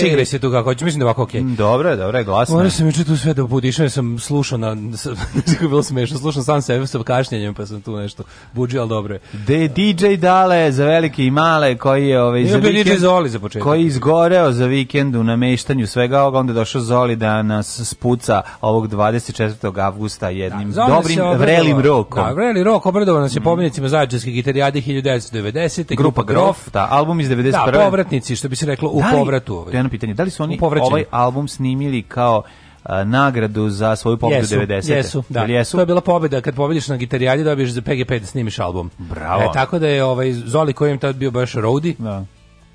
Sigre se tu kako hoćeš, mislim da ovako okej. Okay. Mm, dobro, dobro, glasno. Moram se mi čuti sve da budišem, jer sam slušao na, kako bilo smešno, slušao sam sebe sa kašnjenjem, pa sam tu nešto buđio, ali dobro je. De, DJ Dale za velike i male, koji je ovaj, za vikend, DJ Zoli za početak. Koji izgoreo za vikend u nameštanju svega ovoga, onda došao Zoli da nas spuca ovog 24. avgusta jednim da, dobrim, vrelim rokom. Da, vreli rok, obradovan nas je mm. pomenicima zajedničke gitarijade 1990. Grupa, Grof, da, album iz 91. Da, povratnici, što bi se reklo u da povratu. Ovaj stvarno pitanje, da li su oni ovaj album snimili kao a, nagradu za svoju pobedu 90. Jesu, da. jesu? To je bila pobeda kad pobediš na gitarijadi dobiješ za PGP da snimiš album. Bravo. E, tako da je ovaj Zoli koji im tad bio baš Rodi. Da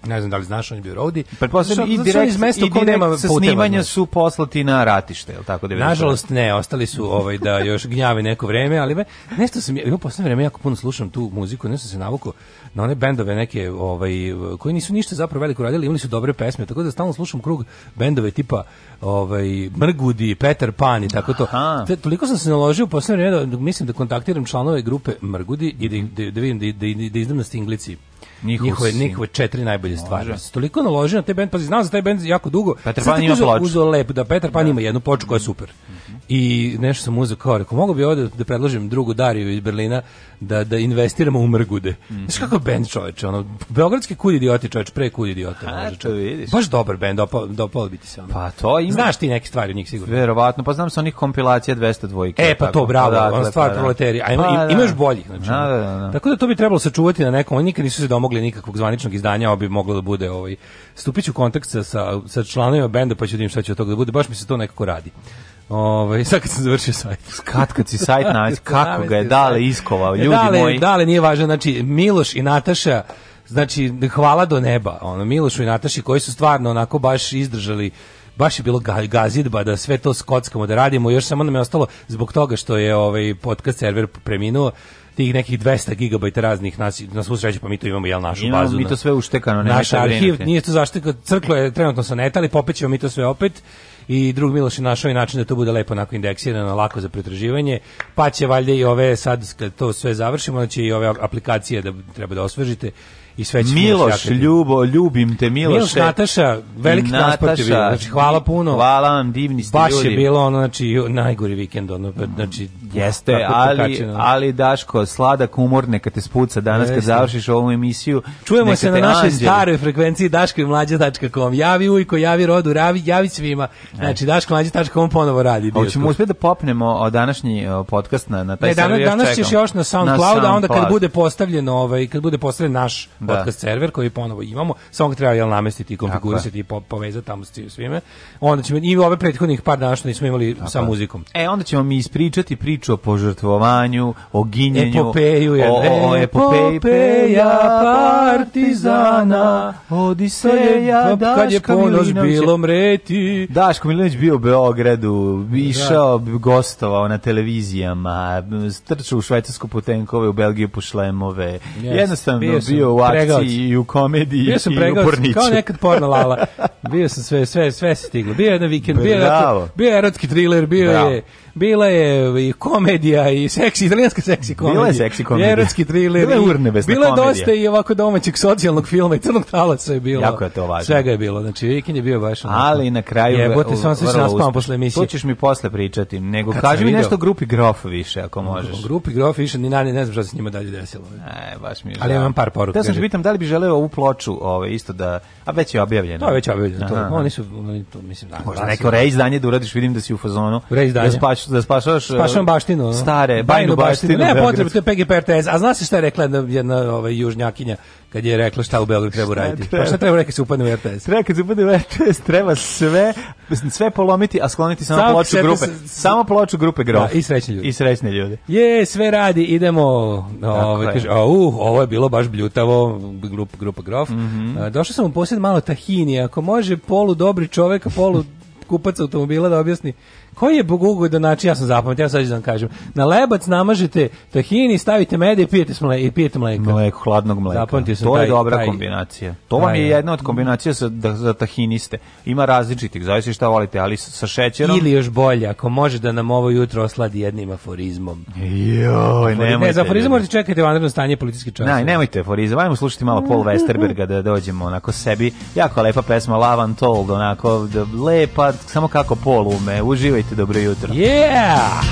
ne znam da li znaš, on je bio Rodi. Pretpostavljam i direkt, iz mesta i nema snimanja su poslati na ratište, ili tako? Da Nažalost ne, ostali su ovaj, da još gnjave neko vreme, ali be, nešto sam, ja poslednje vreme jako puno slušam tu muziku, nešto sam se navuko na one bendove neke ovaj, koji nisu ništa zapravo veliko radili, imali su dobre pesme, tako da stalno slušam krug bendove tipa ovaj, Mrgudi, Peter Pan i tako to. Te, toliko sam se naložio poslednje vreme, da, mislim da kontaktiram članove grupe Mrgudi i da, da, da vidim da, da, da izdam na Stinglici Njihov njihove, njihove četiri najbolje stvari. Toliko naložio na taj bend, pazi, znao za taj bend jako dugo. Petar Pan ima ploču. Uzeo lep, da Petar Pan da. ima jednu ploču koja je super. Mm -hmm. I nešto sam uzeo kao, rekao, mogu bi ovde da predložim drugu Dariju iz Berlina da, da investiramo u mrgude. Mm -hmm. Znaš kakav bend čoveče, ono, beogradski kud idioti čoveče, pre kud idioti. Ha, može, vidiš. Baš dobar bend, dopao, dopao bi ti se ono. Pa to ima. Znaš ti neke stvari u njih sigurno. Verovatno, pa znam sa onih kompilacija 202. E, pa to, pa bravo, da, ona da, stvar pa da. proletarija. A ima, pa, da. imaš boljih, znači. Da, da, da, da. Tako da to bi trebalo sačuvati na nekom, oni nikad nisu se domogli mogli nikakvog zvaničnog izdanja, ovo bi moglo da bude ovaj stupiću u kontakt sa sa članovima benda pa ćemo da vidim šta će od toga da bude, baš mi se to nekako radi. Ovaj sad kad se završio sajt. Kad kad si sajt na kako ga je dale iskovao, e, ljudi dale, moji. Dale nije važno, znači Miloš i Nataša Znači, hvala do neba, ono, Milošu i Nataši koji su stvarno onako baš izdržali baš je bilo gazidba da sve to skockamo da radimo još samo nam je ostalo zbog toga što je ovaj podcast server preminuo tih nekih 200 GB raznih nas na svu sreću pa mi to imamo jel našu imamo bazu. Mi to sve uštekano, ne Naš arhiv nije to zaštitno, crklo je trenutno sa neta, ali popet mi to sve opet i drug Miloš je našao i način da to bude lepo onako indeksirano, lako za pretraživanje, pa će valjda i ove sad kad to sve završimo, da će i ove aplikacije da treba da osvežite i sve ćemo Miloš, ljubo, ljubim te Miloše. Miloš, Nataša, veliki transport je bilo. Znači, hvala puno. Hvala vam, divni ste Baš ljudi. je bilo ono, znači, najgori vikend, ono, pa, znači, jeste, ali, ali Daško, sladak umor neka te spuca danas kad završiš ovu emisiju. Čujemo se na našoj staroj frekvenciji daškomlađa.com. Javi ujko, javi rodu, javi, javi svima. Znači, daškomlađa.com ponovo radi. Hoćemo uspjeti da popnemo današnji podcast na, na taj ne, danas, danas ćeš još na SoundCloud, a onda kad bude postavljen ovaj, kad bude postavljen naš da. podcast server koji ponovo imamo, samo ga treba jel namestiti i konfigurisati i povezati tamo s svime. Onda ćemo i ove prethodnih par dana što nismo imali Tako. sa muzikom. E, onda ćemo mi ispričati priču o požrtvovanju, o ginjenju, epopeju, je, o, o, o epopeji, epopeja partizana, odiseja, Daška Kad je ponoć bilo mreti. Daško Milinović bio u Beogradu, da. išao, da. gostovao na televizijama, strčao u švajcarsku potenkove, u Belgiju po šlemove. Yes. Jednostavno bio, bio u akciji i u komediji bio sam i u porniću. Kao nekad porno lala. Bio sam sve, sve, sve se stiglo. Bio je na vikend, bio je, bio je erotski thriller, bio Bravo. je bila je i komedija i seksi, italijanska seksi komedija. Bila je seksi komedija. Erotski thriller. Bila je urnebesna komedija. Bila je dosta i ovako domaćeg socijalnog filma i crnog talasa je bilo. Jako je to važno. Svega je bilo, znači vikend je bio baš onako. Ali na kraju... Je, Jebote, sam se naspam posle emisije. To ćeš mi posle pričati, nego Kad kaži mi nešto grupi Grof više, ako možeš. Grupi Grof više, ni na, ne znam šta se s njima dalje desilo. Ne, baš mi je Ali imam par poruka. Da sam pitam da li bi želeo ovu ploču ovaj, isto da... A već je objavljeno. Da, to je već objavljeno. To, oni su, oni to, mislim, da. Možda da neko reizdanje da uradiš, vidim da si u fazonu. Reizdanje. Da spaš, da spašaš e, Spašavam baštinu. Stare, bajnu, baštinu. baštinu. Ne, potrebno je PGP RTS. A znaš šta je rekla jedna, jedna ovaj, južnjakinja kad je rekla šta u Beogradu treba raditi? Pa šta treba rekati se upadne u RTS? Treba kad se upadne u RTS, treba sve, sve polomiti, a skloniti samo, samo ploču grupe. Se... Samo ploču grupe grof. Da, I srećni ljudi. I srećni ljudi. Je, sve radi, idemo. Ovaj, kaže, a, uh, ovo je bilo baš bljutavo, grupa, grupa grof. Mm -hmm. došao sam u posjed malo tahinije. Ako može polu dobri čovek, polu kupac automobila da objasni Koji je bogugodan način, ja sam zapamtio, ja sad ću da vam kažem. Na lebac namažete tahini, stavite med i pijete, mle, i pijete mleka. Mleko, hladnog mleka. to taj, je dobra taj, kombinacija. To taj, vam je jedna od kombinacija sa, za, da- za tahiniste. Ima različitih, zavisi šta volite, ali sa šećerom... Ili još bolje, ako može da nam ovo jutro osladi jednim aforizmom. Joj, nemojte. Ne, za aforizam možete čekati vanredno stanje politički časa. Ne, nemojte aforizam, ajmo slušati malo Paul Westerberga da dođemo onako sebi. Jako lepa pesma, Love Untold, onako da- lepa, samo kako Paul ume, uživaj želite dobro jutro. Yeah!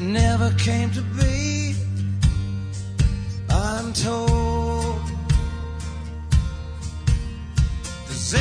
never came to be, I'm told. Does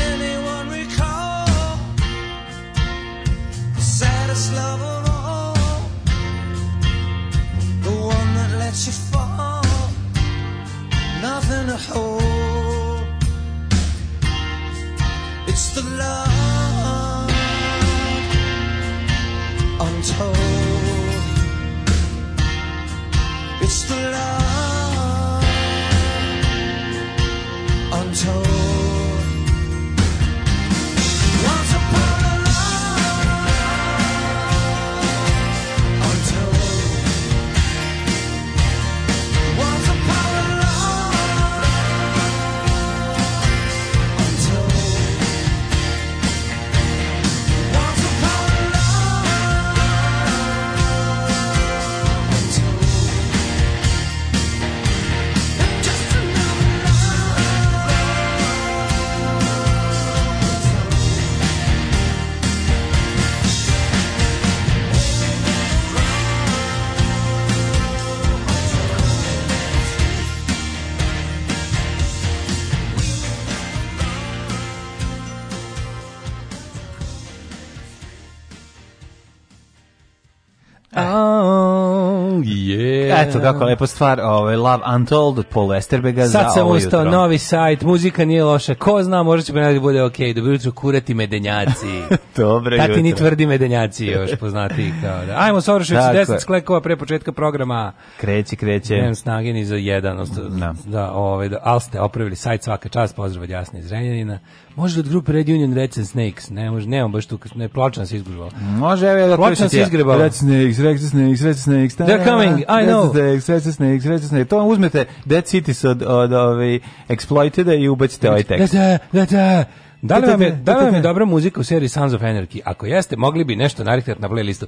Eto da. kako lepo stvar, ovaj Love Untold od Paul Westerberga za Sad sam ovaj ustao, novi sajt, muzika nije loša, ko zna, možda će ponavljati bude ok, dobro jutro kurati medenjaci. Dobro jutro. Tati ni tvrdi medenjaci još poznati kao da. Ajmo Sorošević, 10 sklekova pre početka programa. Kreći, kreće. Nemam snage ni za jedan. Osta, da, ovaj, da, ali ste opravili sajt svaka čast, pozdrav od Jasne iz Renjanina. Može od da grupe Red Union Red Snakes, ne može, nemam baš tu, ne plačan se izgrebao. Može, evo da plačan se izgrebao. Red Snakes, Red Snakes, Red Snakes. Da, They're coming, I know. Red Snakes, Red Snakes, Red Snakes. To uzmete Dead Cities od, od, od, ovaj, Exploiteda i ubacite znači, ovaj tekst. Da, da, da, da. Da, da li vam je, da li vam je dobra muzika u seriji Sons of Anarchy? Ako jeste, mogli bi nešto narihtat na playlistu.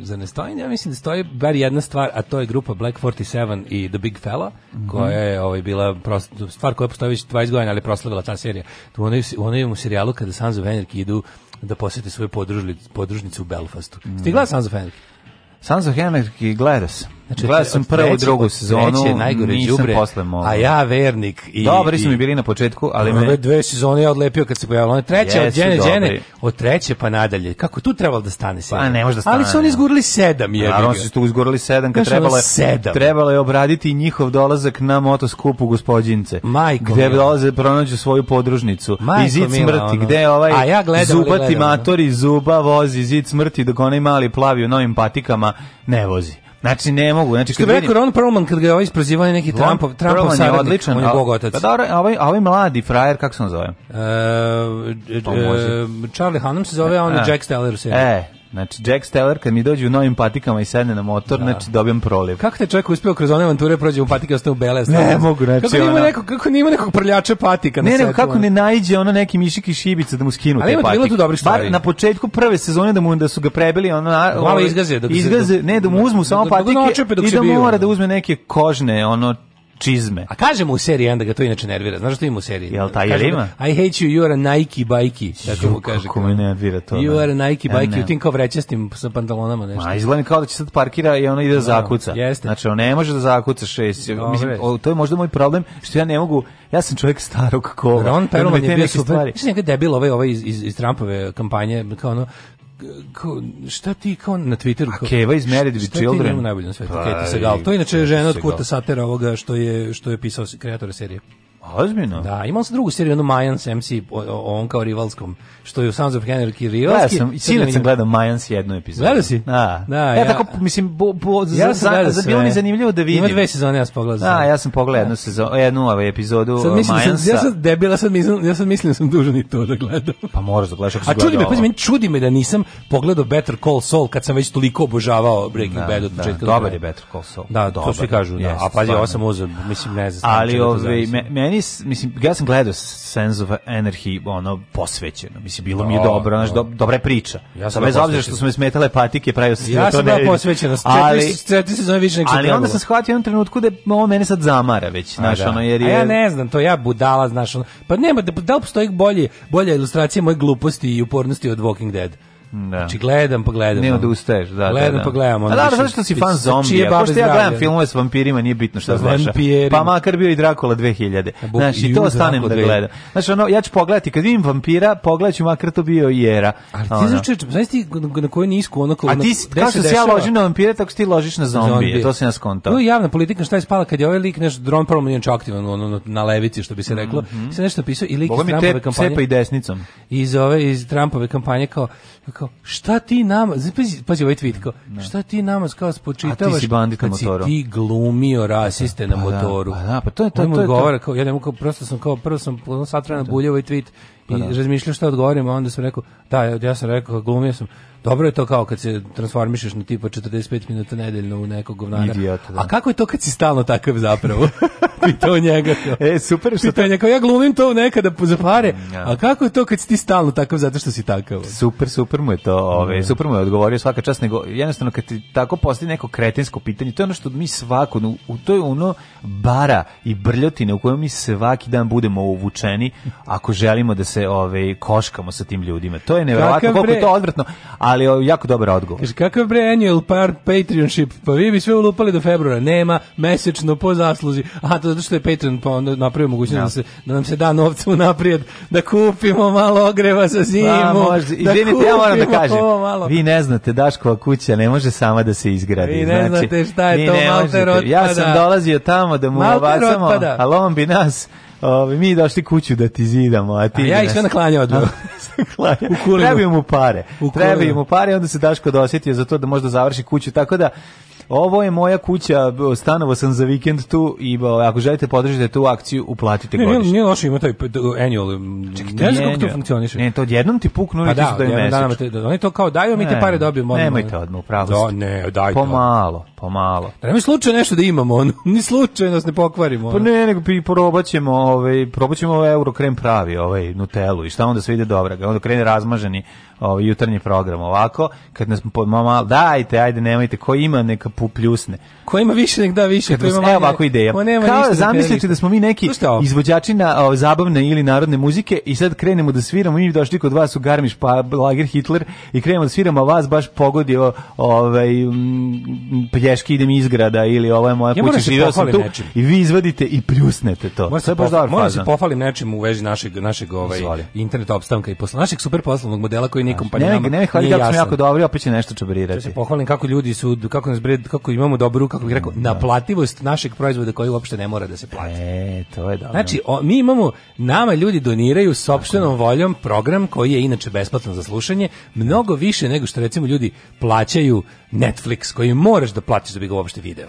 Za ne stoji, ja mislim da stoji bar jedna stvar, a to je grupa Black 47 i The Big Fella, mm -hmm. koja je ovaj, bila prost, stvar koja postoji već 20 godina, ali proslavila ta serija. Tu onaj, onaj u serijalu kada Sons of Anarchy idu da posete svoju podružnicu u Belfastu. Mm -hmm. Stigla Sons of Anarchy? Sons of Anarchy gleda sam. Znači, Gledao sam prvu i drugu sezonu, treće, najgore nisam posle mogu. A ja vernik. I, dobri su mi bili na početku, ali ove me... dve sezone ja odlepio kad se pojavilo. One treće, Jesu, od Džene dobri. od treće pa nadalje. Kako tu trebalo da stane sedam? Pa ne može da stane. Ali su oni izgurili sedam. Je Naravno su tu izgurili sedam kad trebalo, sedam. trebalo je obraditi njihov dolazak na motoskupu gospodince. Majko Gde mila. dolaze pronađu svoju podružnicu. Majko I zid smrti, ono. gde ovaj a ja gledam, zubati gledam, matori zuba vozi zid smrti dok onaj mali plavi u novim patikama ne vozi. Znači ne mogu, znači što bi rekao Ron Perlman kad ga je ovaj prozivao neki Trumpov, Trumpov je odličan, on je bog Pa da, a ovaj, ovaj mladi frajer kako se on zove? Uh, uh, Charlie Hunnam se zove, a on je e. Jack Steller u E, Znači, Jack Steller, kad mi dođe u novim patikama i sedne na motor, da. znači, dobijem proliv. Kako te čovjek uspio kroz one avanture prođe u patike, ostane u bele? Ne, ne mogu, znači, kako nema nekog, kako nema nekog prljača patika ne, na Ne, kako ne najđe ono neki mišik i šibica da mu skinu Ali te patike. Ali bilo tu dobri stvari. Bar na početku prve sezone da mu da su ga prebili, ono... Malo izgaze. Dok izgaze, ne, da mu uzmu samo patike i da mora da uzme neke kožne, ono, čizme. A kaže mu u seriji, onda ga to inače nervira. Znaš što ima u seriji? Jel taj jel ima? I hate you, you are a Nike bajki. Tako mu kaže. Kako me nervira to. You are a Nike bajki, u tim kao vrećastim sa pantalonama nešto. Ma, izgleda kao da će sad parkira i ona ide da zakuca. Jeste. Znači, on ne može da zakuca šest. Mislim, to je možda moj problem, što ja ne mogu, ja sam čovjek starog kola. Ron Perlman je bio super. Mislim, bilo ovaj, ovaj iz, iz, iz Trumpove kampanje, kao ono, kao, šta ti kao na Twitteru kao, A Keva iz Married with Children. Šta ti najbolje svetu, pa, Kate Segal. To je inače žena od Kurta Satera ovoga što je, što je pisao kreatora serije. Ozbiljno? Da, imao sam drugu seriju, ono Mayans MC, o, o, on kao rivalskom, što je u Sons of Henry rivalski. Ja sam, sinac sam gledao Mayans jednu epizodu. Gledao si? Da. da ja, ja, tako, mislim, bo, bo, za, ja sam za, za, bilo mi zanimljivo da vidim. Ima dve sezone, ja sam pogledao. Da, ja sam pogledao jednu, da. sezonu, jednu ovaj epizodu sad mislim, Majansa. Sam, ja sam debila, sad mislim, ja sam mislim da sam dužan i to da gledam. Pa moraš da gledaš. A čudi me, pa čudi me da nisam pogledao Better Call Saul kad sam već toliko obožavao Breaking da, Bad od da. početka. Da, dobar je Better Call Saul. Da, to svi kažu, da. A pazi, ovo sam uzeo, mislim, ne znam. Ali, ovaj, meni meni, mislim, ja sam gledao Sense of Energy, ono, posvećeno. Mislim, bilo mi je dobro, znaš, do, dobra priča. Ja sam bez obzira što su me smetale patike, pravio sam ja da to ne... Ja sam bila posvećena, da ali, četiri sezone više nek Ali onda sam shvatio jednom trenutku da ovo mene sad zamara već, znaš, da. ono, jer je... A ja ne znam, to ja budala, znaš, ono, pa nema, da, da li postoji bolje, bolja ilustracija moje gluposti i upornosti od Walking Dead? Da. Znači gledam pa Ne odustaješ, da. da gledam da, da. pa gledam. Ono, A da, zato što si fan zombija. Pošto ja gledam filmove s vampirima, nije bitno šta znaš. Pa makar bio i Dracula 2000. Bog, znaš, i to stanem da gledam. Znaš, ono, ja ću pogledati, kad vidim vampira, pogledaću makar to bio i era. A ti ono. znači, znaš ti na koju nisku, ono kao... A ti, kako se ja ložim na vampire, tako se ti ložiš na zombije. To se nas kontao. No, javna politika, šta je spala kad je ovaj lik, nešto, dron prvo nije aktivan, ono, na levici, što bi se reklo. Mhm. Se nešto pisao i lik iz Trumpove kampanje. Boga mi te cepa i desnicom. Iz ove, iz Trumpove kampanje kao, kao kao, šta ti nama, pazi, pazi ovaj tweet, kao, šta ti nama kao spočitavaš A ti si bandit motoru. si ti glumio rasiste pa, na da, motoru. Pa, da, pa, pa to je to. On mu odgovara, kao, ja ne kao, prosto sam kao, prvo sam sat vremena da. buljio ovaj tweet pa i da. razmišljao šta odgovorim, a onda sam rekao, da, ja sam rekao, glumio sam, Dobro je to kao kad se transformišeš na tipa 45 minuta nedeljno u nekog govnara. Idiota, da. A kako je to kad si stalno takav zapravo? Pitao njega. E, super što Pitao njega, ja glumim to nekada za pare, a kako je to kad si ti stalno takav zato što si takav? Super, super mu je to, ove, ovaj, da. super mu je odgovorio svaka čast, nego jednostavno kad ti tako postoji neko kretinsko pitanje, to je ono što mi svako, u, to je ono bara i brljotine u kojoj mi svaki dan budemo uvučeni ako želimo da se ove, ovaj, koškamo sa tim ljudima. To je nevjerojatno, koliko je to odvratno, a ali jako dobar odgovor. Kaže, kakav bre annual par Patreonship? Pa vi bi sve ulupali do februara. Nema, mesečno, po zasluzi. A to zato što je Patreon, pa onda napravio mogućnost da ja. da, se, da nam se da novca unapred da kupimo malo ogreva za pa, zimu. Pa, može. Da Izvinite, ja moram da kažem. Vi ne znate, Daškova kuća ne može sama da se izgradi. Vi ne znači, znate šta je to, Malter otpada. Ja sam dolazio tamo da mu ovacamo, ali on bi nas Ove, mi došli kuću da ti zidamo, a ti... A ja ih sve naklanjao odbio. Da, Trebaju mu pare. Trebaju mu pare, onda se Daško dosjetio za to da možda završi kuću, tako da Ovo je moja kuća, stanovo sam za vikend tu i ako želite podržite tu akciju, uplatite godišnje. Ne, nije, nije loše ima taj annual. Čekaj, ne znam kako to funkcioniše. Ne, to odjednom ti puknu pa i ti su da je mesec. Da, oni to kao daju, mi ne, te pare dobijemo. Odmah. Nemojte odmah, pravo da, da, ne, dajte. Pomalo, odmah. pomalo. Da nemoj slučajno nešto da imamo, ono. ni slučajno nas da ne pokvarimo. Pa ono. Pa ne, nego probaćemo, ovaj, probaćemo ovaj euro krem pravi, ovaj Nutellu i šta onda sve ide dobro, onda krene razmaženi ovaj jutarnji program ovako kad nas mama dajte ajde nemojte ko ima neka pupljusne ko ima više nek da više to ima e, manje, ovako ideja kao zamislite da smo mi neki izvođači na o, zabavne ili narodne muzike i sad krenemo da sviramo i došli kod vas u Garmiš pa Lager Hitler i krenemo da sviramo a vas baš pogodio ovaj pelješki idem iz grada ili ovo je moja ja kuća da živeo sam tu nečim. i vi izvadite i pljusnete to moram da se, pofa, da se pohvalim nečim u vezi našeg našeg ovaj Zvali. internet opstanka i posla našeg super poslovnog modela koji nikom pa ne, ne, hvala kako smo jako dobri, opet će nešto čaberirati. se pohvalim kako ljudi su kako nas bred, kako imamo dobru, kako bih rekao, mm, da. naplativost našeg proizvoda koji uopšte ne mora da se plaća. E, to je dobro. Znači, o, mi imamo nama ljudi doniraju sopstvenom voljom program koji je inače besplatan za slušanje, mnogo više nego što recimo ljudi plaćaju Netflix koji moraš da plaćaš da bi ga uopšte video.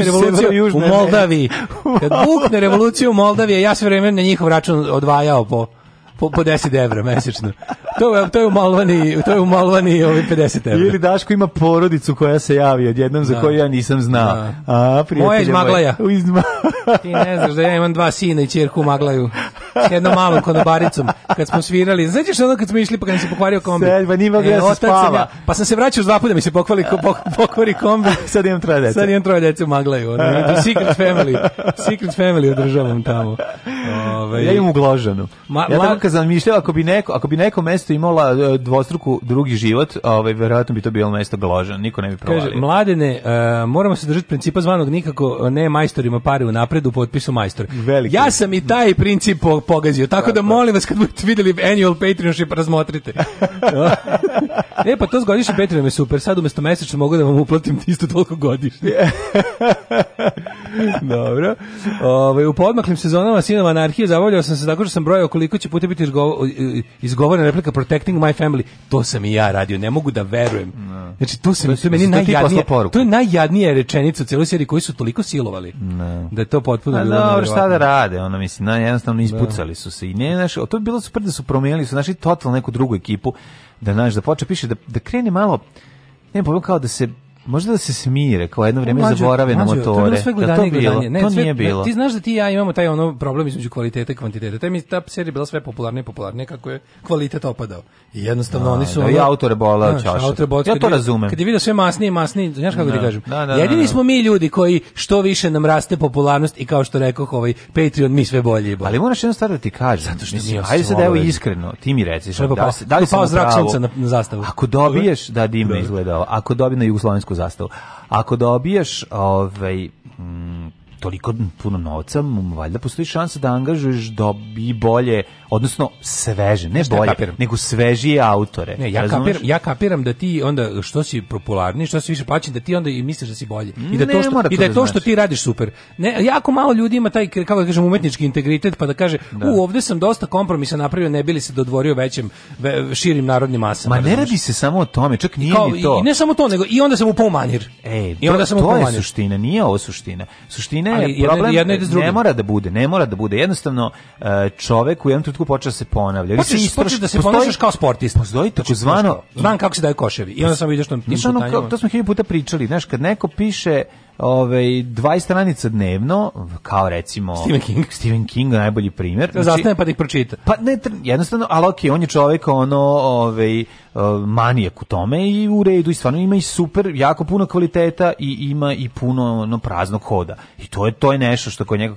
bukne revolucija u, Južne, u Moldaviji, kad bukne revolucija u Moldaviji, ja sve vreme na njihov račun odvajao po po, po 10 € mesečno. To je to je u Malvani, to je u Malvani ovi 50 €. Ili Daško ima porodicu koja se javi odjednom za da. koju ja nisam znao. Da. A, Moja iz Maglaja. Moj. Ti ne znaš da ja imam dva sina i ćerku u Maglaju s jednom malom konobaricom kad smo svirali. Znaš što ono kad smo išli pa kad se pokvario kombi? Sve, pa nije mogla e, da se spava. Ja, pa sam se vraćao dva puta mi se pokvali, pok, pokvari kombi. Sad imam troje dece. Sad imam troje dece u Maglaju. Ono, secret family. Secret family održavam tamo. Ove, ovaj- ja imam ugloženu. Ma, ja tako kad zamišljam, ako bi neko, ako bi neko mesto imala e, dvostruku drugi život, ovaj, verovatno bi to bilo mesto gložan. Niko ne bi provalio. Kaže, mladene, uh, moramo se držati principa zvanog nikako ne majstorima pare u napredu, potpisu majstor. Veliki. Ja sam i taj princip pogazio. Tako, Tako da molim vas kad budete videli annual Patreonship razmotrite. e pa to s godišnjim Patreonom je super. Sad umesto mesečno mogu da vam uplatim isto toliko godišnje. Dobro. Ove, ovaj, u podmaklim sezonama Sinova anarhije zavoljao sam se tako što sam brojao koliko će puta biti izgovo, izgovorena replika Protecting my family. To sam i ja radio. Ne mogu da verujem. No. Znači, to, sam, to, meni najjadnije, to je najjadnija rečenica u celoj seriji koji su toliko silovali. No. Da je to potpuno... dobro, šta da rade? Ono, mislim, na, jednostavno isput Prepucali su se i ne, znaš, to je bilo super da su promijenili, su našli totalno neku drugu ekipu, da, znaš, da poče piše, da, da krene malo, ne, pa kao da se Možda da se smire, kao jedno vrijeme zaborave na motore. To, da to, bilo, ne, to sve, nije da, bilo. Ti znaš da ti i ja imamo taj ono problem između kvalitete i kvantitete. Taj mi ta serija bila sve popularnije i popularnije kako je kvalitet opadao. I jednostavno da, oni su da, ono, i autore bola znaš, čaša. Autore bola, ja to razumem. Kad je vidio sve masnije i masnije, znaš kako da, ti kažem. Da, da Jedini da, smo mi ljudi koji što više nam raste popularnost i kao što rekoh ovaj Patreon mi sve bolje i bolje. Ali moraš jednu stvar da ti kažem. Zato što Mislim, ajde sad evo iskreno, ti mi reci, da, da li pa- pa sam na, na zastavu. Ako dobiješ da divno izgledao, ako dobije na jugoslovensku srpsku zastavu. Ako dobiješ ovaj, mm, toliko puno novca, valjda postoji šansa da angažuješ dobi bolje, odnosno sveže, ne Šta bolje, ja nego svežije autore. Ne, ja, kapiram, ja kapiram da ti onda što si popularniji, što si više plaćen, da ti onda i misliš da si bolje. I da ne, da da to što, i da, je to, što ti radiš super. Ne, jako malo ljudi ima taj, kako da kažem, umetnički integritet, pa da kaže, da. u, ovde sam dosta kompromisa napravio, ne bili se dodvorio većem, ve, širim narodnim masama. Ma ne radi se samo o tome, čak nije kao, ni to. I ne samo to, nego i onda sam upao manir. E, I onda to, sam to je suština, nije ovo suština. Suština Ne, ali problem, jedno, jedno ne mora da bude, ne mora da bude. Jednostavno e, čovek u jednom trenutku počne da se ponavlja. Počeš, počeš da se ponašaš kao sportista. Postoji znači, tako zvano, znam kako se daje koševi. I onda sam vidio što tim Znaš, to smo hiljadu puta pričali, znaš, kad neko piše ovaj 20 stranica dnevno, kao recimo Stephen King, Stephen King najbolji primjer. Znači, Zastane pa da ih pročita. Pa ne, jednostavno, ali okej, okay, on je čovjek ono, ovaj E, manijak u tome i u redu i stvarno ima i super, jako puno kvaliteta i ima i puno ono, praznog hoda. I to je, to je nešto što kod njega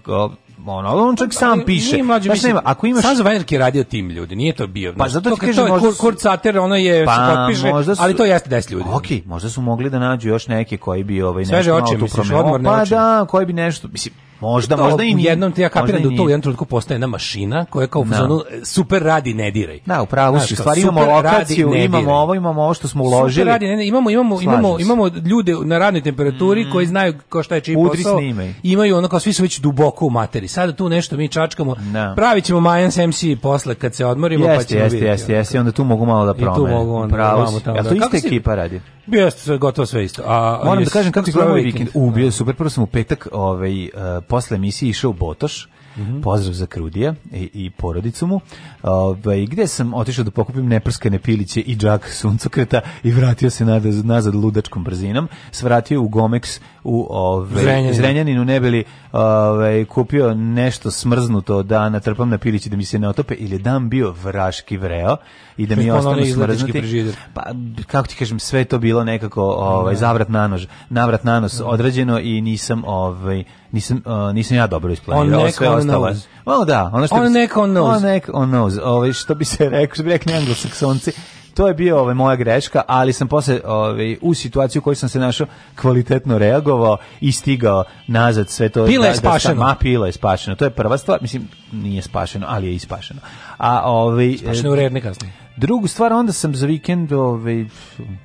ono, on čak pa, sam piše. Nije mlađe, mislim, ako imaš Sanzo Weiner radio tim ljudi, nije to bio. Pa zato ti kažeš, to je možda... Kur, kur ono je pa, se potpiše, su, ali to jeste 10 ljudi. Okej, okay, možda su mogli da nađu još neke koji bi ovaj nešto malo tu promenio. Pa da, koji bi nešto, mislim, Možda, to, možda i nije. U jednom, ja kapiram da to u jednom trenutku postaje jedna mašina koja kao u da. fazonu e, super radi, ne diraj. Da, upravo su. Stvari imamo lokaciju, radi, imamo ovo, imamo ovo što smo uložili. Super radi, ne, ne, imamo, imamo, imamo, imamo ljude na radnoj temperaturi mm. koji znaju kao šta je čiji posao. Snime. Imaju ono kao svi su već duboko u materiji. Sada tu nešto mi čačkamo. No. Da. Pravit ćemo Mayans MC posle kad se odmorimo. Pa jeste, pa ćemo jeste, jeste, jeste. Onda tu mogu malo da promene. I tu mogu onda. Pravo, a da to ista ekipa radi. Bio je gotovo sve isto. A, Moram jes, da kažem kako izgleda ovaj vikend. vikend. U, je super, prvo sam u petak ovaj, uh, posle emisije išao u Botoš, Mm -hmm. Pozdrav za Krudija i, i porodicu mu. Ovaj gde sam otišao da pokupim neprskane piliće i džak suncokreta i vratio se nazad, nazad ludačkom brzinom. Svratio u Gomex u ovaj Zrenjanin. Zrenjaninu nebeli ovaj kupio nešto smrznuto da natrpam na piliće da mi se ne otope ili dan bio vraški vreo i da mi ostane smrznuti. Pa kako ti kažem, sve to bilo nekako ovaj da. zavrat na nož, navrat na nos odrađeno i nisam ovaj nisam uh, nisam ja dobro isplanirao on sve ostalo. Ono da, ono što on bi, neka on knows. On neka on knows. Ovaj što bi se rekao, što bi rekli anglosaksonci, to je bio ovaj, moja greška, ali sam posle ovaj, u situaciju u kojoj sam se našao kvalitetno reagovao i stigao nazad sve to. Pila da, je da spašeno. Da, ma, pila je spašeno. To je prva stvar. Mislim, nije spašeno, ali je ispašeno. A, ovaj, spašeno u redne kasnije. Drugu stvar, onda sam za vikend ovaj,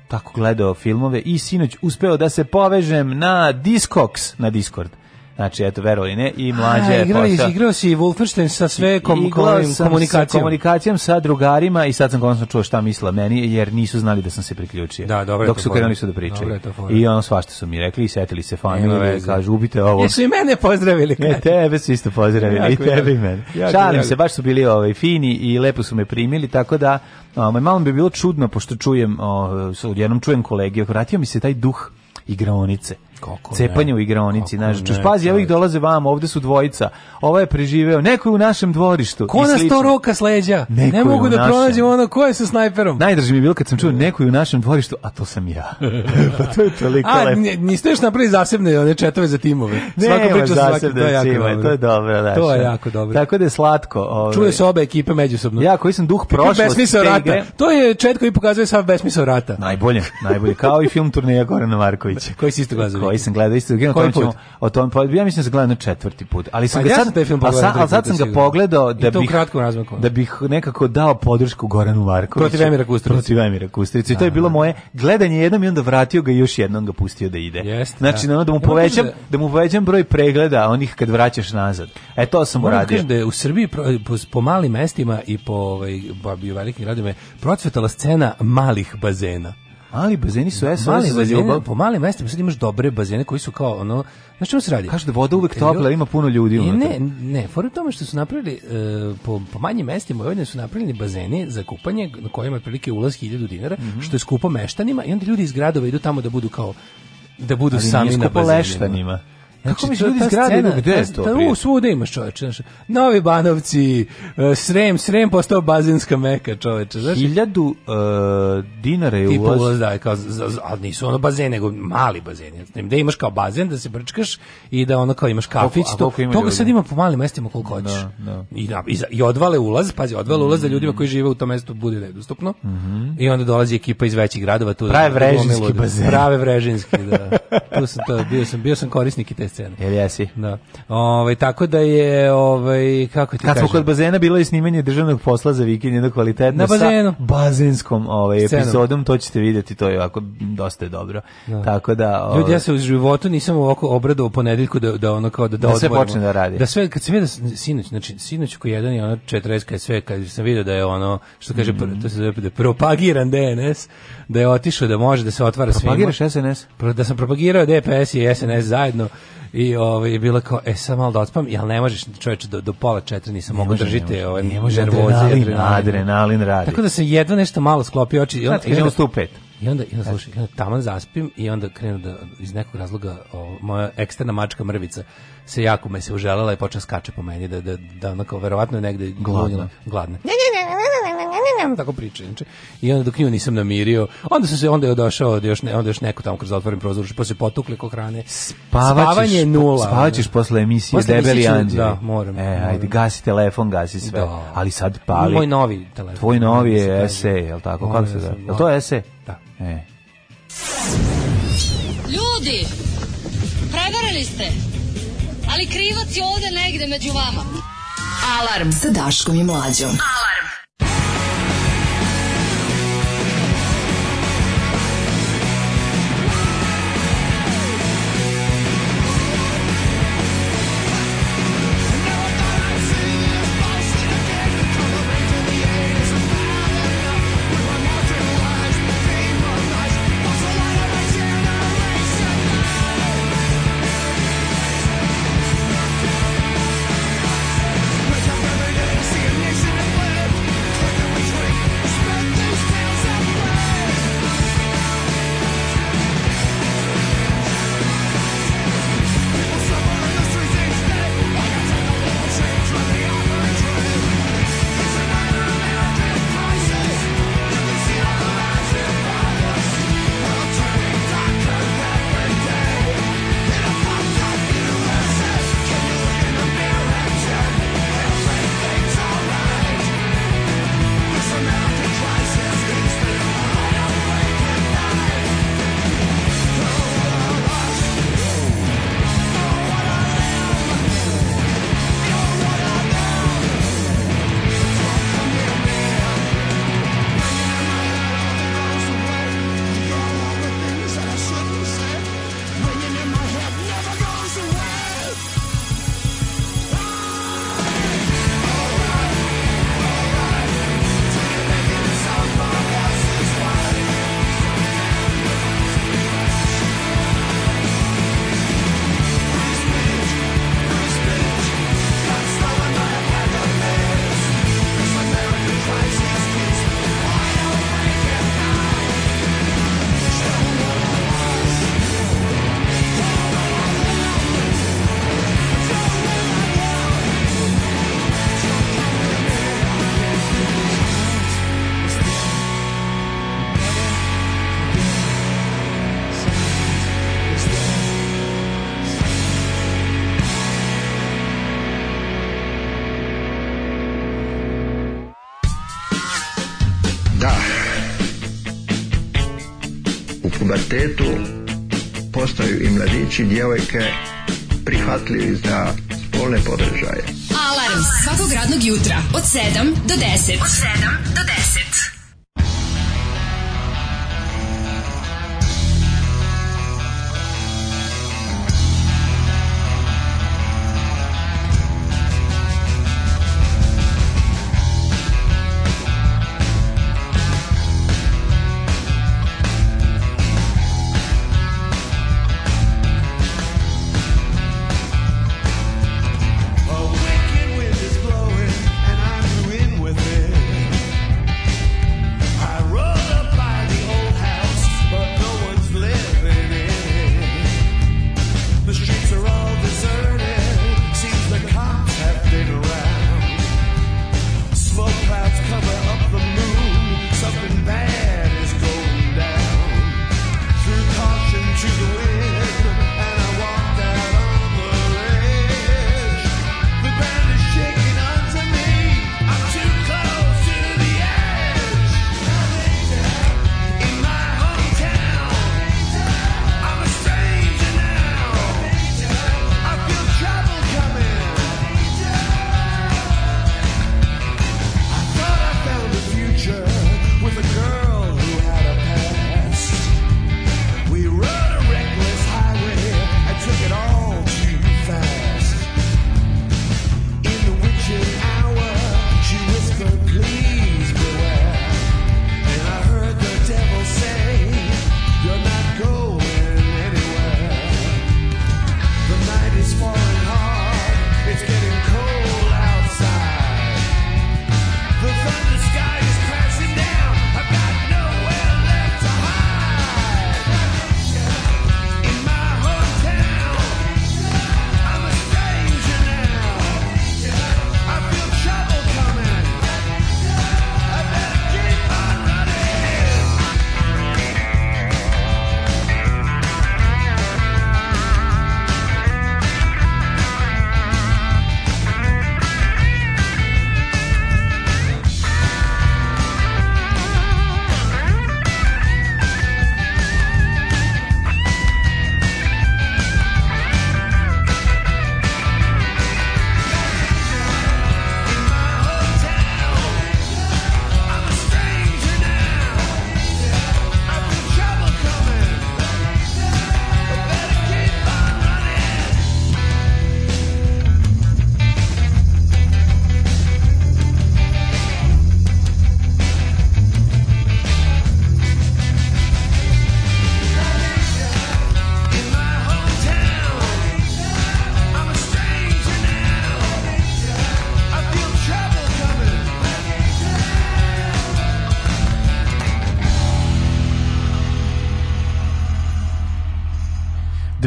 tako gledao filmove i sinoć uspeo da se povežem na Discogs, na Discord. Znači, eto, verovali ne, i mlađe je igrali, posao. Igrao si Wolfenstein sa sve kom, kom, komunikacijom. Sa komunikacijom sa drugarima i sad sam konačno čuo šta misla meni, jer nisu znali da sam se priključio. Da, dobro Dok su krenuli su da pričaju. I ono svašta su mi rekli i setili se familije i kažu, ubite ovo. Jesu i mene pozdravili. Ne, tebe su isto pozdravili, i tebe i mene. Šalim se, baš su bili ovaj, fini i lepo su me primili, tako da um, malo bi bilo čudno, pošto čujem, um, ovaj, jednom čujem kolege, vratio mi se taj duh igraonice Kako cepanje ne? u igraonici, znaš, čuš, pazi, ovih dolaze vamo, ovde su dvojica, ova je preživeo, neko je u našem dvorištu. Ko nas to roka sleđa? Neko ne mogu da našem. pronađem ono ko je sa snajperom. Najdrži mi je bilo kad sam čuo neko je u našem dvorištu, a to sam ja. pa to je toliko a, lepo. A, niste još napravili zasebne one četove za timove. Ne, Svako priča za svakim, to je jako cima, dobro. To je dobro, znaš. To je da. jako dobro. Tako da je slatko. Ove. Čuje se obe ekipe međusobno. Ja, koji sam duh prošlosti. Besmisao rata. To je čet koji pokazuje sav besmisao rata. Najbolje, najbolje. Kao i film turneja Gorana Markovića. Koji si isto glazao ovaj sam gledao isto, Koji o tom ćemo, o tom, pa ja mislim da sam gledao na četvrti put, ali sam pa ga ja sad, sam a sad, a sad sam ga pogledao da bih, da bih nekako dao podršku Goranu Markoviću. Protiv Emira Kusturicu. Protiv Emira Kusturicu. I to je bilo da. moje gledanje jednom i onda vratio ga i još jednom ga pustio da ide. Jest, znači, da. da mu povećam, da-, da mu povećam broj pregleda onih kad vraćaš nazad. E to sam uradio. da u Srbiji po, malim mestima i po ovaj, velikim gradima procvetala scena malih bazena. Mali bazeni su SOS mali za ljubav. Po malim mestima sad imaš dobre bazene koji su kao ono, znači čemu se radi? Kaže da voda uvek topla, ima puno ljudi I unutra. Ne, ne, fora tome što su napravili uh, po, po manjim mestima, ovdje su napravili bazeni za kupanje na kojima je prilike ulaz 1000 dinara, mm -hmm. što je skupo meštanima i onda ljudi iz gradova idu tamo da budu kao da budu Ali sami na bazenima. Znači, Kako mi se ljudi zgrade, gde je to? Ta, u, svuda imaš čoveče. Znači, Novi Banovci, e, Srem, Srem postao bazinska meka čoveče. Znači, 1000 e, dinara je tipa ulaz. ulaz da, kao, za, nisu ono bazen, nego mali bazen. Znači, da imaš kao bazen, da se brčkaš i da ono kao imaš kafić. to to, toga sad ima po malim mestima koliko da, hoćeš. Da, I, da, i, odvale ulaz, pazi, odvale ulaz za mm. ljudima koji žive u tom mestu bude nedostupno. Mm I onda dolazi ekipa iz većih gradova. Tu, da Prave vrežinski bazen. Prave vrežinski, da. tu sam to, bio sam, bio sam korisnik te scene. Jel jesi? Da. Ovaj tako da je ovaj kako ti Kad smo kod bazena bilo je snimanje državnog posla za vikend jedno kvalitetno na bazenu. sa bazenskom ovaj epizodom, to ćete vidjeti, to je ovako dosta je dobro. Da. Tako da ovaj, Ljudi ja ovaj se u životu nisam ovako u ponedeljku da da ono kao da da, da sve počne da radi. Da sve kad se vidi sinoć, znači sinoć ko jedan i ona 40 kad sve kad sam video da je ono što kaže mm to se zove da propagiran DNS, da je otišao da može da se otvara sve. Propagiraš svima. SNS? Da sam propagirao DPS i SNS zajedno I ovaj je bila kao e sad malo da odspam, jel ne možeš čoveče do, do pola 4 nisam mogao držite ovaj ne može nervoze, adrenalin, adrenalin, radi. Tako da se jedva nešto malo sklopi oči i onda idemo da 105. I onda, i onda slušaj, onda taman zaspim i onda krenu da iz nekog razloga o, moja eksterna mačka mrvica se jako me se uželjela i počne skače po meni da da da ona kao verovatno je negde gladna. gladna. Ne, ne, ne, tako priča. Znači, I onda dok nju nisam namirio, onda se onda je došao da još ne, onda još neko tamo kroz otvoren prozor, pa se potukli ko hrane. Spavanje nula. Spavaćeš posle emisije posle Debeli Anđeli. Da, moram. E, moram. ajde, gasi telefon, gasi sve. Da. Ali sad pali. Moj novi telefon. Tvoj novi da, da, e, je SE, je l' tako? Kako se e, da? to Je to SE? Da. E. Ljudi, proverili ste. Ali krivac je ovde negde među vama. Alarm sa Daškom i Mlađom. Alarm. pubertetu postaju i mladići i djevojke prihvatljivi za spolne podržaje. Alarm svakog radnog jutra od 7 do 10. Od 7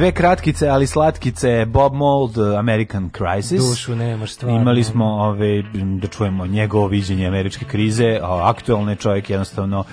dve kratkice, ali slatkice, Bob Mould, American Crisis. Dušu nema stvarno. Imali smo ove, da čujemo njegovo viđenje američke krize, aktualne čovjek jednostavno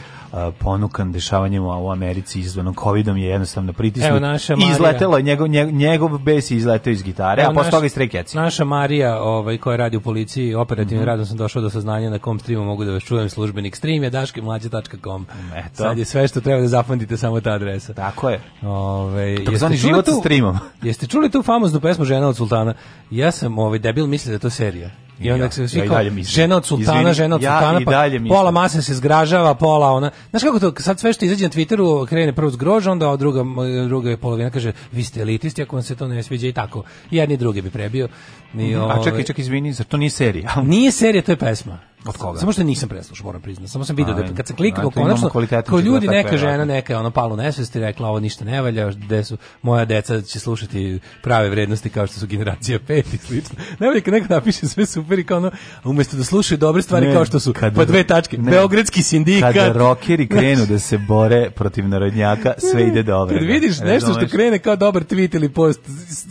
ponukan dešavanjem u Americi izvanom covidom je jednostavno pritisnut i izletelo njegov, njegov bes je iz gitare, Evo, a posle toga iz trekeci. Naša Marija, ovaj, koja radi u policiji, operativno mm -hmm. radom sam došao do saznanja na kom streamu mogu da vas čujem službenik stream je daškemlađe.com. Sad je sve što treba da zapamtite samo ta adresa. Tako je. Ove, ovaj, jeste život streamom. jeste čuli tu famoznu pesmu Žena od sultana? Ja sam ovaj, debil mislio da je to serija. I onda ja, se svi ja kao, žena od sultana, Izvini, žena od ja pa pola mase se zgražava, pola ona. Znaš kako to, sad sve što izađe na Twitteru krene prvo zgrož, onda druga, druga je polovina kaže, vi ste elitisti, ako vam se to ne sviđa i tako. jedni drugi bi prebio. I, mm, a čekaj, ovaj- čekaj, izvini, zar to nije serija? nije serija, to je pesma. Od koga? Samo što nisam preslušao, moram priznati. Samo sam video da kad sam kliknuo konačno, ko ljudi neka žena neka je ono palo nesvest rekla ovo ništa ne valja, gde su moja deca će slušati prave vrednosti kao što su generacija 5 i slično. Ne valja kad neko napiše sve super i kao ono, umesto da slušaju dobre stvari ne, kao što su kad, pa dve tačke, ne, Beogradski sindikat. Kada rokeri krenu da se bore protiv narodnjaka, sve ide dobro. Kad vidiš nešto što krene kao dobar tweet ili post,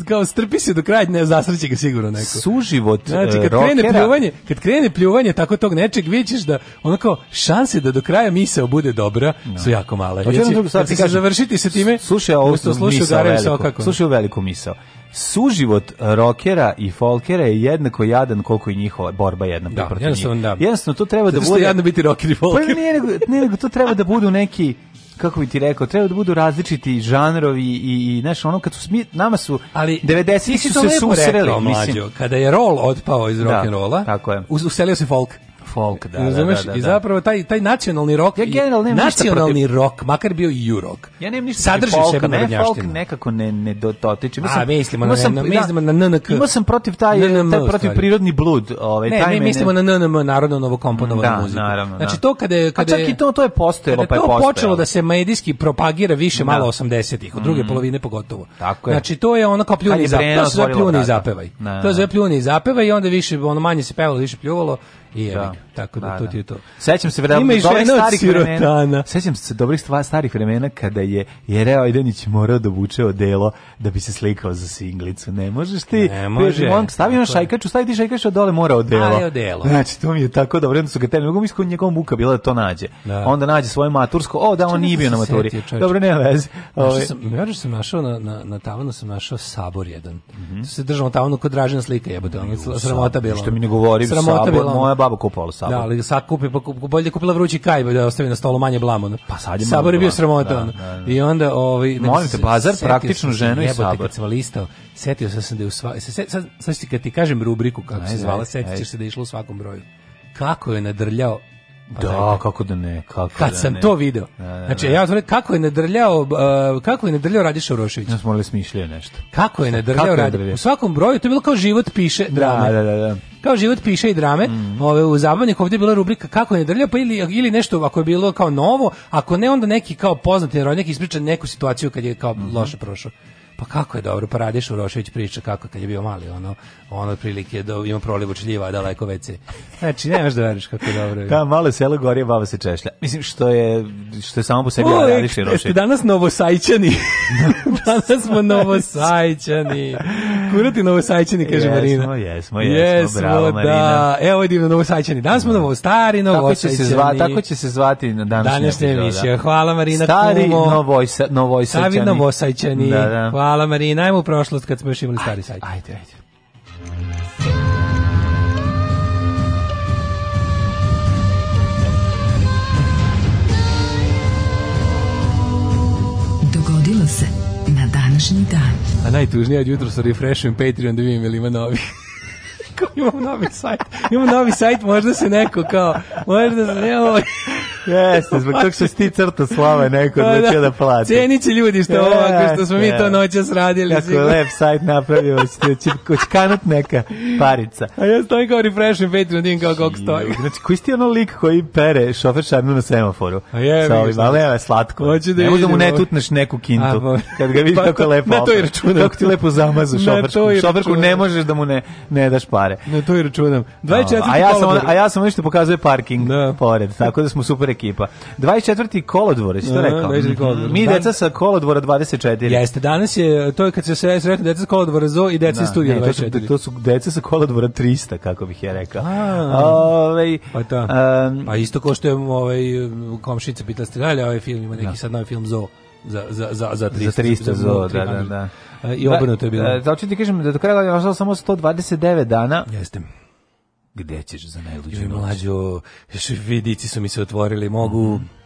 kao strpi se do kraja, ne zasreće ga sigurno neko. Suživot znači, e, kad krene pljuvanje, kad krene pljuvanje tako tog nečeg, vidiš da ono kao šanse da do kraja misao bude dobra no. Da. su jako male. Hoćeš pa drugu stvar ti završiti se time. Slušaj, ovo što slušao kako. slušaj veliku misao. Suživot rokera i folkera je jednako jadan koliko i njihova borba jedna da, protiv njih. Da. Jednostavno, to treba da Zato da bude... jadno biti roker i pa folker. Pa nije nego, nije nego, to treba da budu neki kako bi ti rekao, treba da budu različiti žanrovi i, i znaš, ono kad su smi, nama su Ali, 90 su se susreli. Rekao, mlađo, mislim. kada je roll otpao iz da, rock'n'rolla, uselio se folk folk, da, da, Razumeš? Da, da, I da. zapravo taj, taj nacionalni rok, ja generalno nemam nacionalni protiv... rock, makar bio i rock. Ja nemam ništa Sadrži folk, ne, folk nekako ne, ne dotiče. Mislim, A, mislimo na, sam, na, da, mislimo na NNK. Imao sam protiv taj, NNM, taj protiv prirodni blud. Ovaj, ne, taj mi mislimo na NNM, narodno novokomponovanu da, muziku. Naravno, znači to kada, pa kada, čak i to, to je postojalo, pa je to počelo da se medijski propagira više malo 80-ih, od druge mm. polovine pogotovo. Tako je. Znači to je ono kao pljuni i zapevaj. To se pljuni i zapevaj. To je zove pljuni i zapevaj i onda više, ono manje se pevalo, više pljuvalo I evo, da. tako da, da, da. to je to. Sećam se vremena dobrih starih vremena. Sećam se dobrih stvari starih vremena kada je Jereo Ajdenić morao da vuče odelo da bi se slikao za singlicu. Ne možeš ti. Ne može. On stavi on šajkaču, stavi ti šajkaču dole mora odelo. Ali odelo. Znači to mi je tako dobro, onda su ga teli, mogu misliti njegova muka bila da to nađe. Da. Onda nađe svoje matursko. O, da on nije bio na maturi. Setio, dobro, nema veze. Ovaj sam, ja sam našao na na na tavanu sam našao sabor jedan. Mm -hmm. se držao tavanu kod Dražena slika, jebote, ona sramota bila. Što mi ne govori, sabor, moja baba kupala sabor. Da, ali sad kupi, pa bolje kupila vrući kaj, da ostavi na stolu manje blamo. Pa sad je Sabor je bio sramotan. Da, da, da. I onda, ovaj, Molim te, bazar, praktično ženu i sabor. Kad sam listao, setio sam se da je u sva... Sad, sad, sad ću ti kad ti kažem rubriku kako se zvala, setit ćeš se da je išlo u svakom broju. Kako je nadrljao pa da, dajde. kako da ne, kako Kad da sam ne. to video. Da, da, znači, ja otvorim, kako je nadrljao, uh, kako je nadrljao Radiša Urošević. Nas morali smišljaju nešto. Kako je nadrljao Radiša. U svakom broju to je bilo kao život piše drame. Da, da, da. Kao život piše i drame. Mm. Ove u zabavnik ovdje je bila rubrika kako je drlja pa ili ili nešto ako je bilo kao novo, ako ne onda neki kao poznati rodnjak ispriča neku situaciju kad je kao mm. loše prošao pa kako je dobro, pa Radiš Urošević priča kako kad je bio mali, ono, ono otprilike da ima prolivu čljiva, da lajko WC. Znači, nemaš da veriš kako je dobro. Da, malo selo gori, baba se češlja. Mislim, što je, što je samo po sebi Radiš Rošević. Ste danas novosajčani. danas smo novosajčani. Kura ti novosajčani, kaže jesmo, Marina. Jesmo, jesmo, jesmo, bravo da. Marina. Evo je divno novosajčani. Danas smo novostari, novosajčani. Tako će se zva, tako će se zvati na današnje Današnja emisija. Hvala Marina. Stari novosajčani. Novo Stari novosajčani. Da, da. Hvala Hvala Marina, ajmo u prošlost kad smo još imali stari sajt. Ajde, ajde. Dogodilo se na današnji dan. A najtužnije od jutro sa refreshom Patreon da vidim ili ima novih. imamo novi sajt. Imamo novi sajt, možda se neko kao, možda se ne, Jeste, zbog toga što sti crta slava neko pa odlučio da, da plati. Ceniće ljudi što ovo, ako što smo mi to noćas radili. Kako je lep sajt napravio, kanut neka parica. A ja stojim kao refreshim Patreon, da vidim kao koliko stojim. Znači, koji ste ono lik koji pere šofer šarnu na semaforu? A je, sa ovim, ali je slatko. Hoću da Nemo da mu ne tutneš neku kintu. A, pa- kad ga vidiš pa, kako lepo. Na to i računam. Kako ti lepo zamazu šoferku. Šoferku ne možeš da mu ne, ne daš pare. Na to i računam. 24. A ja sam, a ja sam nešto pokazuje parking da. pored, tako da smo super ekipa. 24. kolodvor, jesi to rekao? Mm -hmm. Mi deca sa kolodvora 24. Jeste, danas je, to je kad se sve sretne deca sa kolodvora ZO i deca iz da, studija 24. To su, to su deca sa kolodvora 300, kako bih ja rekao. A, Ove, pa to. Da. Um, pa isto ko što je ovaj, komšinica pitala ste dalje, ovaj film ima neki da. sad novi film ZO za za za za 300 za 300 zo, da, da, da. E, I obrnuto je da, bilo. E, da, da, da, da, da, da, da, da, da, da, da, da, Gde ćeš za najluđu noć? Mlađo, još vidici su mi se otvorili, mogu... Mm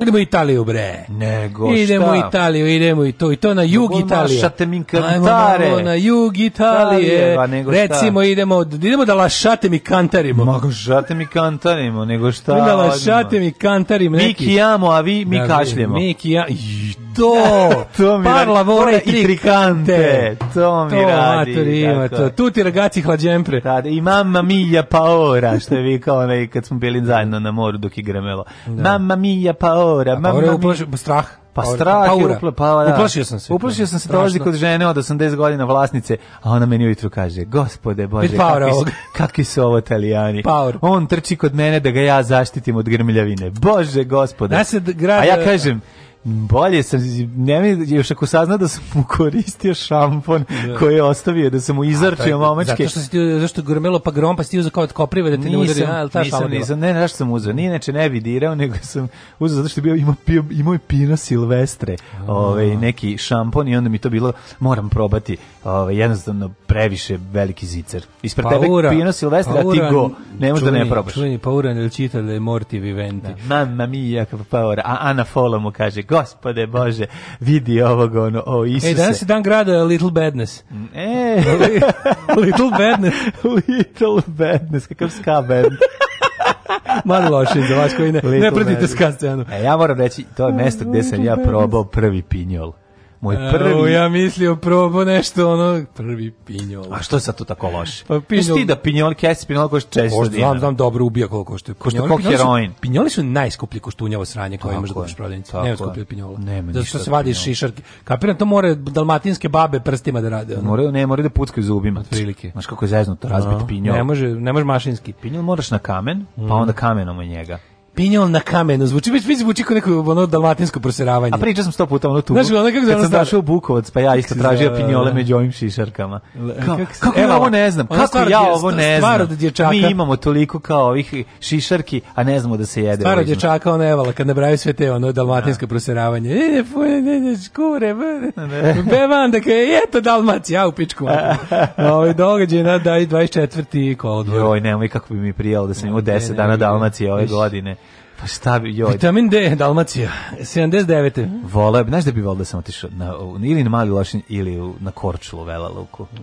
Idemo u Italiju, bre. Nego, idemo šta? u Italiju, idemo i to, i to na jug Nego Italije. Šate mi kantare. Ajmo, na jug Italije. Italije Recimo, da šta? idemo, idemo da lašate mi kantarimo. Ma, šate mi kantarimo, nego šta? Da lašate mi kantarimo. Neki. Mi kijamo, a vi mi da, kašljemo. Mi kijamo, to, to mi parla lavore i tricante, to mi to, radi. Mater, ima to, tu ti ragaci hlađempre. Tada, da, I mamma mia paura, ora, što je vi kao onaj kad smo bili zajedno na moru dok je gremelo. Da. Mamma mia pa Pa Ma, paura strah. Pa strah paura. Upla, pa, da. Uplašio sam se. Uplašio sam se, dolazi da kod žene od 80 godina vlasnice, a ona meni ujutru kaže, gospode bože, kakvi su, kakvi su ovo italijani. Paura. On trči kod mene da ga ja zaštitim od grmljavine. Bože, gospode. Ja grad, a ja e, kažem, Bolje sam, ne još ako sazna da sam mu koristio šampon da. koji je ostavio, da sam mu izarčio da, momačke. Zato što si ti, zašto grmelo pa grom, pa si ti uzao kao od koprive da te nisam, ne udari. Nisam, ta nisam, nisam, ne, nešto sam uzao, nije neče ne vidirao, nego sam uzao zato što je bio, imao, pio, imao je pino silvestre, ovaj, neki šampon i onda mi to bilo, moram probati, ovaj, jednostavno previše veliki zicer. Ispred pa tebe ura, pino silvestre, pa a ti go, ne možeš da ne probaš. Čuveni pauran, ili čitale morti viventi. Da. Mamma mia, pa ora, a Ana Fola mu kaže, gospode bože, vidi ovog ono, o Isuse. E, danas je dan grada Little Badness. E. little Badness. little Badness, kakav ska band. Mali loši za vas koji ne, Little ne pratite ska scenu. E, ja moram reći, to je mesto gde sam ja probao prvi pinjol. Moj prvi... E, ja mislio probo nešto ono, prvi pinjol. A što je sad to tako loše? Pa pinjol... ti da pinjol, kesi pinjol košta 400 dinara. Znam, znam, dobro ubija koliko košta. Košta ko heroin. Pinjoli su najskuplji koštunjavo sranje koje imaš da budeš prodavnici. Nema skuplji pinjola. Nema Zato što se vadiš šišarki. Kapiram, to more dalmatinske babe prstima da rade. Ono. Moraju, ne, moraju da puckaju zubima. Otprilike. Znaš kako je to razbiti pinjol. Ne može, ne može mašinski. Pinjol moraš na kamen, pa mhm. onda kamenom od njega. Pinjol na kamenu, zvuči baš već zvuči kao neko ono dalmatinsko proseravanje. A pričao sam 100 puta ono tu. Znaš, ono kako Kad sam došao Bukovac, pa ja isto tražio pinjole među ovim šišarkama. Kao, kako ja ovo ne znam, kako ja ovo ne znam. Stvar od dječaka. Mi imamo toliko kao ovih šišarki, a ne znamo da se jede. Stvar od dječaka ona evala, kad ne bravi sve te ono dalmatinsko da. proseravanje. E, ne, ne, ne, škure, bevanda, kao je to Dalmacija, u pičku. Ovo ovaj događaj na 24. kolodvor. Joj, nemoj kako bi mi prijalo da sam imao 10 dana Dalmacije ove godine. Pa šta bi, joj. Vitamin D, Dalmacija, 79. Vole, znaš da bi volio da sam otišao na, ili na Mali Lošinj ili na Korčulu, Vela Luku. E,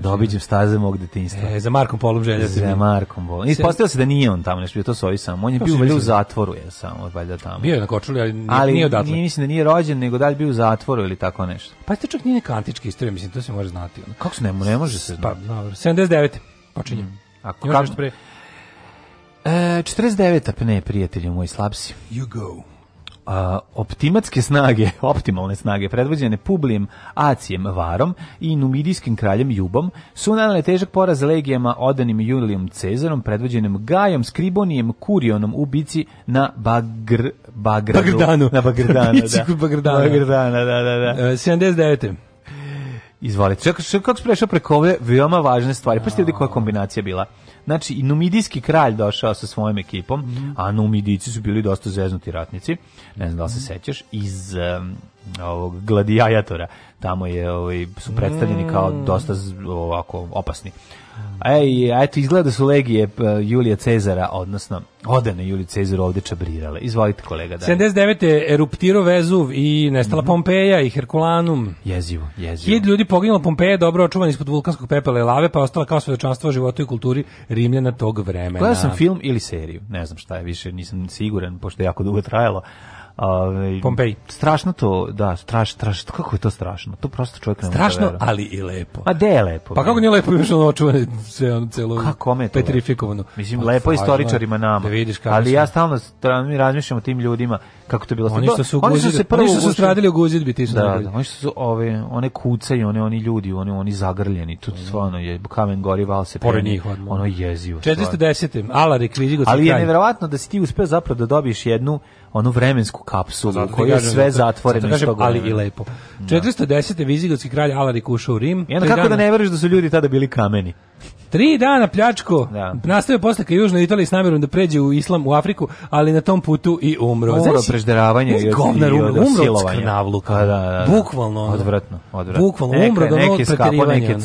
da obiđem staze mog detinjstva. E, za Markom Polom želja se. Za Markom Polom. Ispostavilo se da nije on tamo, nešto bio to s ovim sam. On je to bio valjda u zatvoru, je samo, valjda tamo. Bio je na Korčulu, ali, nije, ali nije odatle. Ali mislim da nije rođen, nego da li bio u zatvoru ili tako nešto. Pa to čak nije neka antička istorija, mislim, to se može znati. Kako se ne, ne može se? Pa, dobro. 79. Počinjem. Mm. Ako, kako, pre... 49. E, pne, prijatelju moj, slabsi. You go. Uh, optimatske snage, optimalne snage, predvođene Publijem, Acijem, Varom i numidijskim kraljem Jubom, su nanale težak poraz legijama odanim Julijom Cezarom, predvođenim Gajom, Skribonijem, Kurionom u bici na Bagr, Bagradu. Bagrdanu. Na Bagrdanu, da. Bagrdana. Bagrdana, da, da, da. Uh, e, 79. Izvolite. Čekaj, kako se prešao preko ove veoma važne stvari? Pa ste koja kombinacija bila? Znači, i numidijski kralj došao sa svojom ekipom, mm. a numidici su bili dosta zeznuti ratnici, ne znam da li se mhm. sećaš, iz um, ovog gladijatora. Tamo je, ovaj, su predstavljeni kao mm. dosta ovako opasni. Ej, eto, izgleda da su legije Julija Cezara, odnosno odane Julije Cezaru ovde čabrirale. Izvolite kolega. Dalje. 79. eruptirao Vezuv i nestala mm -hmm. Pompeja i Herkulanum. Jezivo, jezivo. Hid ljudi poginulo Pompeja dobro očuvana ispod vulkanskog pepela i lave, pa ostala kao svedočanstvo o životu i kulturi Rimljana tog vremena. Gledao sam film ili seriju, ne znam šta je više, nisam siguran, pošto je jako dugo trajalo, Ove, ovaj, Pompeji. Strašno to, da, straš, strašno. Kako je to strašno? To prosto čovjek ne da Strašno, ali i lepo. A gde je lepo? Pa kako da. nije lepo, imaš ono očuvane sve ono celo kako me petrifikovano. Mislim, pa, lepo istoričarima nama. Da vidiš kako Ali ja stalno razmišljam o tim ljudima kako to bilo oni što su oni su se prvo oni što su stradali u guzidbi ti su da, da, oni su ove one kucaju one oni ljudi oni oni zagrljeni tu stvarno je kamen gori val se pored njih odmah. ono jezivo 410 Alarik Vidigotski ali je neverovatno da si ti uspeo zapravo da dobiješ jednu onu vremensku kapsulu zato koju je sve zatvoreno kažem, ali i lepo. Da. 410. Vizigotski kralj Alarik ušao u Rim. I onda kako dana... da ne veruješ da su ljudi tada bili kameni? Tri dana pljačko. Da. Nastavio posle Južnoj Italiji s namjerom da pređe u islam u Afriku, ali na tom putu i umro. Umro prežderavanje i govnar umro, umro od skrnavluka. Pa da, da, da. Bukvalno. Odvratno, odvratno. Bukvalno Neka, umro do novog preterivanja.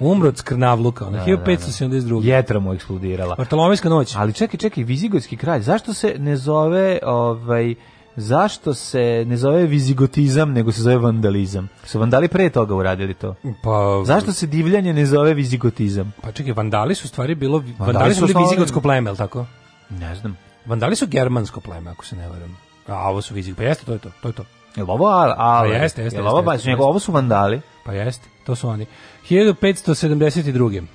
Umro od skrnavluka, ono, da, 1572. Da, da. Jetra mu eksplodirala. Bartolomejska noć. Ali čekaj, čekaj, Vizigotski kralj, zašto se ne zove ovaj zašto se ne zove vizigotizam, nego se zove vandalizam? Su vandali pre toga uradili to? Pa... Zašto se divljanje ne zove vizigotizam? Pa čekaj, vandali su stvari bilo... Vandali, vandali su bili vizigotsko pleme, tako? Ne znam. Vandali su germansko pleme, ako se ne varam. A ovo su vizig... Pa jeste, to je to, to je to. Jel ovo, ali... Pa jeste, jeste. Jel ovo, jeste, jeste, jeste, ovo su vandali? Pa jeste, to su oni. 1572.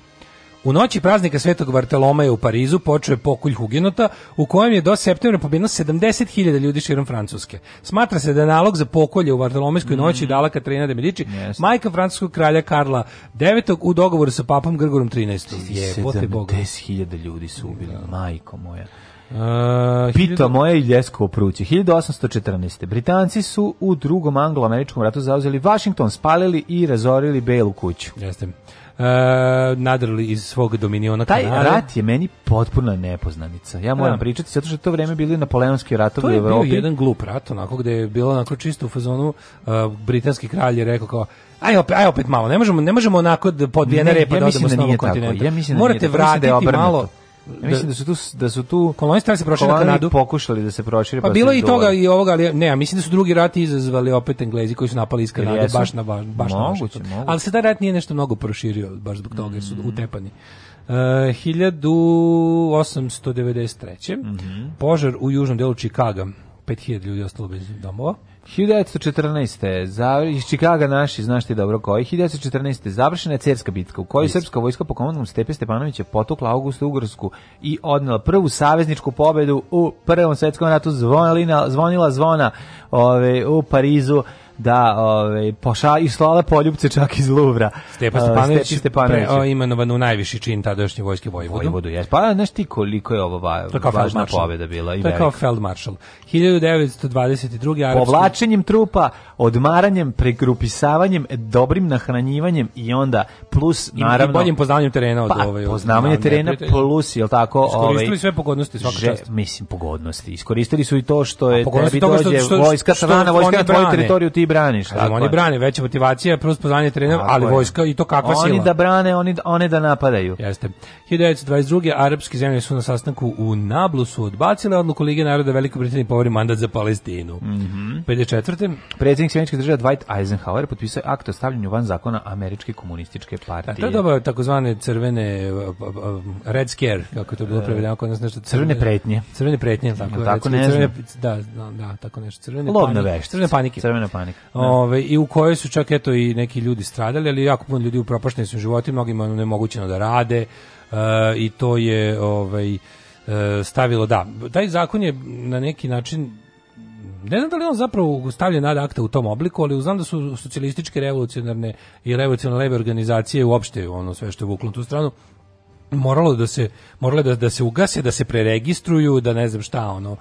U noći praznika Svetog Bartolomeja u Parizu počeo je pokulj hugenota u kojem je do septembra pobjedno 70.000 ljudi širom Francuske. Smatra se da je nalog za pokolje u Bartolomejskoj noći mm. dala Katarina de Medici, yes. majka francuskog kralja Karla IX u dogovoru sa papom Grgorom XIII. Jebote Boga. 70.000 ljudi su ubili, da. majko moja. Uh, Pita 000... moje i Ljeskovo pruće. 1814. Britanci su u drugom anglo-američkom ratu zauzeli Washington, spalili i razorili Belu kuću. Jeste uh, nadrli iz svog dominiona Taj kanale. rat je meni potpuna nepoznanica. Ja moram da. pričati, zato što to vreme bili napoleonski ratovi u Evropi. To je bio jedan glup rat, onako gde je bilo onako čisto u fazonu uh, britanski kralj je rekao kao Aj opet, aj opet malo. Ne možemo, ne možemo onako da podvijena repa ja da odemo da s novog kontinenta. Ja mislim da Morate nije, da vratiti da malo da, mislim da su tu da su tu kolonisti se prošli na Kanadu. Pokušali da se prošire pa, pa bilo i dola. toga i ovoga, ali ne, mislim da su drugi rat izazvali opet Englezi koji su napali iz Kanade Jesu? baš na baš moguće, na moguće. Ali se taj rat nije nešto mnogo proširio baš zbog toga jer su mm. utepani. Uh, 1893. Mm -hmm. Požar u južnom delu Čikaga. 5000 ljudi ostalo bez domova. 1914. Za, iz Čikaga naši, znaš ti dobro koji, 1914. završena je Cerska bitka u kojoj Isto. srpska vojska po komandom Stepe Stepanović je potukla Augustu Ugorsku i odnela prvu savezničku pobedu u Prvom svetskom ratu, zvonila, zvonila zvona ove, ovaj, u Parizu da ovaj poša i slala poljubce čak iz Luvra. Stepa eh, Stepanović Stepi Stepanović pre, o, imenovan u najviši čin tadašnje vojske Vojvodu. Vojvodu jes. Pa znaš ti koliko je ovo va, važna pobeda bila i To je kao feldmaršal. 1922. Povlačenjem trupa, odmaranjem, pregrupisavanjem, dobrim nahranjivanjem i onda plus naravno I boljim poznavanjem terena od pa, ovaj, poznavanje terena plus je tako iskoristili ovaj sve pogodnosti svaka čast. Mislim pogodnosti. Iskoristili su i to što je tebi dođe što, vojska strana, vojska na tvoju teritoriju ti ti braniš. Kažem, oni brane, veća motivacija, plus poznanje trenera, ali je. vojska i to kakva oni sila. Oni da brane, oni, one da napadaju. Jeste. 1922. arapske zemlje su na sastanku u Nablusu odbacile odluku Lige naroda Velikoj Britaniji povori mandat za Palestinu. Mm -hmm. 54. Predsjednik Sjemeničke države Dwight Eisenhower potpisao akt o stavljanju van zakona Američke komunističke partije. A to je dobro takozvane crvene red scare, kako je to bilo e. prevedeno kod nas nešto crvene, crvene pretnje. Crvene pretnje, tako, tako ne crvene, da, da, da, tako nešto. Crvene Lovna panike. Vešt. Crvene panike. Crvene panike. Da. Ove, I u kojoj su čak eto i neki ljudi stradali, ali jako puno ljudi upropašteni su životi, mnogima je nemogućeno da rade uh, i to je ovaj, e, stavilo, da, taj zakon je na neki način ne znam da li on zapravo stavlja nad akta u tom obliku, ali znam da su socijalističke revolucionarne i revolucionarne leve organizacije uopšte ono sve što je vuklo tu stranu moralo da se morale da, da se ugase, da se preregistruju, da ne znam šta ono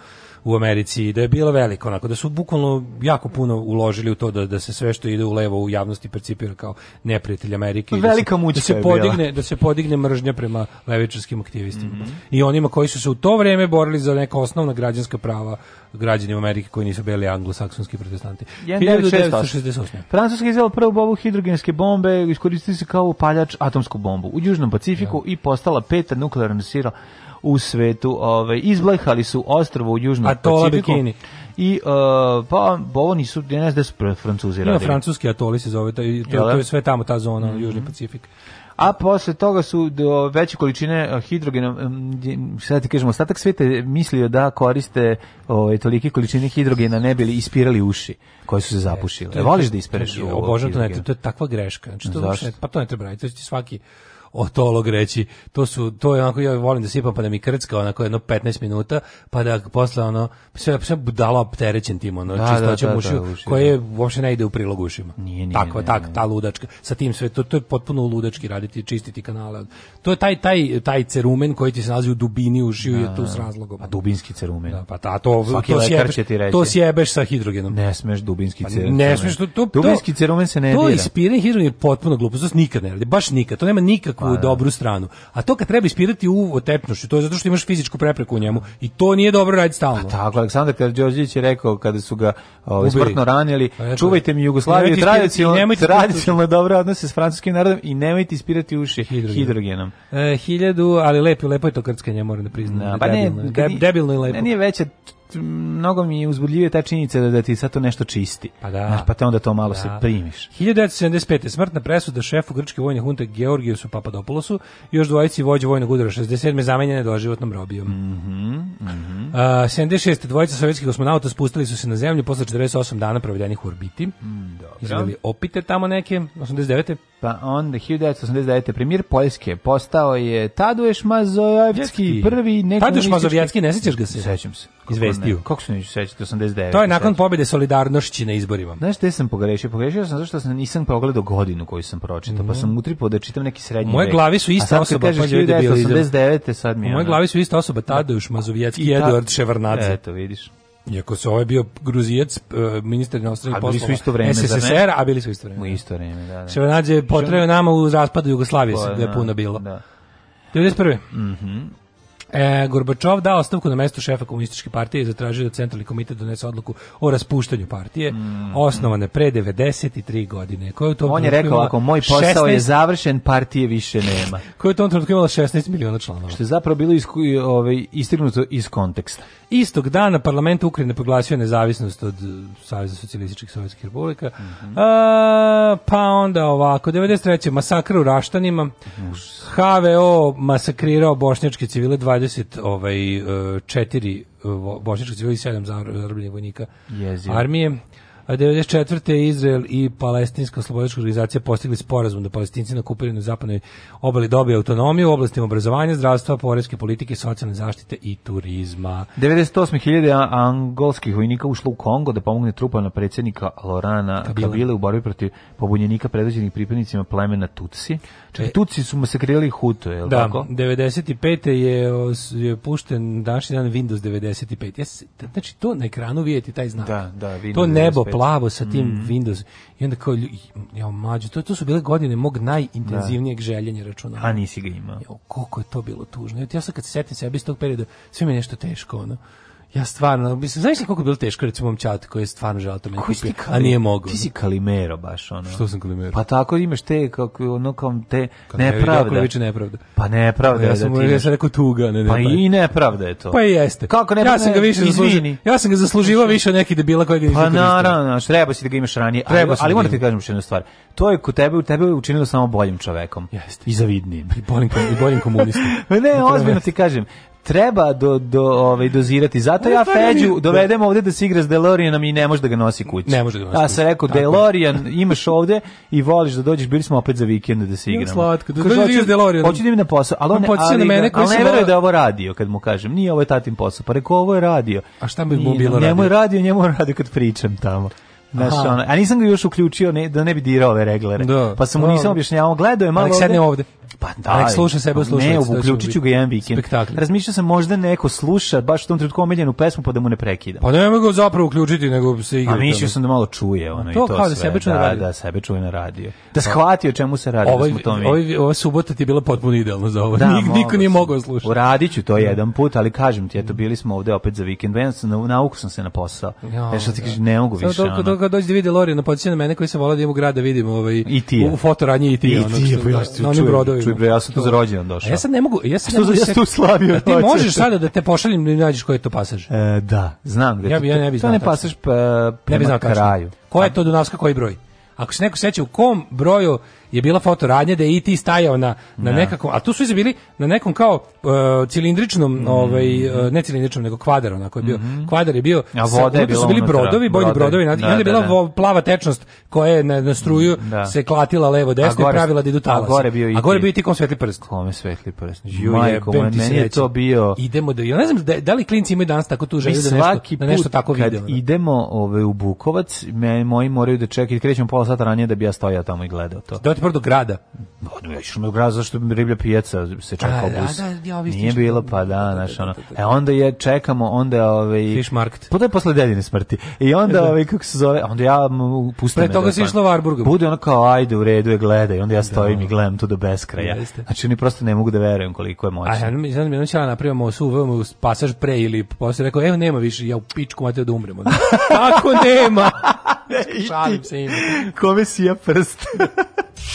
u Americi, da je bilo veliko, onako, da su bukvalno jako puno uložili u to da, da se sve što ide u levo u javnosti percipira kao neprijatelj Amerike. Da Velika da se, da se podigne, bila. Da se podigne mržnja prema levičarskim aktivistima. Mm -hmm. I onima koji su se u to vrijeme borili za neka osnovna građanska prava građani Amerike koji nisu bili anglosaksonski protestanti. 1968. Francuska izvela prvu bobu hidrogenske bombe, iskoristili se kao upaljač atomsku bombu u Južnom Pacifiku ja. i postala peta nuklearna sila u svetu. Ovaj izblehali su ostrvo u južnom Atola Pacifiku. I uh, pa ovo nisu, ne znam da su francuzi radili. Ima francuski atoli se zove, to, to, da? to je sve tamo ta zona, mm -hmm. južni Pacifik a posle toga su do veće količine e, hidrogena, sad ti kažemo, ostatak sveta je mislio da koriste ove, ovaj, tolike količine hidrogena ne bili ispirali uši koje su se zapušile. E, voliš da ispereš ovo? Obožavam to, ne, to je takva greška. Znači, to, Zašto? pa to ne treba raditi, to je svaki otolog reći. To su to je onako ja volim da sipam pa da mi krcka onako jedno 15 minuta, pa da posle ono sve sve budala opterećen tim ono da, čistoćom da, da, da ušiju, da, uši, koje uopšte ne ide u prilog ušima. Nije, nije, Tako, nije, tak, nije. ta ludačka. Sa tim sve to, to je potpuno ludački raditi, čistiti kanale. To je taj taj taj cerumen koji ti se nalazi u dubini ušiju da, je tu s da. razlogom. A dubinski cerumen. Da, pa ta, to Svaki to sjebeš, ti reći. To sjebeš sa hidrogenom. Ne smeš dubinski pa, cerumen. Ne smeš to, to dubinski cerumen se ne dira. To ispiranje hidrogen je potpuno glupo, zato nikad ne radi, baš nikad. To nema nikakve pa, u da. dobru stranu. A to kad treba ispirati u otepnošću, to je zato što imaš fizičku prepreku u njemu i to nije dobro raditi stalno. A tako, Aleksandar Karđorđević je rekao kada su ga o, ovaj, smrtno ranili, pa, čuvajte mi Jugoslaviju, tradicionalno, tradicionalno dobre odnose s francuskim narodom i nemojte ispirati uši hidrogenom. hidrogenom. E, hiljadu, ali lepo, lepo je to krckanje, moram da priznam. No, da, da, pa ne, debilno, debilno i lepo. Ne, nije veća mnogo mi je uzbudljivije ta činjenica da, da ti sad to nešto čisti. Pa da. Znaš, pa te onda to malo da. se da. primiš. 1975. smrtna presuda šefu grčke vojne hunte Georgijusu Papadopoulosu još dvojici vođe vojnog udara 67. zamenjene doživotnom robijom. Mm -hmm, mm -hmm. Uh, 76. dvojica sovjetskih kosmonauta spustili su se na zemlju posle 48 dana provedenih u orbiti. Mm, dobro. Izgledali opite tamo neke, 89. Pa onda 1989. premijer Poljske postao je Taduješ Mazovjevski, prvi neko... Taduješ Mazovjevski, ne sećaš ga se? Sećam se izvestiju. Ne? Kako se neću sećati, 89. To je nakon pobjede solidarnošći na izborima. Znaš te sam pogrešio? Pogrešio sam zašto sam nisam pogledao godinu koju sam pročitao, mm. pa mhm. sam utripao da čitam neki srednji Moje vek. glavi su ista osoba. A pa sad osoba, kažeš 1989. sad mi je... moje glavi su ista osoba Tadeuš Mazovjetski i Eduard Ševarnadze. Eto, vidiš. Iako se ovaj bio Gruzijac, e, ministar inostranih poslova. A bili su isto vreme, SSSR, a bili su isto vreme. U da. isto vreme, da. da. Ševarnadze je potrebao nama u raspadu Jugoslavije, pa, da je puno bilo. Da. 91. Mhm. E, Gorbačov dao ostavku na mesto šefa komunističke partije i zatražio da centralni komitet donese odluku o raspuštanju partije, mm. osnovane pre 93 godine. Koja u tom On je rekao, ako moj posao 16... je završen, partije više nema. koja je u tom trenutku imala 16 miliona članova. Što je zapravo bilo iz, ove, ovaj, istignuto iz konteksta. Istog dana parlament Ukrajine proglasio nezavisnost od eh, Saveza socijalističkih sovjetskih republika. Mm -hmm. A, pa onda ovako, 93. masakra u Raštanima, mm. HVO masakrirao bošnjačke civile 20 120 ovaj, 4 e, e, bošnjačka civila i 7 zarobljenih vojnika Jezio. armije. 94. Izrael i palestinska slobodačka organizacija postigli sporazum da palestinci na kupirinu zapadnoj obali dobiju autonomiju u oblastima obrazovanja, zdravstva, porezke politike, socijalne zaštite i turizma. 98.000 angolskih vojnika ušlo u Kongo da pomogne trupama predsjednika Lorana Kabila. Kabile u borbi protiv pobunjenika predvođenih pripadnicima plemena Tutsi. Čak e, Tutsi su masakrirali Hutu, je li da, tako? Da, 95. Je, je pušten današnji dan Windows 95. Ja, znači, to na ekranu vidjeti taj znak. Da, da, Windows to nebo 95 plavo sa tim mm. Windows. I onda kao, ja mlađe, to, to su bile godine mog najintenzivnijeg da. željenja računa. A nisi ga imao. Jao, koliko je to bilo tužno. Ja sad kad se setim sebe iz tog perioda, sve mi je nešto teško, ono. Ja stvarno, mislim, znaš li koliko je bilo teško recimo mom čatu koji je stvarno želeo to meni kupio, a nije mogao. Ti si Kalimero baš ono. Što sam Kalimero? Pa tako imaš te kako ono kao te Kad nepravda. viče nepravda. Pa nepravda ja je sam, da ti. Ja sam rekao tuga, ne, ne pa, pa i nepravda je to. Pa i jeste. Kako ne? Ja sam ga više zaslužio. Ja sam ga zaslužio znači- više od nekih debila ga pa nisam. Pa naravno, treba si da ga imaš ranije. Treba ali, ali da moram ti kažem jednu stvar. To je kod tebe, tebe učinilo samo boljim čovekom. Jeste. I zavidnim. I boljim, i boljim komunistom. ne, ozbiljno ti kažem treba do, do, ovaj, dozirati. Zato ja Feđju dovedemo ovde da se igra s DeLoreanom i ne može da ga nosi kući. Ne može da ga nosi. Ja sam rekao, DeLorean imaš ovde i voliš da dođeš, bili smo opet za vikend da se igramo. Slatko, da dođeš da igra s da idem na posao, ali on ali, na mene, da- ali ne veruje da ovo radio, kad mu kažem. Nije ovo je tatin posao, pa rekao, ovo je radio. A šta bi mu bilo radio? Njemu je radio, njemu je radio kad pričam tamo. Znaš, ono, a nisam ga još uključio ne, da ne bi dirao ove reglere. Da. Pa sam mu da. nisam objašnjavao, gledao je malo Alex ovde. ovde. Pa da, nek sluša sebe, sluša. Ne, uključit ću ga jedan vikend. Spektakl. Razmišlja sam možda neko sluša baš u tom trenutku omiljenu pesmu pa da mu ne prekida. Pa nema ga zapravo uključiti nego se igra. A mislio sam da malo čuje ono to, i to kao da sve. da sebe čuje da, na radio. Da, sebe čuje na radio. Da shvati o čemu se radi. Da ovaj, da smo to ovaj, ova subota ti je bila potpuno idealna za ovo. Da, Nik, niko nije mogao slušati. Uradit ću to jedan put, ali kažem ti, eto bili smo ovde opet za vikend. Ja sam na, nauku sam se na posao. Ja, e što ti kaže, ne mogu više. Dok, kad dođe da vide Lorija na podsjeća na mene koji se volao da imam grad da vidim ovaj, I ti u fotoranje i ti. I ono, ti je, pa ja sam čuj, čuj, bre, ja sam tu za rođendan došao. A ja sad ne mogu, ja sad ne mogu. Ja da tu slavio. Ti možeš sada da te pošaljem da nađeš koji je to pasaž. E, da, znam gde. Ja bi ja ne bi znao. To ne pasaž prema pa kraju. Koja je to Dunavska koji broj? Ako se neko seća u kom broju je bila fotoradnja da je i e stajao na, na ja. Da. nekakvom, a tu su bili na nekom kao uh, cilindričnom, mm -hmm. ovaj, uh, ne cilindričnom, nego kvadar, onako je bio, mm -hmm. kvadar je bio, a vode je su bili unutra, brodovi, bojni brodovi, brodovi i da, onda je da, bila da, plava tečnost koja je na, na struju da. se klatila levo desno i pravila da idu talas. A gore bio i, a gore bio i ti kom svetli prst. Kome svetli prst. Juje, meni je to bio... Idemo da, ja ne znam da, da li klinci imaju danas tako tu želju da nešto, da nešto tako vidimo. Kad idemo ove, u Bukovac, me, moji moraju da čekaju, krećemo pola sata ranije da bi ja stojao tamo i gledao to. Da izbor do grada. No, ja išao do grada zašto riblja pijaca se čeka da, da bus. Da, da, ja, Nije bilo, pa da, znaš, ono. E onda je, čekamo, onda... Ovaj, Fish market. Pa to je posle dedine smrti. I onda, da. ovaj, kako se zove, onda ja pustim... Pre toga da si išla Varburga. Bude ono kao, ajde, u redu je, gledaj. Onda ja stojim i gledam to do beskraja. Jeste. Znači, oni prosto ne mogu da verujem koliko je moć. A ja mi znam, mi ćela napravimo su uvemo pasaž pre ili posle rekao, evo nema više, ja u pičku mate da umremo. Tako nema. Šalim se ima. Kome si ja prst?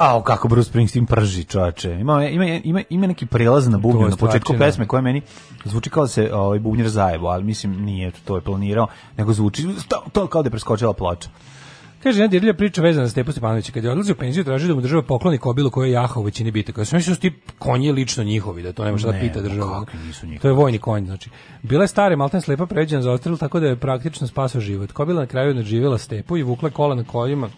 Ao, kako Bruce Springsteen prži, čovače. Ima, ima, ima, ima neki prelaz na bubnju na početku pesme koja meni zvuči kao da se ovaj, bubnjar zajebo, ali mislim nije to je planirao, nego zvuči to, to kao da je preskočila ploča. Kaže, jedna dirlja priča vezana za Stepu Stepanovića. Kad je odlazio u penziju, traži da mu država pokloni kobilu koju je jahao u većini bitaka. Sve su ti konji lično njihovi, da to nema šta da ne, da pita pa država. To je vojni konj, znači. Bila je stara, malten slepa pređena za ostrel, tako da je praktično spasao život. Kobila na kraju nadživjela Stepu i vukla kola na kojima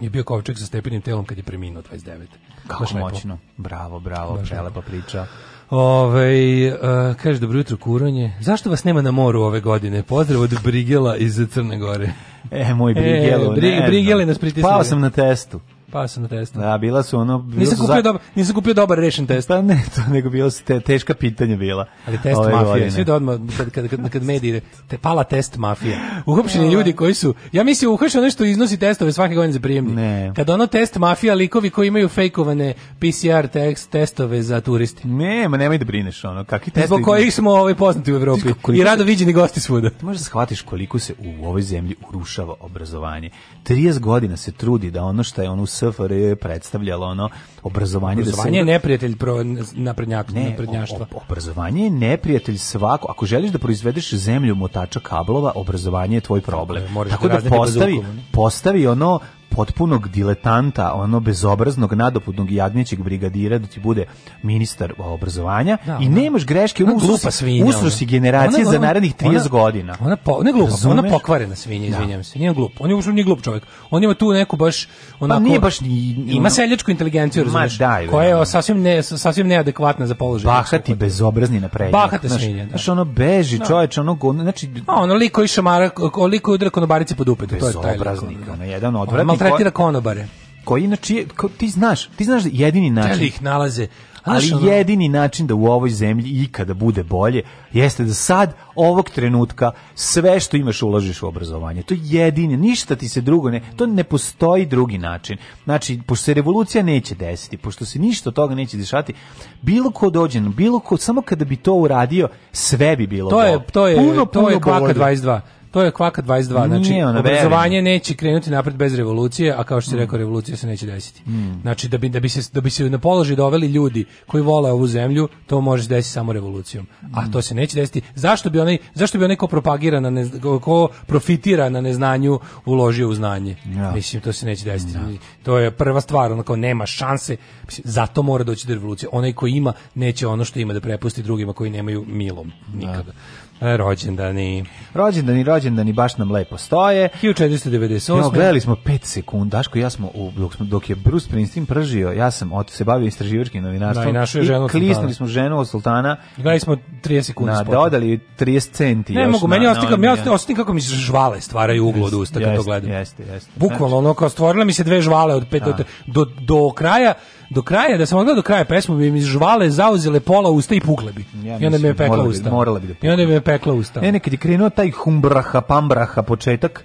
je bio kovčeg sa stepenim telom kad je preminuo 29. Kako Baš moćno. Bravo, bravo, Baš prelepa priča. Ove, uh, e, kaže, dobro jutro, kuranje. Zašto vas nema na moru ove godine? Pozdrav od Brigela iz Crne Gore. E, moj e, Brigelo, e, bri, ne Brigeli nas pritisnuli. Pao sam na testu. Pasano testa. Da, bila su ono... Bila nisam, kupio za... doba, nisam kupio dobar rešen test. Pa ne, to nego bilo su te, teška pitanja bila. Ali test Ove mafije, godine. svi da odmah, kad, kad, kad, kad mediji, te pala test mafije. Uhopšeni ljudi koji su, ja mislim, uhopšeno nešto iznosi testove svake godine za prijemni. Ne. Kad ono test mafija, likovi koji imaju fejkovane PCR tekst, testove za turisti. Ne, ma nemoj da brineš, ono, kakvi testovi... Zbog kojih smo ovaj, poznati u Evropi i rado viđeni gosti svuda. Možeš možda shvatiš koliko se u ovoj zemlji urušava obrazovanje. 30 godina se trudi da ono što je ono u SFRJ predstavljalo ono obrazovanje, obrazovanje da se... je neprijatelj pro naprednjak Ne, naprednjaštva. Ob, obrazovanje je neprijatelj svako. Ako želiš da proizvedeš zemlju motača kablova, obrazovanje je tvoj problem. Moraš Tako da, da postavi, postavi ono potpunog diletanta, ono bezobraznog, nadopudnog jadnićeg brigadira da ti bude ministar obrazovanja da, i nemaš greške, ono glupa svinja. Usruši generacije ona, ona, za narednih 30 godina. Ona po, ne glupa, Razumeš? ona pokvarena svinja, da. izvinjavam se. Nije glup. On je uopšte glup čovjek. On ima tu neku baš pa onako pa nije baš ni, ima seljačku inteligenciju, razumeš? koja je da. sasvim ne sasvim neadekvatna za položaj. Bahati bezobrazni na pređe. Bahati svinja. Da. Znaš, ono beži, čoveče, ono znači ono liko i šamara, koliko udra konobarice pod upet, to je taj. Bezobraznik, ono jedan odvratnik maltretira konobare. Koji inače ti znaš, ti znaš da jedini način. Da ih nalaze ali ono... jedini način da u ovoj zemlji ikada bude bolje jeste da sad ovog trenutka sve što imaš uložiš u obrazovanje. To je jedini, ništa ti se drugo ne, to ne postoji drugi način. Znači, pošto se revolucija neće desiti, pošto se ništa od toga neće dešati, bilo ko dođe, bilo ko, samo kada bi to uradio, sve bi bilo to. Je, to je, puno, to puno je kvaka 22. To je kvaka 22, znači Nije ona, obrazovanje verim. neće krenuti napred bez revolucije, a kao što se mm. reko revolucija se neće desiti. Mm. Znači da bi da bi se da bi se na položaj doveli ljudi koji vole ovu zemlju, to može se desiti samo revolucijom. A mm. to se neće desiti. Zašto bi onaj zašto bi onaj ko propagira na ne, ko profitira na neznanju uložio u znanje? Ja. Mislim to se neće desiti. Ja. Da. To je prva stvar, onako nema šanse. Mislim, Zato mora doći do revolucije. Onaj ko ima neće ono što ima da prepusti drugima koji nemaju milom da. nikada. Ja. Rođendani. Rođendani, rođendani baš nam lepo stoje. 1498. Evo, gledali smo 5 sekund, Daško ja smo, u, dok, smo, dok je Bruce Springsteen pržio, ja sam od, se bavio istraživačkim novinarstvom da, i, našu je i klisnuli smo ženu od sultana. Gledali smo 30 sekundi. Na, dodali da, 30 centi. Ne mogu, meni ostikam, ja ostikam kako mi žvale stvaraju uglo od usta kad to gledam. Jeste, jeste. Bukvalno, ono kao stvorila mi se dve žvale od 5 do, da. do, do kraja do kraja, da sam odgledao do kraja pesmu, bi mi žvale zauzele pola usta i pukle bi. Ja I onda mi je pekla morala usta. Bi, morala bi da pukle. I onda mi je pekla usta. E, nekad je krenuo taj humbraha, pambraha početak,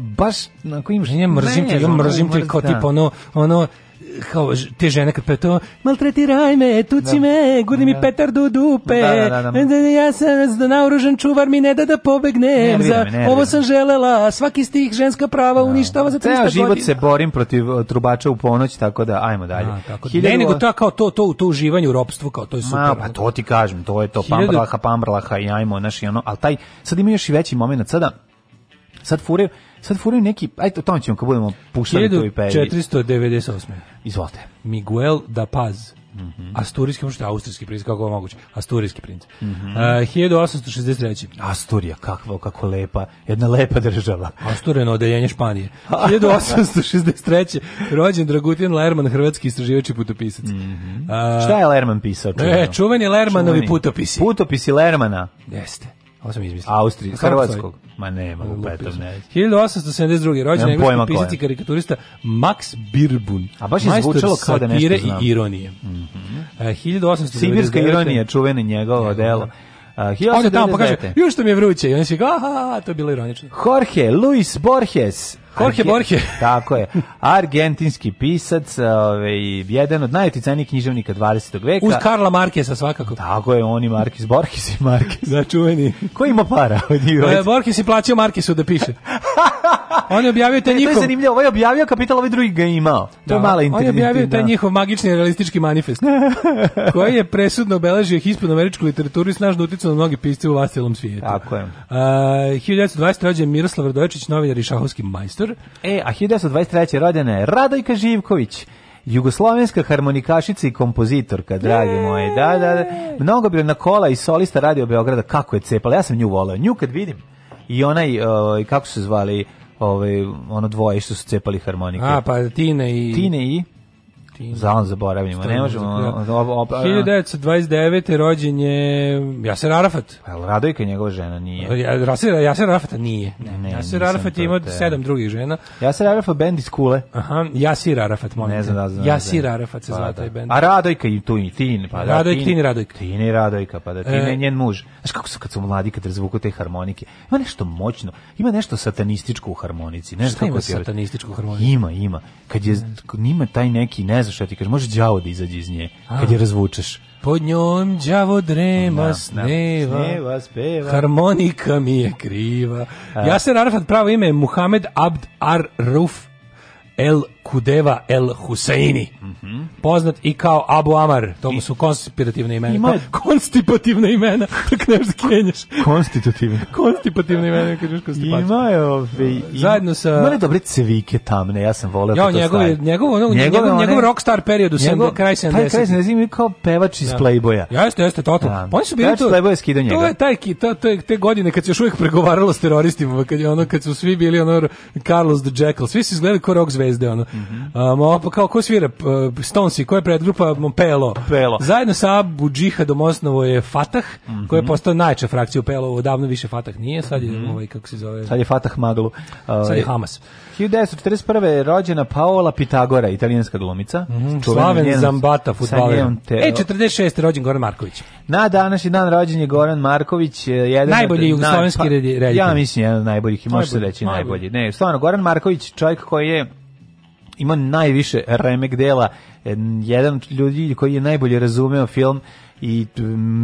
baš na kojim ženje mrzim te, mrzim te, kao tipa da. ono, ono, kao te žene kad peto maltretiraj me, tuci da. me, gurni mi da. petar do dupe. Da, da, da, da. ja sam naoružan čuvar mi ne da da pobegnem. Ne, za, me, ovo sam želela. Svaki stih ženska prava uništava za 300 godina. život se borim protiv e, trubača u ponoć, tako da ajmo dalje. A, tako, Hiljadu... Ne, nego to kao to to to uživanje u ropstvu kao to je super. Ma, pa to ti kažem, to je to Hiljadu... pambrlaha, pambrlaha i ajmo, naš i ono, al taj sad ima još i veći momenat sada. Sad furir Sad furaju neki, ajde o tome ćemo kad budemo puštali koji period. 498. Izvolite. Miguel da Paz. Mm -hmm. Asturijski, možete austrijski princ, kako je moguće? Asturijski princ. Mm -hmm. uh, 1863. Asturija, kakva, kako lepa, jedna lepa država. Astureno odeljenje Španije. 1863. Rođen Dragutin Lerman, hrvatski istraživač i putopisac. Mm -hmm. uh, Šta je Lerman pisao? Čuveno? E, čuveni Lermanovi čuveni. putopisi. Putopisi Lermana. Jeste. Ovo sam izmislio. Austrije, Hrvatskog. Ma nema, u petom pa ne. 1872. rođen engleski pisac karikaturista Max Birbun. A baš je zvučalo kao da nešto znam. i ironije. Mm -hmm. uh, 1899. Sibirska ironija, čuvene njegovo delo. Uh, on je tamo pokaže, pa još što mi je vruće. I on je kao, aha, to je bilo ironično. Jorge Luis Borges, Jorge Borges. Tako je. Argentinski pisac, ovaj, jedan od najuticajnijih književnika 20. veka. Uz Karla Markesa svakako. Tako je, on i Markes, Borges i Markes. Začuveni. Ko ima para od njih? E, Borges je plaćao Markesu da piše. On je objavio taj e, njihov... To je zanimljivo, ovaj objavio kapital, ovaj drugi ga je imao. To je da, mala On je objavio taj njihov magični realistički manifest, koji je presudno obeležio hispanoameričku literaturu i snažno uticao na mnoge pisce u vastelom svijetu. Tako je. Uh, 1920. rođen Miroslav Radoječić, novinar i šahovski majstor majstor. E, a 1923. rođena je Radojka Živković, jugoslovenska harmonikašica i kompozitorka, dragi moje. Da, da, da. Mnogo bi na kola i solista radio Beograda, kako je cepala. Ja sam nju volao. Nju kad vidim i onaj, uh, kako su se zvali, ovaj, ono dvoje što su cepali harmonike. A, pa Tine i... Tine i za on zaboravljamo. Ne možemo... 1929. Pa- rođen je Jaser Arafat. Jel Radojka njegova žena nije? Ja, Jaser, Jaser Arafat nije. Ne, ne, Jaser Arafat ima imao te... sedam drugih žena. Jaser Arafat bend iz Kule. Aha, Jasir Arafat, molim. Ne znam da znam. Jasir da Arafat se pa, zva da. taj bend. A Radojka i tu i Tin. Pa da, Radojka, Tin i Radojka. Tin i Radojka, pa da Tin je e. njen muž. Znaš kako su kad su mladi, kad razvuku te harmonike? Ima nešto moćno, ima nešto satanističko u harmonici. Ne Šta ima satanističko u harmonici? Ima, ima. Kad je, nima taj neki, ne znaš šta ti kažeš, može đavo da izađe iz nje kad je razvučeš. Pod njom đavo drema, da, da sneva, da, sneva, speva. harmonika mi je kriva. A. se Arafat pravo ime je Muhamed Abd Ar Ruf El Kudeva El Huseini. Mm Poznat i kao Abu Amar, to mu su konstipativne imena. Ima... Pa, konstipativne imena, tako nešto da kenjaš. Konstitutivne. konstipativne imena, kažeš da konstipativne. Ima je ove... Ovaj, ima... Zajedno sa... Ima ne dobre cevike tamne, ja sam voleo. Ja, da njegov, njegov, njegov, njegov, njegov, one... njegov rockstar period u njegov, kraj 70. Taj kraj 70 kao pevač iz ja. Playboya. Ja, jeste, jeste, to. Ja. Pa oni su bili pevač to... Playboya skido njega. To je taj, to, to je te godine kad se još uvijek pregovaralo s teroristima, kad, je ono, kad su svi bili ono Carlos the Jackal, svi su izgledali kao rock zvezde, ono. Mm -hmm. um, pa kao, ko svira? Stonesi, koja je predgrupa? Pelo. Pa, Pelo. Zajedno sa Abu Džihadom osnovo je Fatah, mm -hmm. koja je postao najjača frakcija u Pelo, odavno više Fatah nije, sad je, mm -hmm. ovaj, kako se zove? Sad je Fatah Maglu. Uh, sad je Hamas. 1941. je rođena Paola Pitagora, italijanska glumica. Mm -hmm. Slaven njenom, Zambata, futbaler. E, 46. je rođen Goran Marković. Na današnji dan rođen je Goran Marković. Eh, jedan najbolji od, jugoslovenski na, pa, Ja mislim, jedan od najboljih, može se reći najbolji. najbolji. Ne, stvarno, Goran Marković, čovjek koji je ima najviše remek dela, jedan od ljudi koji je najbolje razumeo film i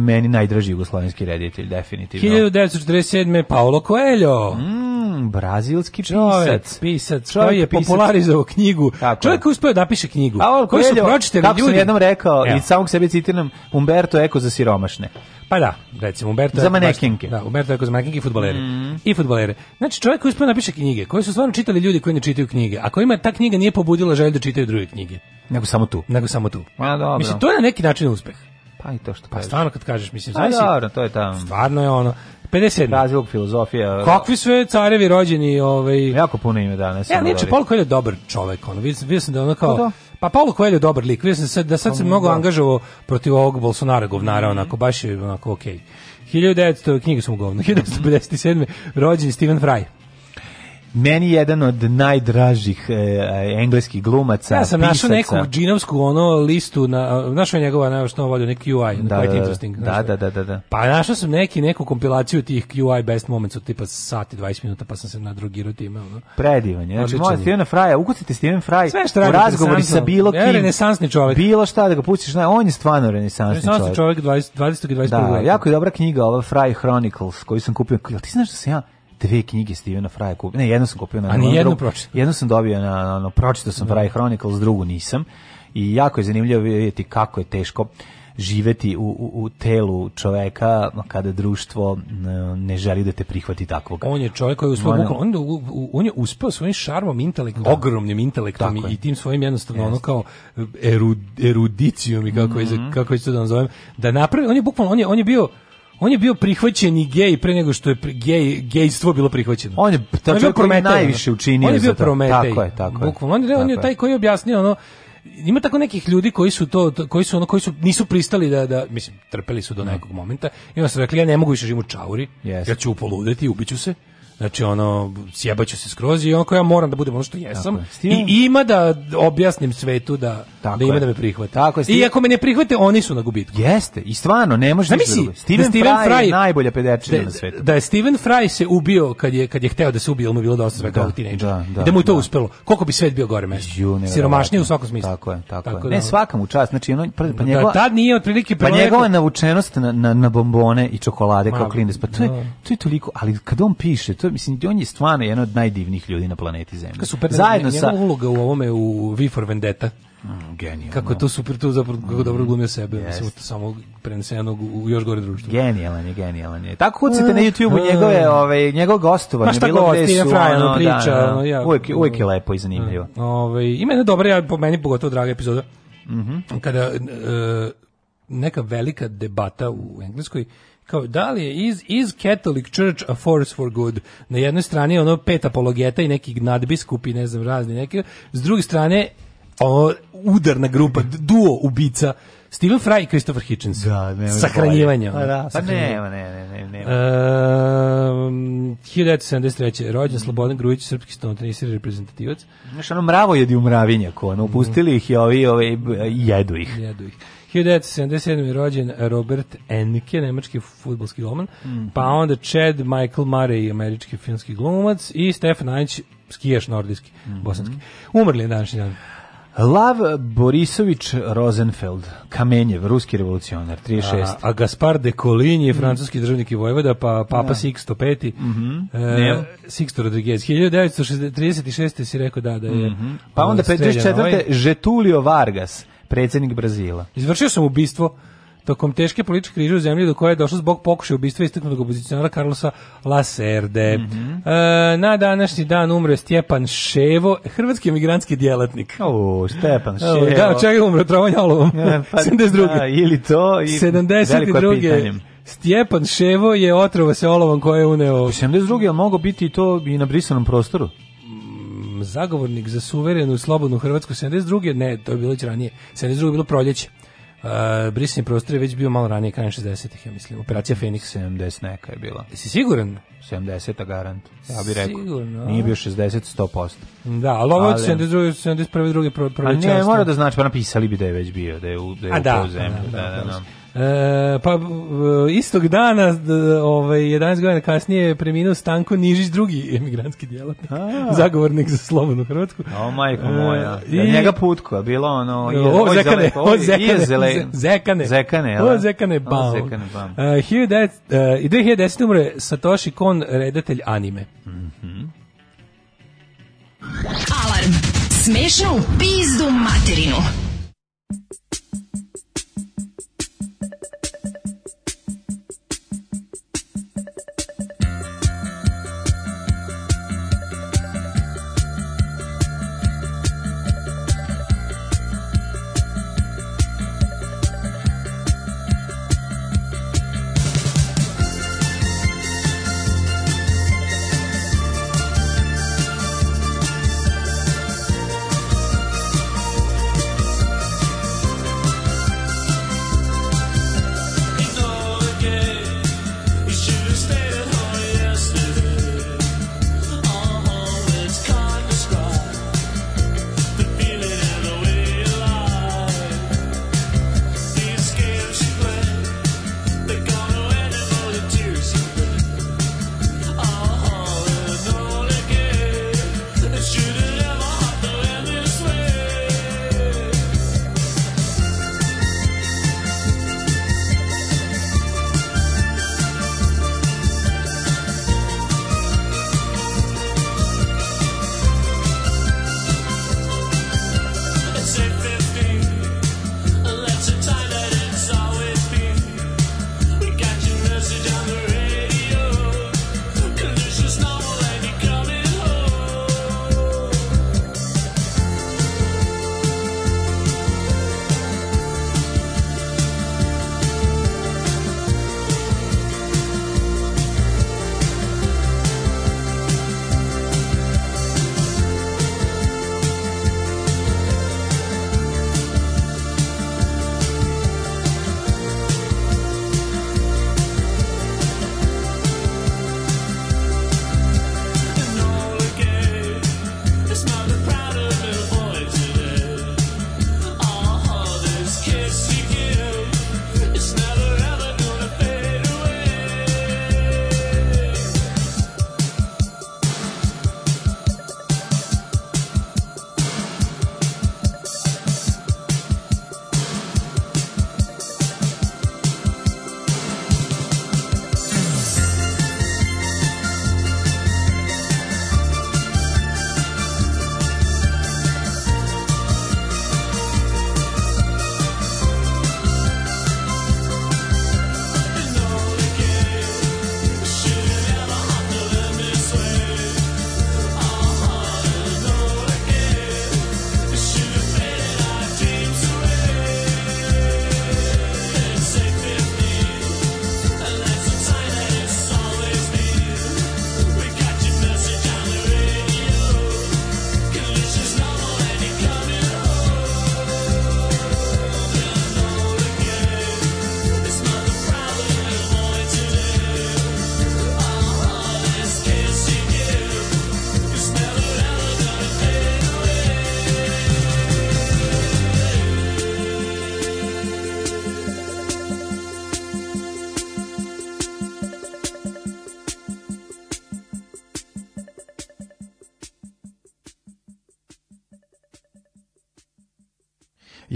meni najdraži jugoslovenski reditelj, definitivno. 1947. Paolo Coelho. Mm, brazilski čovjek, pisac. Pisac, čovjek koji je popularizovao knjigu. Tako čovjek koji uspio da napiše knjigu. Paolo koji su pročitali kako ljudi. sam jednom rekao, Evo. i samog sebe citiram, Umberto Eko za siromašne. Pa da, recimo Umberto za manekinke. Da, Umberto Eko za manekinke i fudbalere. Mm. I fudbalere. Znači čovjek koji uspio da napiše knjige, koje su stvarno čitali ljudi koji ne čitaju knjige, a kojima ta knjiga nije pobudila želju da čitaju druge knjige. Nego samo tu. Nego samo tu. Ma, dobro. Mislim, to je na neki način uspeh. Aj to što pa kažeš. stvarno kad kažeš, mislim, znaš. Dobro, to je tamo. Stvarno je ono. 57. Razlog filozofija. Da. Kakvi su je carevi rođeni, ovaj. Jako puno ime danas. Ja, niče da Paulo Coelho je dobar čovjek, ono. Vidio, vidio sam da ono kao Pa, pa Paulo Coelho je dobar lik. Vidio sam sad, da sad se pa, mnogo da. angažovao protiv ovog Bolsonara govnara, mm onako baš je onako okej. Okay. 1900 knjige su mu govno. 1957. rođeni Steven Fry meni jedan od najdražih e, e, engleskih glumaca. Ja sam našao neku džinovsku ono listu na našao njegova najvažno vodio neki UI, da, quite da, da. interesting. Da, da, da, da, da. Pa našao sam neki neku kompilaciju tih UI best moments od tipa sati 20 minuta, pa sam se nadrogirao time, ono. predivanje Znači, moj Steven Fry, ukucite Steven Fry Sve što u razgovori sa bilo kim. Ja, renesansni čovjek. Bilo šta da ga pustiš, ne, on je stvarno renesansni čovjek. Renesansni čovjek 20. 20. i 21. Da, jako je dobra knjiga ova Fry Chronicles koju sam kupio. Jel ti znaš da se ja dve knjige Stevena Fraja kupio. Ne, jednu sam kupio na A ni jednu pročitao. Jednu sam dobio na, na, na pročitao sam da. Fraj Chronicles, drugu nisam. I jako je zanimljivo vidjeti kako je teško živeti u, u, u, telu čoveka kada društvo ne želi da te prihvati takvog. On je čovek koji je uspio, on, on, on, je uspio svojim šarmom intelektom, da. ogromnim intelektom i, i, tim svojim jednostavno Jeste. ono kao erud, erudicijom i kako, mm -hmm. je, mhm. kako je to da nazovem, da napravi, on je bukvalno, on je, on je bio on je bio prihvaćeni gej pre nego što je gej gejstvo bilo prihvaćeno. On je tačno je najviše učinio on za to. Tako je, tako je. Bukvalno on, je, on je taj koji je objasnio ono ima tako nekih ljudi koji su to koji su ono koji su nisu pristali da da mislim trpeli su do nekog momenta i onda su rekli ja ne mogu više da živim u čauri yes. ja ću poludeti ubiću se Znači ono sjebaću se skroz i onako ja moram da budem ono što jesam je. i ima da objasnim svetu da Tako da ima je. da me prihvate. Tako je. Steven... I ako me ne prihvate oni su na gubitku. Jeste. I stvarno ne može da se Steven, da Steven Fry, Fry je najbolja pederčina da- na svetu. Da je Steven Fry se ubio kad je kad je hteo da se ubije, mu je bilo dosta sve da, kao tinejdžer. Da, da, da, mu je to da. uspelo. Koliko bi svet bio gore mesto. Siromašnije u svakom smislu. Tako je, tako, tako je. Da, ne svaka mu čast, znači ono pa, da, njegova tad nije otprilike pa njegova navučenost na na na bombone i čokolade kao klinec, pa to je da. to je toliko, ali kad on piše, to to mislim on je stvarno jedan od najdivnijih ljudi na planeti Zemlji. Super, Zajedno njegov, sa njegov uloga u ovome u V for Vendetta. Mm, genijalno. Kako je to super, to zapravo kako dobro glumio sebe, yes. mislim, samo prenesenog u još gore društvo. Genijalan je, genijalan je. Tako kucite na mm. YouTube-u njegove, mm. ovaj, njegov gostovanje, šta bilo gde su, ono, da, priča, da, no, ja, uvijek, uvijek je lepo i zanimljivo. Ove, ovaj, ima mene dobra, ja, po meni pogotovo draga epizoda, mm -hmm. kada e, neka velika debata u Engleskoj kao da li je iz iz Catholic Church a force for good? Na jednoj strani je ono pet apologeta i neki nadbiskup i ne znam razni neki. S druge strane ono udarna grupa, duo ubica Stephen Fry i Christopher Hitchens. Da, nema Sahranjivanje. Pa da, pa nema, ne, ne, ne, ne. Um, 1973. Rođen Slobodan Grujić, srpski stonoteniser i reprezentativac. Znaš, ono mravo jedi u mravinjaku, ono, pustili ih i ovi, ove, jedu ih. Jedu ih. 1977. je rođen Robert Enke, nemački futbolski golman, mm. pa onda Chad Michael Murray, američki filmski glumac i Stefan Anić, skijaš nordijski, mm -hmm. bosanski. Umrli je današnji dan. Lav Borisović Rosenfeld, Kamenjev, ruski revolucionar, 36. A, a Gaspar de Coligny, mhm. francuski državnik i vojvoda, pa Papa ja. Da. Sixto V. Mm -hmm. e, Sixto Rodriguez. 1936. si rekao da, da je... Mm -hmm. Pa onda 54. Ovaj, ovaj. Žetulio Vargas, predsjednik Brazila. Izvršio sam ubistvo tokom teške političke krize u zemlji do koje je došlo zbog pokušaja ubistva istaknutog opozicionara Carlosa Lacerde. Mm -hmm. e, na današnji dan umre Stjepan Ševo, hrvatski emigrantski djelatnik. O, Stjepan Ševo. da, čega umre, trovanja olovom. E, pa, 72. Da, ili to, I 72. Stjepan Ševo je otrovo se olovom koje je uneo. 72. je mogo biti i to i na brisanom prostoru? zagovornik za suverenu slobodnu Hrvatsku 72. Ne, to je bilo već ranije. 72. je bilo proljeće. Uh, brisanje prostora je već bio malo ranije, krajem 60-ih, ja mislim. Operacija Fenix. 70 neka je bila. Jesi siguran? 70-a garant, ja bih rekao. Sigurno. Nije bio 60, 100%. Da, ali ovo je 72, 71, 2. proljećarstvo. A ne, mora da znači, pa napisali bi da je već bio, da je u, da je A u da, da, da, da, da, da. da. da. E, pa e, istog dana, ovaj, 11 godina kasnije, je preminuo Stanko Nižić, drugi emigrantski djelatnik, zagovornik za Slobodnu Hrvatsku. O, majko moja. E, da i, njega putko, bilo ono... Je, o, zekane, o, zekane, zekane, zekane, da? zekane, o, zekane, bam. O, zekane, bam. Uh, 19, uh, I 2010. umre Satoshi Kon, redatelj anime. Mm -hmm. Alarm! Smešnu pizdu materinu!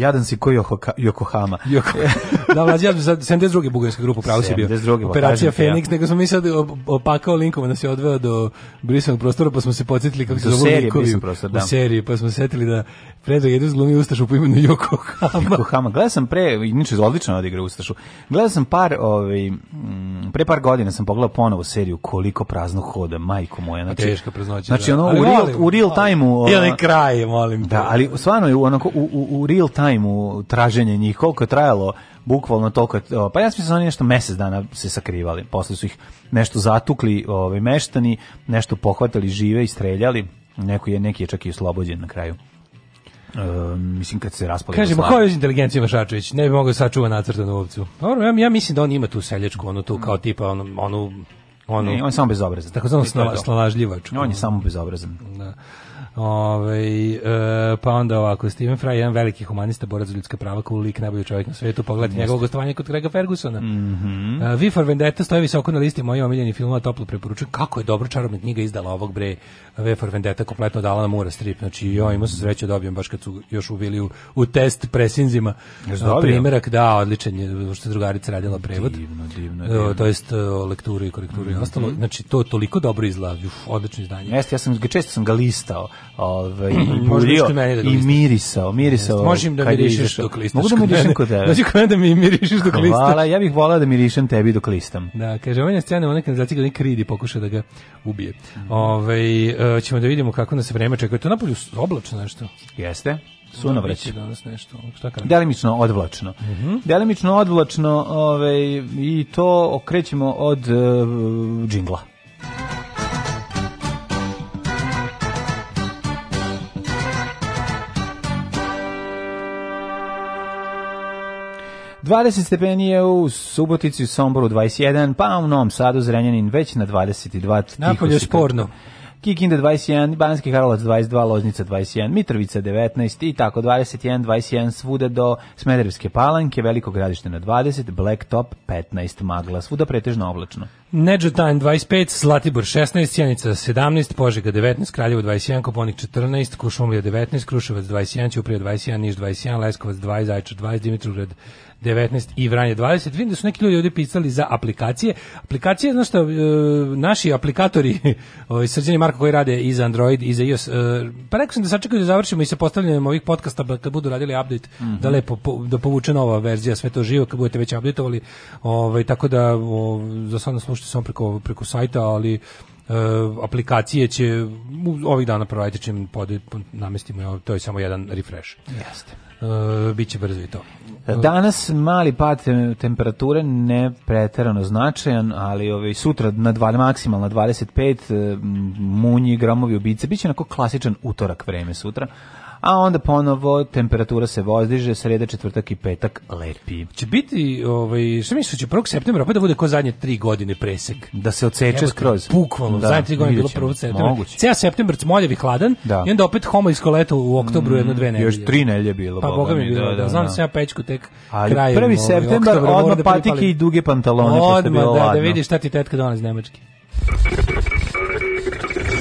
Jadan si koji Yokohama. da, mlađi, ja sam 72. bugarska grupa, pravo si bio. Pa Operacija Fenix, ja. nego smo mi sad opakao linkova, nas je odveo do brisanog prostora, pa smo se podsjetili kako se zove likovi da. u seriji, pa smo se setili da Predrag Jedu zglumi Ustašu po imenu Yokohama. Yokohama, gledao sam pre, inače odlično odigra Ustašu, gledao sam par, ovaj, mm, pre par godina sam pogledao ponovo seriju koliko prazno hoda, majko moja. Znači, teška praznoća. Znači, da. ono, u, real, u real timeu u Ili kraj, molim. Da, ali stvarno, je onako, u, u, u real timeu traženje njih, koliko je trajalo, bukvalno toliko, pa ja mislim da nešto mesec dana se sakrivali, posle su ih nešto zatukli ovaj, meštani, nešto pohvatali žive i streljali, neko je, neki je čak i oslobođen na kraju. Uh, mislim kad se raspali Kaže, mu koja je inteligencija Vašačević? Ne bi mogao sačuva nacrta na ovcu. Dobro, ja, ja mislim da on ima tu seljačku, onu tu kao tipa, onu onu onu. ne, on je samo bezobrazan. Tako znamo slalažljivač. On je samo bezobrazan. Da. Ove, ovaj, e, pa onda ovako, Stephen Fry, jedan veliki humanista, borac za ljudska prava, cool lik, najbolji čovjek na svijetu, pogledajte njegovo gostovanje kod Grega Fergusona. Mm -hmm. uh, v for Vendetta stoje visoko na listi mojih omiljenih filmova, toplo preporučujem. Kako je dobro čarobna knjiga izdala ovog bre V for Vendetta, kompletno dala na Mura strip. Znači, jo, imao sam sreće da dobijem baš kad su još ubili u, u test presinzima. Uh, primjerak, da, odličan je, što je drugarica radila prevod. Divno, divno, e, divno. Uh, to jest e, lekturu i korekturu mm -hmm. i mhm. ostalo. Znači, to toliko dobro izgleda, odlično izdanje. Jeste, ja sam ga često sam ga listao ovaj ulio mm-hmm. i da mirisao, mirisao. Možem da mirišeš dok listaš. Mogu da mirišem kod tebe. Znači kada da mi mirišeš dok listaš. Hvala, ja bih volao da mirišem tebi dok listam. Da, kaže, on je strane onak na zacigali da kridi pokuša da ga ubije. Ovaj e, ćemo da vidimo kako nas vreme čeka. To napolju oblačno nešto. Jeste. Sunovrać. Danas nešto. Šta Delimično odvlačno. Mm -hmm. Delimično odvlačno, ovaj i to okrećemo od uh, džingla. 20 stepeni je u Subotici, u Somboru 21, pa u Novom Sadu, Zrenjanin već na 22. Napolje je sporno. Kikinda 21, Banski Karlovac 22, Loznica 21, Mitrovica 19 i tako 21, 21 svuda do Smederevske palanke, Veliko gradište na 20, Blacktop 15, Magla, svuda pretežno oblačno. Neđetan 25, Zlatibor 16, Sjenica 17, Požega 19, Kraljevo 21, Koponik 14, Kušumlija 19, Kruševac 21, Ćuprija 21, Niš 21, Leskovac 20, Zajčar 20, Dimitrovgrad 19 i Vranje 20. Vidim da su neki ljudi ovde pisali za aplikacije. Aplikacije, znaš šta, e, naši aplikatori, ovaj, srđeni Marko koji rade i za Android i za iOS, e, pa rekao sam da sačekaju da završimo i sa postavljanjem ovih podcasta pa kad budu radili update, mm -hmm. da lepo po, da povuče nova verzija, sve to živo, kad budete već updateovali. Ovaj, tako da, o, za sada nas slušajte samo preko, preko sajta, ali Eh, aplikacije će ovih dana proraditi čim pod, namestimo, to je samo jedan refresh. Jeste. Uh, eh, biće brzo i to. Eh, danas mali pad temperature ne preterano značajan, ali ovaj sutra na 2 maksimalno 25 munji gramovi ubice biće onako klasičan utorak vreme sutra a onda ponovo temperatura se vozdiže, sreda, četvrtak i petak lepi. Će biti, ovaj, šta misliš, će 1. septembra opet da bude ko zadnje tri godine presek? Da se odseče skroz. Bukvalno, da, zadnje tri godine bilo 1. septembra. Moguće. Cija septembar smoljevi hladan da. i onda opet homo leto u oktobru mm, jedno dve nedelje. Još tri nedelje bilo. Pa boga mi bilo, da, da, da, da, znam da sam ja pečku tek Ali krajem. prvi ovaj, septembar odmah da patike i duge pantalone. Odmah, da, da vidiš šta ti tetka donosi iz Nemačke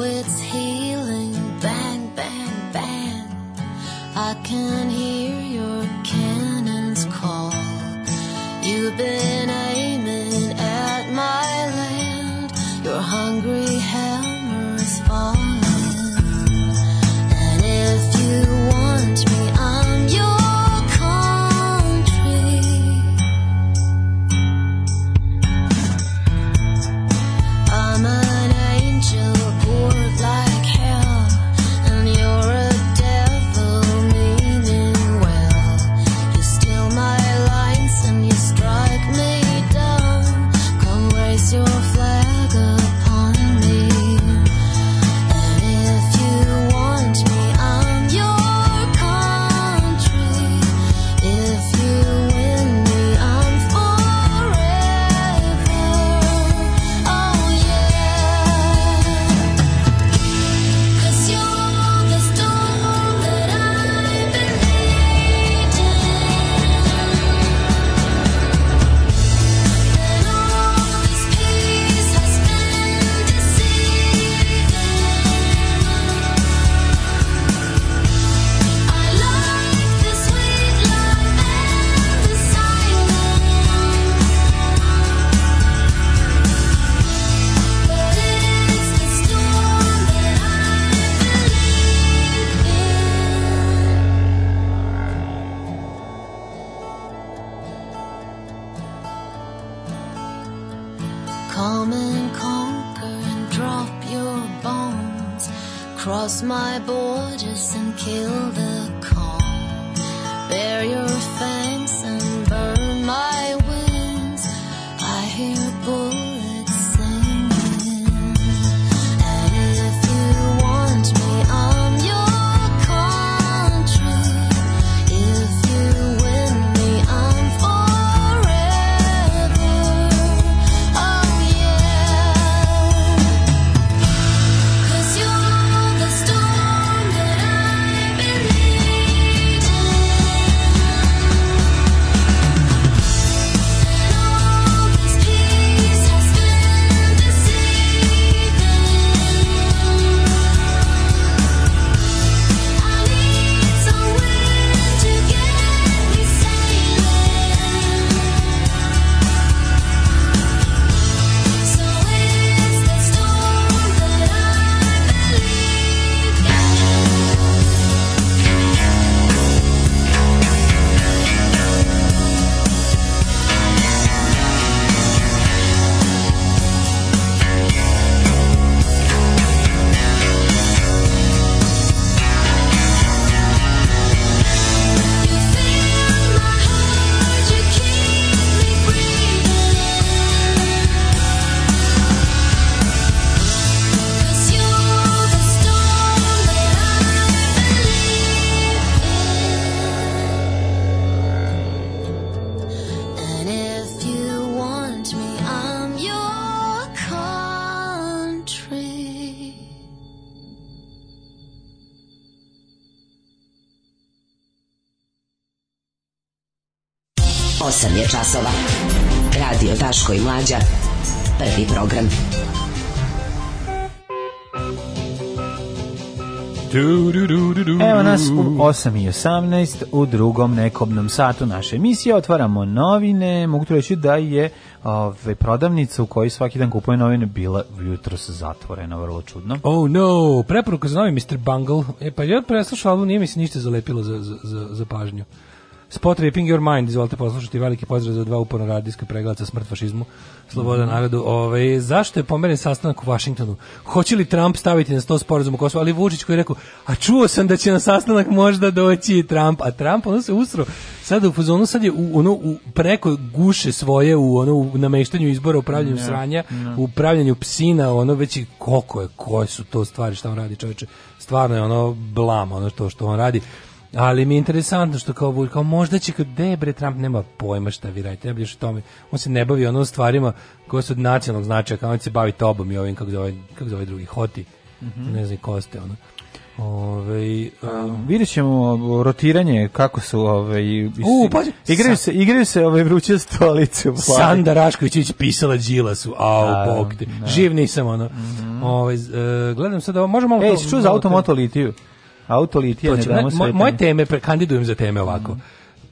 it's healing. Bang, bang, bang. I can hear your cannons call. You've been prvi program. Evo nas u 8.18 u drugom nekobnom satu naše emisije. Otvaramo novine. Mogu tu reći da je ove, ovaj, prodavnica u kojoj svaki dan kupuje novine bila jutro se zatvorena, vrlo čudno. Oh no, preporuka za novi Mr. Bungle. E pa ja preslušao, ali nije mi se ništa zalepilo za, za, za, za pažnju. Spot Ripping Your Mind, izvolite poslušati veliki pozdrav za dva uporno radijska preglaca smrt fašizmu, sloboda mm -hmm. narodu. Ove, ovaj, zašto je pomeren sastanak u Vašingtonu? Hoće li Trump staviti na sto sporazum u Kosovo? Ali Vučić koji je rekao, a čuo sam da će na sastanak možda doći i Trump, a Trump ono se usro. Sad u fuzonu sad je u, ono, u, preko guše svoje u ono u nameštanju izbora, u pravljanju ne, sranja, ne. u pravljanju psina, ono već i koliko je, koje su to stvari, šta on radi čoveče. Stvarno je ono blam, ono što, što on radi. Ali mi je interesantno što kao Bulj, kao možda će kao bre Trump nema pojma šta vi radite, ne o tome. On se ne bavi onom stvarima koje su od nacionalnog značaja, kao on se bavi tobom i ovim kako zove, kako zove drugi hoti. Mm -hmm. Ne znam koste ono. Ove, um, vidjet ćemo rotiranje kako su ove, u, pa, igraju, se, igraju se ove vruće stolice u Sanda Rašković pisala Đilasu au A, da, bog te, da. živ nisam ono mm -hmm. ove, e, gledam sad ovo možemo malo e, to, čuo za automotolitiju Autolitija ne damo sve. Moje teme, kandidujem za teme ovako. Mm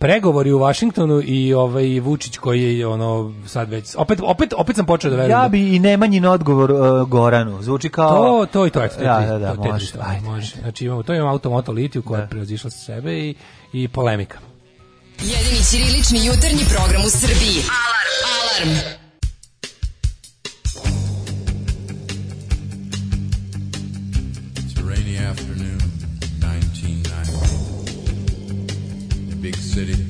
pregovori u Vašingtonu i ovaj Vučić koji je ono sad već opet opet opet sam počeo da verujem. Ja da- bi i Nemanjin odgovor uh, Goranu. Zvuči kao To to i to, eto, ja, da, da, to, može, to, ajde, može. Ajde. Znači imamo to imamo automoto litiju koja da. prevazišla sebe i i polemika. Jedini ćirilični jutarnji program u Srbiji. Alarm. Alarm. city.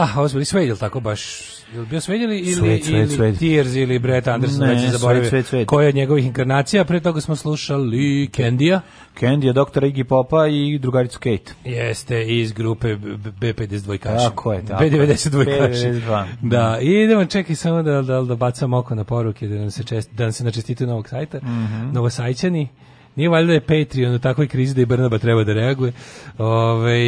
Ah, ovo su bili Suede, ili tako baš? Je li bio Suede ili, ili, Tears ili Brett Anderson, ne, već zaboravio koja je od njegovih inkarnacija. Pre toga smo slušali Kendija. Kendija, doktora Iggy Popa i drugaricu Kate. Jeste, iz grupe B52 kaši. Tako je, tako B92 kaši. Da, idemo, čekaj samo da, da, da bacam oko na poruke, da nam se, čest, da nam se načestite novog sajta, mm -hmm. novosajćani. Nije valjda je Patreon u takvoj krizi da i Brnaba treba da reaguje. Ove,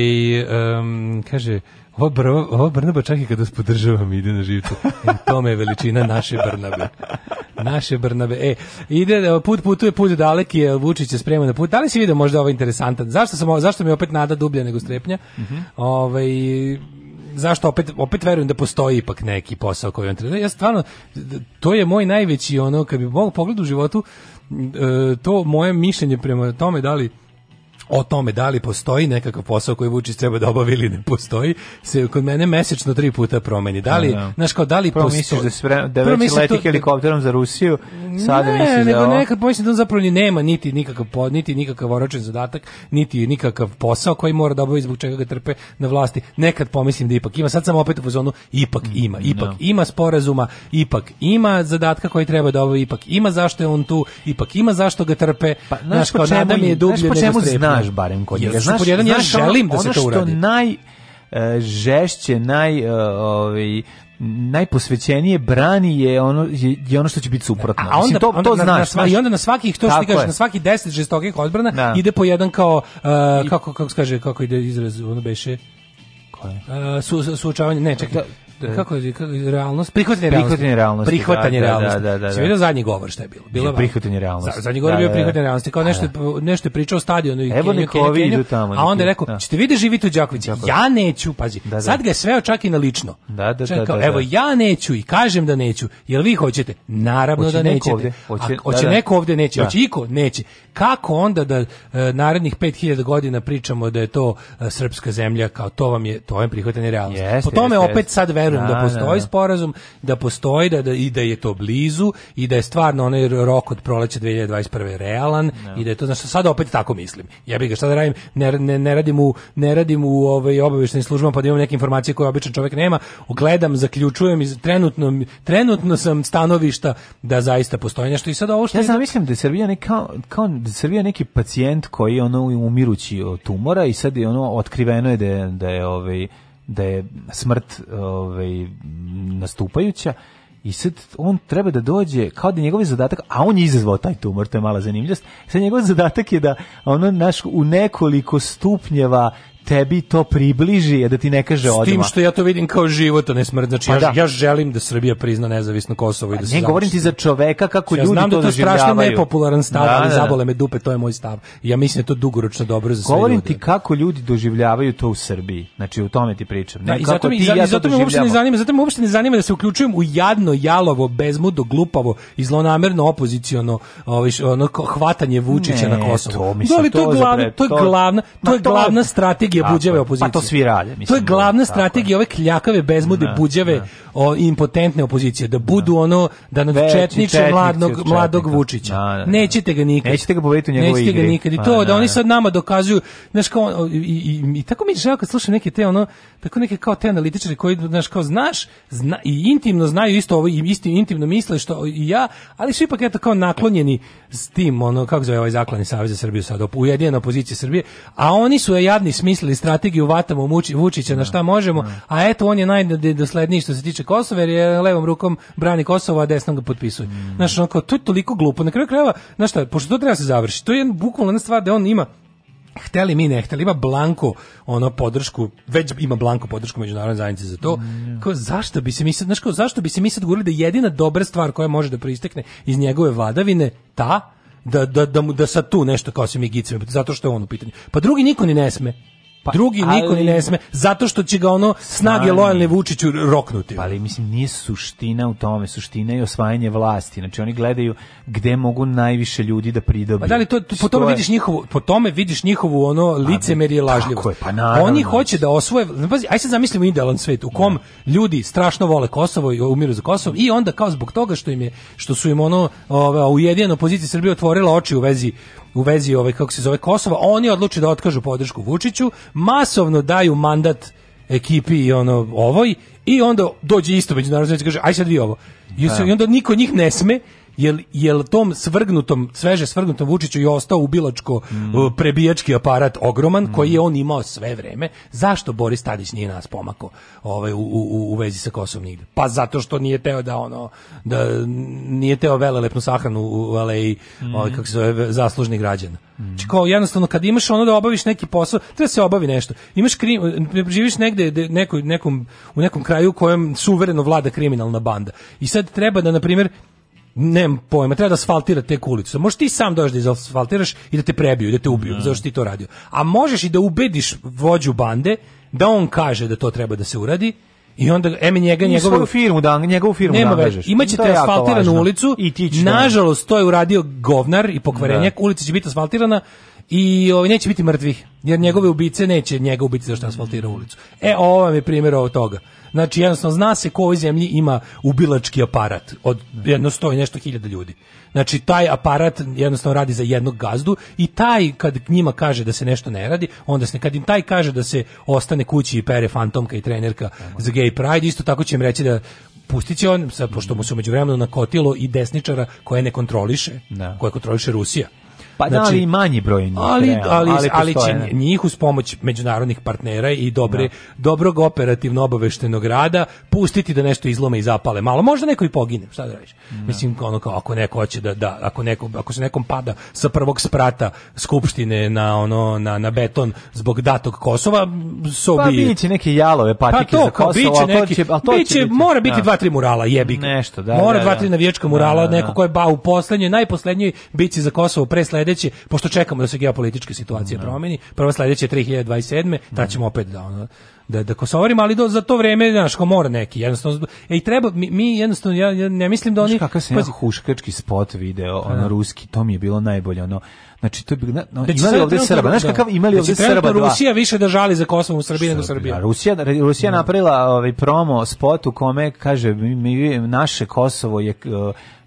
um, kaže, Ovo, br, ovo Brnaba čak i kada se podržavam ide na živcu. E, tome je veličina naše Brnabe. Naše Brnabe. E, ide, e, put putuje, put daleki je, Vučić je spreman na put. Da li si vidio možda ovo ovaj interesantan? Zašto, sam, zašto mi opet nada dublja nego strepnja? Mm -hmm. Ove, ovaj, zašto opet opet verujem da postoji ipak neki posao koji on treba. Ja stvarno to je moj najveći ono kad bi mogao pogled u životu e, to moje mišljenje prema tome da li o tome da li postoji nekakav posao koji Vučić treba da obavi ili ne postoji, se kod mene mesečno tri puta promeni. Da li, da, da. znaš kao, da li Prvo misliš da, spre, da već leti to, helikopterom za Rusiju, sada ne, misliš da nego da ovo... nekad pomislim da on zapravo ni nema niti nikakav, pod, niti nikakav oročen zadatak, niti nikakav posao koji mora da obavi zbog čega ga trpe na vlasti. Nekad pomislim da ipak ima, sad sam opet u fazonu, ipak mm, ima, ipak no. ima sporazuma, ipak ima zadatka koji treba da obavi, ipak ima zašto je on tu, ipak ima zašto ga trpe. Pa, znaš, kao, čemu, je dublje znaš po znaš barem kod njega. Znaš, jedan, znaš, ja želim da se to uradi. Ono što naj uh, žešće, naj uh, ovaj, najposvećenije brani je ono je ono što će biti suprotno. A onda Mislim, to, onda, to, znaš, na, svaki, i onda na svakih to što kažeš, na svaki 10 žestokih odbrana da. ide po jedan kao uh, kako kako se kaže kako ide izraz ono beše koje? Uh, su, suočavanje, ne, čekaj. Da, kako je realnost? Prihvatanje realnosti. Prihvatanje realnosti. Prihvatanje da, Da, da, da, da. vidio zadnji govor šta je bilo? Bilo je prihvatanje realnosti. Zadnji govor je da, bio da, da. prihvatanje realnosti, kao nešto nešto je pričao o stadionu i Evo neko vidi tamo. A onda je rekao: "Ćete vidi živite u Đakovici. Ja neću, pazi. Sad ga je sveo čak na lično. Da, da, da, Evo ja neću i kažem da neću. Jel vi hoćete? Naravno da nećete. Hoće neko ovde neće, hoće iko neće. Kako onda da e, narednih 5000 godina pričamo da je to e, srpska zemlja kao to vam je to je prihvatanje realnosti. Po tome opet sad verujem da, da postoji da, da, sporazum, da postoji da, da, i da je to blizu i da je stvarno onaj rok od proleća 2021. realan da. i da je to znači sad opet tako mislim. Ja bih ga šta da radim, ne, ne, ne radim u ne radim u ovaj obavještajnim službama pa da imam neke informacije koje običan čovjek nema. Ogledam, zaključujem i trenutno trenutno sam stanovišta da zaista postoji nešto i sad ovo što Ja znam, mislim da je Srbija neka kao da je Srbija neki pacijent koji ono umirući od tumora i sad je ono otkriveno je da je, da je ovaj da je smrt ovaj, nastupajuća i sad on treba da dođe kao da je njegov zadatak, a on je izazvao taj tumor, to je mala zanimljivost. Sad njegov zadatak je da ono naš u nekoliko stupnjeva tebi to približi, a da ti ne kaže odmah. S tim što ja to vidim kao život, a ne smrt. Znači, pa ja, da. ja želim da Srbija prizna nezavisno Kosovo i pa da se Ne, govorim ti za čoveka kako ja ljudi znam to doživljavaju. Ja znam da to strašno nepopularan stav, da, ali da, da, zabole me dupe, to je moj stav. Ja mislim da je to dugoročno dobro za sve Govorim ti kako ljudi doživljavaju to u Srbiji. Znači, u tome ti pričam. Ne, da, i zato, mi, ti, ja i zato me uopšte ne zanima, zato me uopšte ne zanima da se uključujem u jadno, jalovo, bezmudo, glupavo i zlonamerno opoziciono ovaj, ono, hvatanje Vučića ne, na Kosovo. To, mislim, da, ali to, to je glavna, to je glavna, to je glavna strategija strategija buđave opozicije. Pa to svi rade. Mislim, to je glavna da, strategija ove kljakave bezmude da, buđave da. O, impotentne opozicije, da budu ono, da nad četniče mladog, mladog Vučića. nećete ga nikad. Nećete ga pobediti u njegovoj igri. Nećete ga nikad. I pa to, da oni sad nama dokazuju, znaš, kao, i, i, i, tako mi je žao kad slušam neke te, ono, tako neke kao te analitičari koji, znaš, kao, znaš, zna, i intimno znaju isto ovo, i isti intimno misle što i ja, ali su ipak eto kao naklonjeni s tim, ono, kako zove ovaj zaklani savez za Srbiju sad, ujedinjena opozicija Srbije, a oni su jadni smisli smislili strategiju vatamo Vuči, Vučića na da, šta možemo, da. a eto on je najdosledniji što se tiče Kosova jer je levom rukom brani Kosovo, a desnom ga potpisuje. Mm. Znaš, onako, to je toliko glupo. Na kraju krajeva, znaš šta, pošto to treba da se završiti, to je jedan, bukvalno stvar da on ima hteli mi ne hteli, ima blanko ono podršku, već ima blanko podršku međunarodne zajednice za to. Mm, kao, zašto bi se mi sad, znaš, kao, zašto bi se mi sad govorili da jedina dobra stvar koja može da proistekne iz njegove vladavine, ta, da, da, da, da sad tu nešto kao se mi gicimo, zato što je on u pitanju. Pa drugi niko ni ne sme. Pa, Drugi ali, niko ni ne sme, zato što će ga ono snage lojalne Vučiću roknuti. Pa ali mislim nije suština u tome, suština je osvajanje vlasti. Znači oni gledaju gde mogu najviše ljudi da pridobiju. Pa da li to, to po tome vidiš njihovu, po tome vidiš njihovu ono pa, licemerje lažljivo. Tako je, pa naravno. Oni hoće da osvoje, pazi, aj sad zamislimo idealan svet u kom ne. Da. ljudi strašno vole Kosovo i umiru za Kosovo i onda kao zbog toga što im je što su im ono ova ujedinjena opozicija Srbije otvorila oči u vezi u vezi ove kako se zove Kosova, oni odluče da otkažu podršku Vučiću, masovno daju mandat ekipi i ono ovoj i onda dođe isto međunarodno i znači kaže aj sad vi ovo. I, da. onda niko njih ne sme jel, jel tom svrgnutom, sveže svrgnutom Vučiću je ostao ubilačko mm. E, prebijački aparat ogroman mm. koji je on imao sve vreme. Zašto Boris Tadić nije nas pomako ovaj, u, u, u vezi sa Kosovom nigde? Pa zato što nije teo da ono da nije teo velelepnu sahranu u Aleji, mm. ovaj, kako se zove, zaslužni građan Mm. kao jednostavno kad imaš ono da obaviš neki posao, treba se obavi nešto. Imaš krim, živiš negde de, nekoj, nekom, u nekom kraju u kojem suvereno vlada kriminalna banda. I sad treba da na primjer nemam pojma, treba da asfaltira te kulicu. Možeš ti sam dođeš da izasfaltiraš i da te prebiju, da te ubiju, no. Da. zašto ti to radio. A možeš i da ubediš vođu bande da on kaže da to treba da se uradi, i onda em njega njegovu svoju firmu da njegovu firmu nema veže. Imaćete asfaltiranu da- ulicu i ti da- nažalost to je uradio govnar i pokvarenjak, da. ulica će biti asfaltirana i ovaj neće biti mrtvih jer njegove ubice neće njega ubiti zašto asfaltira ulicu. E ovo vam je primjer ovog toga. Znači, jednostavno, zna se ko u ovoj zemlji ima ubilački aparat od jedno i nešto hiljada ljudi. Znači, taj aparat jednostavno radi za jednog gazdu i taj, kad njima kaže da se nešto ne radi, onda se, kad im taj kaže da se ostane kući i pere fantomka i trenerka za gay pride, isto tako će im reći da pustit će on, sa, pošto mu se umeđu vremenu nakotilo i desničara koje ne kontroliše, da. koje kontroliše Rusija. Pa da, znači, ali manji broj njih. Ali, ali, ali, ali će njih uz pomoć međunarodnih partnera i dobre, da. dobrog operativno obaveštenog rada pustiti da nešto izlome i zapale. Malo možda neko i pogine, šta da radiš? Da. Mislim, ono kao, ako neko hoće da, da ako, neko, ako se nekom pada sa prvog sprata skupštine na ono na, na beton zbog datog Kosova, so pa, bi... biće neke jalove patike pa to, za Kosovo, biće neki, će, to biće, će biti, mora biti da. dva, tri murala, jebi Nešto, da, Mora da, dva, da. tri navijačka murala, da, da, neko ko je ba u poslednjoj, najposlednjoj bici za Kosovo pre slede sledeće, pošto čekamo da se geopolitička situacija no. Da. promeni, prva sledeća je 2027. Ta ćemo opet da, ono, da, da kosovarimo, ali do, za to vreme, znaš, ko mora neki, jednostavno, ej, treba, mi, mi jednostavno, ja, ja ne mislim da oni... Znaš kakav sam pa, ja huškački spot video, da. ono, ruski, to mi je bilo najbolje, ono, Znači to bi no, znači, da imali znači, ovde Srba, znaš kakav imali da ovde Srba dva. Rusija više da žali za Kosovo u Srbiji nego Srbija. Rusija da, Rusija napravila ovaj promo spot u kome kaže mi, naše Kosovo je uh,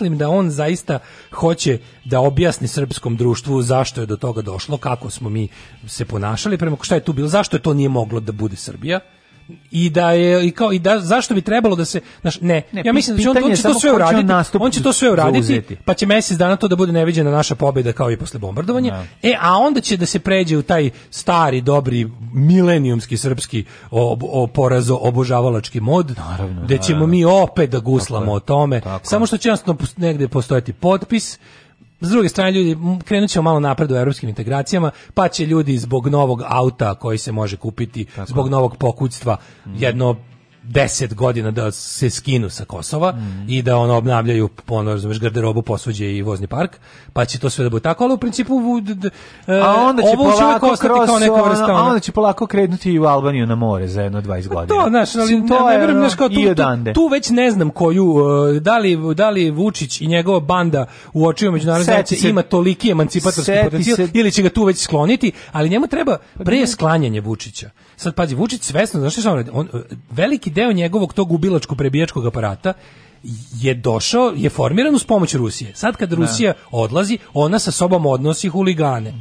mislim da on zaista hoće da objasni srpskom društvu zašto je do toga došlo, kako smo mi se ponašali prema šta je tu bilo, zašto je to nije moglo da bude Srbija i da je i kao i da zašto bi trebalo da se znaš, ne, ne ja mislim da će on, on će to sve uraditi on će to sve uraditi zauzeti. pa će mjesec dana to da bude neviđena naša pobjeda kao i posle bombardovanja ne. Da. e a onda će da se pređe u taj stari dobri milenijumski srpski ob, porazo obožavalački mod naravno, da ćemo naravno. mi opet da guslamo tako o tome tako. samo što će nas negde postojati potpis S druge strane, ljudi, krenut ćemo malo napred u evropskim integracijama, pa će ljudi zbog novog auta koji se može kupiti, Tako. zbog novog pokućstva, mm. jedno 10 godina da se skinu sa Kosova mm. i da ono obnavljaju ponovo razumeš, garderobu, posuđe i vozni park, pa će to sve da bude tako, ali u principu e, a onda će polako će uvek ostati kao neka vrsta. A onda će polako krenuti u Albaniju na more za jedno 20 pa godina. To, znaš, ali to ne, ne, ne, ne, kao tu, tu, tu, već ne znam koju, e, da li, da li Vučić i njegova banda u očima međunarodne zajednice ima toliki emancipatorski potencijal, se, ili će ga tu već skloniti, ali njemu treba pa pre sklanjanje Vučića Sad pazi, Vučić svesno, znači šta on On, veliki deo njegovog tog ubilačko prebijačkog aparata je došao, je formiran uz pomoć Rusije. Sad kad da. Rusija odlazi, ona sa sobom odnosi huligane.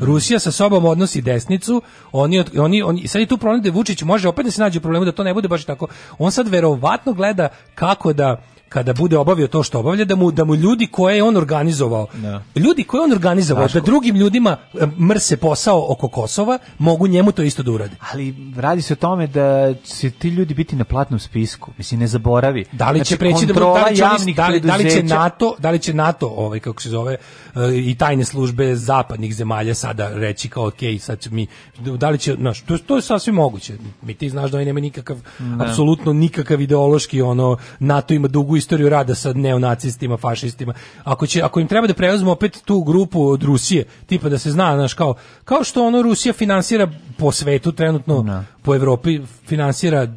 Rusija sa sobom odnosi desnicu, oni oni oni sad je tu problem da Vučić može opet da se nađe u problemu da to ne bude baš tako. On sad verovatno gleda kako da kada bude obavio to što obavlja da mu da mu ljudi koje je on organizovao da. ljudi koje je on organizovao da drugim ljudima e, mrse posao oko Kosova mogu njemu to isto da urade ali radi se o tome da će ti ljudi biti na platnom spisku mislim ne zaboravi da li će znači, preći da da li, će, da, li, da li će NATO da li će NATO ovaj kako se zove e, i tajne službe zapadnih zemalja sada reći kao ok, sad mi da li će naš to, to je sasvim moguće mi ti znaš da oni nema nikakav da. apsolutno nikakav ideološki ono NATO ima dugu dugu istoriju rada sa neonacistima, fašistima. Ako će ako im treba da preuzmu opet tu grupu od Rusije, tipa da se zna, znaš, kao kao što ono Rusija finansira po svetu trenutno no. Da. po Evropi finansira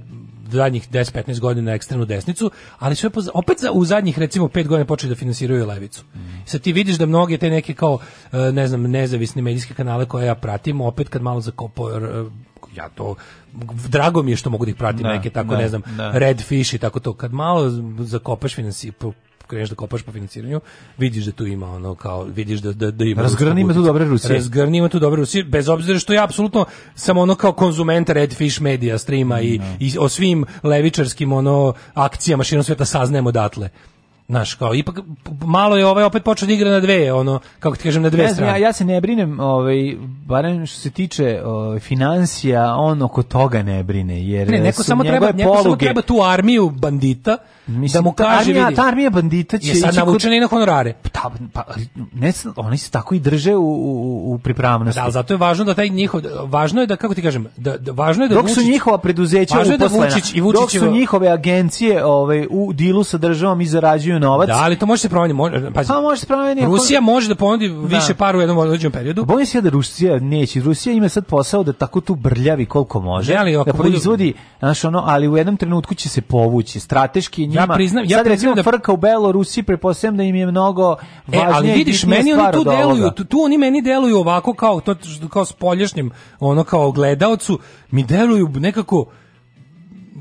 zadnjih 10-15 godina ekstremnu desnicu, ali sve poz... opet za, u zadnjih recimo 5 godina počeli da finansiraju levicu. Mm. Sad ti vidiš da mnoge te neke kao e, ne znam nezavisne medijske kanale koje ja pratim, opet kad malo zakopo ja to drago mi je što mogu da ih pratim da, neke tako da, ne znam da. redfish i tako to kad malo zakopaš finansi kreneš da kopaš po financiranju, vidiš da tu ima ono kao vidiš da da da ima Razgrani ima tu dobre Rusije. Razgrani ima tu dobre Rusije bez obzira što ja apsolutno sam ono kao konzument Redfish media streama i, no. Da. i o svim levičarskim ono akcijama širom sveta saznajem odatle. Naš kao ipak malo je ovaj opet počeo da igra na dve, ono kako ti kažem na dve ne, strane. Ja, ja se ne brinem, ovaj barem što se tiče ovaj, financija, on oko toga ne brine jer ne, neko samo treba neko samo treba tu armiju bandita da Mislim, da mu kaže armija, vidi, ta armija bandita će je sad navučena i na honorare. Pa, pa, ne, oni se tako i drže u, u, u pripravnosti. Da, zato je važno da taj njihov važno je da kako ti kažem, da, da važno je da dok Vučić, su njihova preduzeća da uposlena, da Vučić i Vučićevo, dok su njihove agencije ovaj u dilu sa državom i zarađuju imaju novac. Da, ali to može se promeniti. Može, pa, može se promeniti. Rusija može da ponudi da. više para u jednom određenom periodu. Bojim se da Rusija neće. Rusija ima sad posao da tako tu brljavi koliko može. Ne, ali, da proizvodi, znaš, ono, ali u jednom trenutku će se povući. Strateški njima... Ja priznam, ja sad priznam recimo da... frka u Belorusiji, preposlijem da im je mnogo važnije. E, ali vidiš, meni oni tu deluju, tu, tu, oni meni deluju ovako kao, to, kao spolješnjem, ono kao gledaocu, mi deluju nekako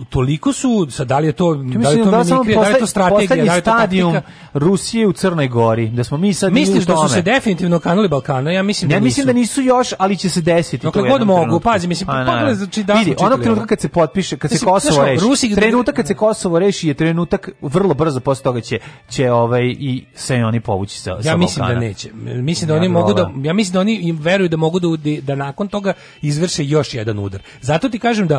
toliko su sad da li je to mislim, da li da to da, da samo posle, da je to strategija, da je to stadijum Rusije u Crnoj Gori, da smo mi sad Misliš da su se definitivno kanali Balkana? Ja mislim ne, da nisu. mislim da nisu još, ali će se desiti no, to. god mogu, trenutku. pazi, mislim pa znači da vidi, onog trenutka kad se potpiše, kad se Kosovo reši, trenutak kad se Kosovo reši je trenutak vrlo brzo posle toga će će ovaj i se oni povući sa Ja mislim da neće. Mislim da oni mogu da ja mislim da oni veruju da mogu da da nakon toga izvrše još jedan udar. Zato ti kažem da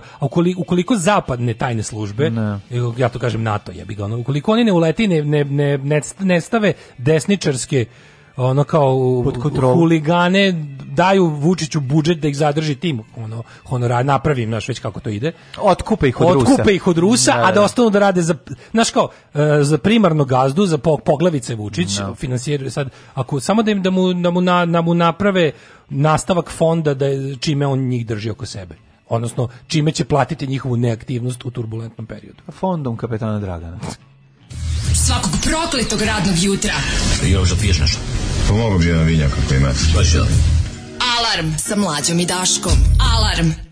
ukoliko zapad posebne tajne službe, ne. ja to kažem NATO, ja bih ga ono, ukoliko oni ne uleti, ne, ne, ne, ne stave desničarske ono kao pod kontrolu huligane daju Vučiću budžet da ih zadrži tim ono honorar napravi im naš već kako to ide otkupe ih od otkupe Rusa otkupe ih od Rusa da, a da, da ostanu da rade za naš kao e, za primarno gazdu za poglavice Vučić da. finansiraju sad ako samo da im da mu da mu, na, da mu naprave nastavak fonda da čime on njih drži oko sebe odnosno čime će platiti njihovu neaktivnost u turbulentnom periodu. Fondom kapetana Dragana. Svakog prokletog radnog jutra. Još da piješ nešto? Pomogu pa bi jedan vinjak ako imate. Pa Alarm sa mlađom i Daškom. Alarm.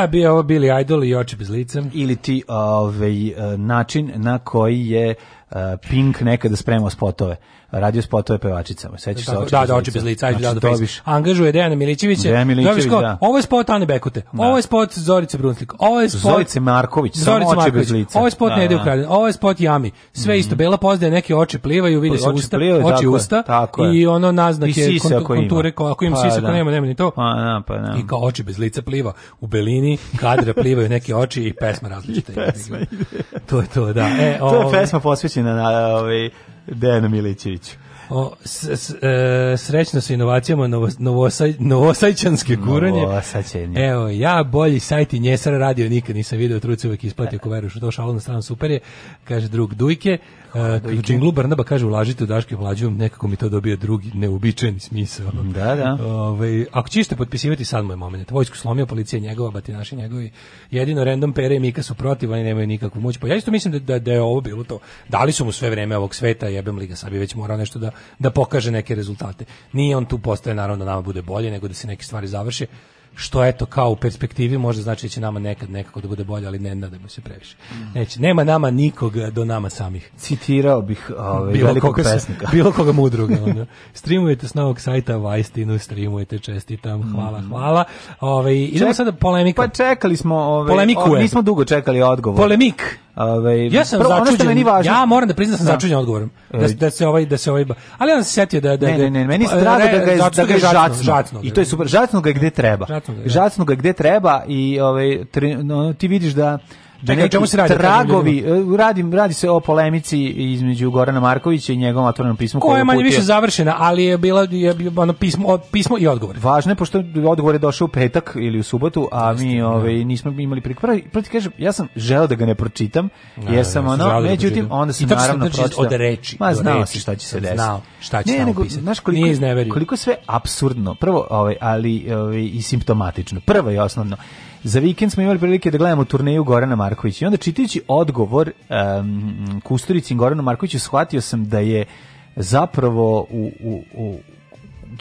A bio ovo bili idol i oči bez lica. Ili ti ovaj, e, način na koji je E, Pink nekada spremao spotove, radio spotove pevačicama. Sećaš se oči Da, da, oči bez lica, ajde znači, da dobiš. Da, da, da, angažuje Dejana Milićevića. Dejan Milićević, da. Ovo je spot Ane Bekute. Da. Ovo je spot Zorice Brunslik. Ovo je spot Zorice Marković, Zorice samo oči bez lica. Ovo je spot da, Nede Ukraden. Ovo je spot Jami. Sve mm isto bela pozdaja, neke oči plivaju, vidi pa se usta, plivaju, oči tako usta tako i ono naznake konture, ako im pa sisa, ako nema, nema ni to. Pa, da, pa, da. I kao oči bez lica pliva u belini, kadra plivaju neke oči i pesma različita. To je to, da. E, to je ovaj- pesma posvećena na ovaj, Dejan Milićević. O, s, s, e, srećno sa inovacijama novo, novosaj, novosajčanske guranje. Novosaćenje. Evo, ja bolji sajt i njesar radio nikad nisam video, truci uvijek isplati ako veruš u to, šalo na stranu super je, kaže drug Dujke. Uh, džinglu Barnaba kaže ulažite u Daške mlađu, nekako mi to dobije drugi neuobičajeni smisao. Da, da. Ove, ovaj, ako ćete potpisivati sad moj moment, vojsku slomio, policija njegova, batinaši njegovi, jedino random pere i Mika su protiv, oni nemaju nikakvu moć. Pa ja isto mislim da, da, da je ovo bilo to. Dali su mu sve vreme ovog sveta, jebem li ga, sad bi već morao nešto da da pokaže neke rezultate. Nije on tu postaje naravno da nama bude bolje, nego da se neke stvari završe što eto kao u perspektivi može znači da će nama nekad nekako da bude bolje, ali ne nadajmo se previše. Mm. Neće, nema nama nikog do nama samih. Citirao bih ovaj, bilo velikog koga, pesnika. Bilo koga mudrog. Onda. Streamujete s novog sajta Vajstinu, streamujete, čestitam, hvala, mm. hvala. Ove, idemo sada polemika. Pa čekali smo, ove, o, nismo dugo čekali odgovor. Polemik. Ove, ja sam prvo, začuđen, Ja moram da priznam da sam da. začuđen odgovorom. Da, da se ovaj da se ovaj ali on se setio da da ne, ne, ne, meni je pa, drago da ga je, da ga je žacno, žacno, I to je super, žacno ga gde treba žacnu ga da. gde treba i ovaj, tri, no, ti vidiš da da Čekaj, čemu se radi? Tragovi, e, radi, radi se o polemici između Gorana Markovića i njegovom otvorenom pismu. Koja je manje više završena, ali je bila je, ono pismo, pismo i odgovor. Važno je, pošto odgovor je došao u petak ili u subotu, a mi Jeste, da. ove, ovaj, nismo imali priliku. Proti kažem, ja sam želeo da ga ne pročitam, ne, jesam ne, ono, da međutim, onda sam I naravno znači, pročitao. Od reči. Ma znao si šta će se desiti. Znao šta će ne, nego, znaš koliko, Nije koliko sve apsurdno, prvo, ovaj, ali ovaj, i simptomatično. Prvo i osnovno za vikend smo imali prilike da gledamo turneju Gorana Markovića i onda čitajući odgovor um, Kusturici Goranu Markoviću shvatio sam da je zapravo u, u, u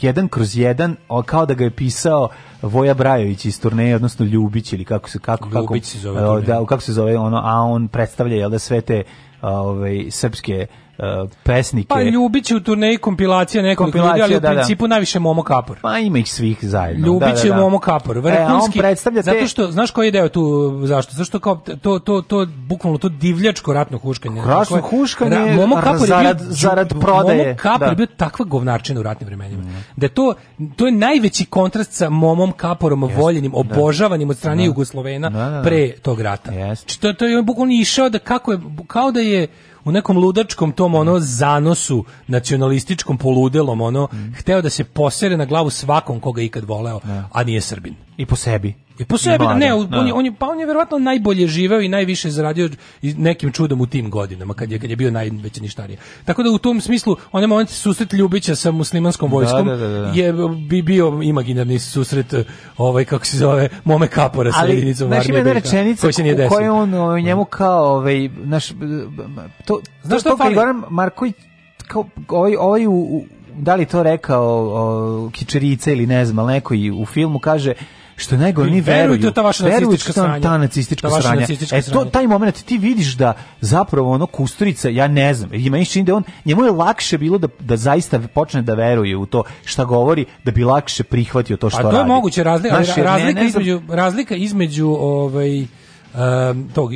jedan kroz jedan, kao da ga je pisao Voja Brajović iz turneje, odnosno Ljubić ili kako se kako kako se zove. Da, kako se zove ono, a on predstavlja je da sve te ovaj srpske uh, pesnike. Pa Ljubić u turneji kompilacija nekog ljudi, ali u da, da, principu da. najviše Momo Kapor. Pa ima ih svih zajedno. Ljubić da, da, je Momo Kapor. E, Vrhunski, e, te... Zato što, znaš koji je deo tu, zašto? Zato što kao to, to, to, bukvalno to divljačko ratno huškanje. Ratno huškanje, ra, Momo Kapor zarad, je bio, zarad prodaje. Momo Kapor da. je bio takva govnarčina u ratnim vremenima. Mm. Da to, to je najveći kontrast sa Momom Kaporom, yes. voljenim, obožavanim od strane Jugoslovena pre tog rata. Yes. Znači, to, to je on bukvalno išao da kako je, kao da je u nekom ludačkom tom ono zanosu nacionalističkom poludelom ono mm. hteo da se posere na glavu svakom koga ikad voleo, da. a nije Srbin. I po sebi. I po sebi, Mlada, ne, da. on, da. je, on je, pa on je verovatno najbolje živeo i najviše zaradio nekim čudom u tim godinama, kad je, kad je bio najveći ništarije. Tako da u tom smislu, onaj moment susret Ljubića sa muslimanskom da, vojskom da, da, da, je bi bio imaginarni susret, ovaj, kako se zove, mome kapora sa Ali, jedinicom znaš, armije BiH. Rečenica, se nije koju on o ovaj, njemu kao, ovaj, naš, to, znaš to, to, to Goran Marković, kao, ovaj, ovaj u, u da li to rekao o, Kičerica ili ne znam, ali neko i u filmu kaže što najgore ni veruju. Veruju ta vaša nacistička sranja. Ta nacistička ta sranja. E to taj momenat ti vidiš da zapravo ono kustorica, ja ne znam, ima iščin da on njemu je lakše bilo da da zaista počne da veruje u to šta govori da bi lakše prihvatio to što radi. A to je radi. moguće razlika, Znaš, razlika ne, ne između razlika između ovaj um, tog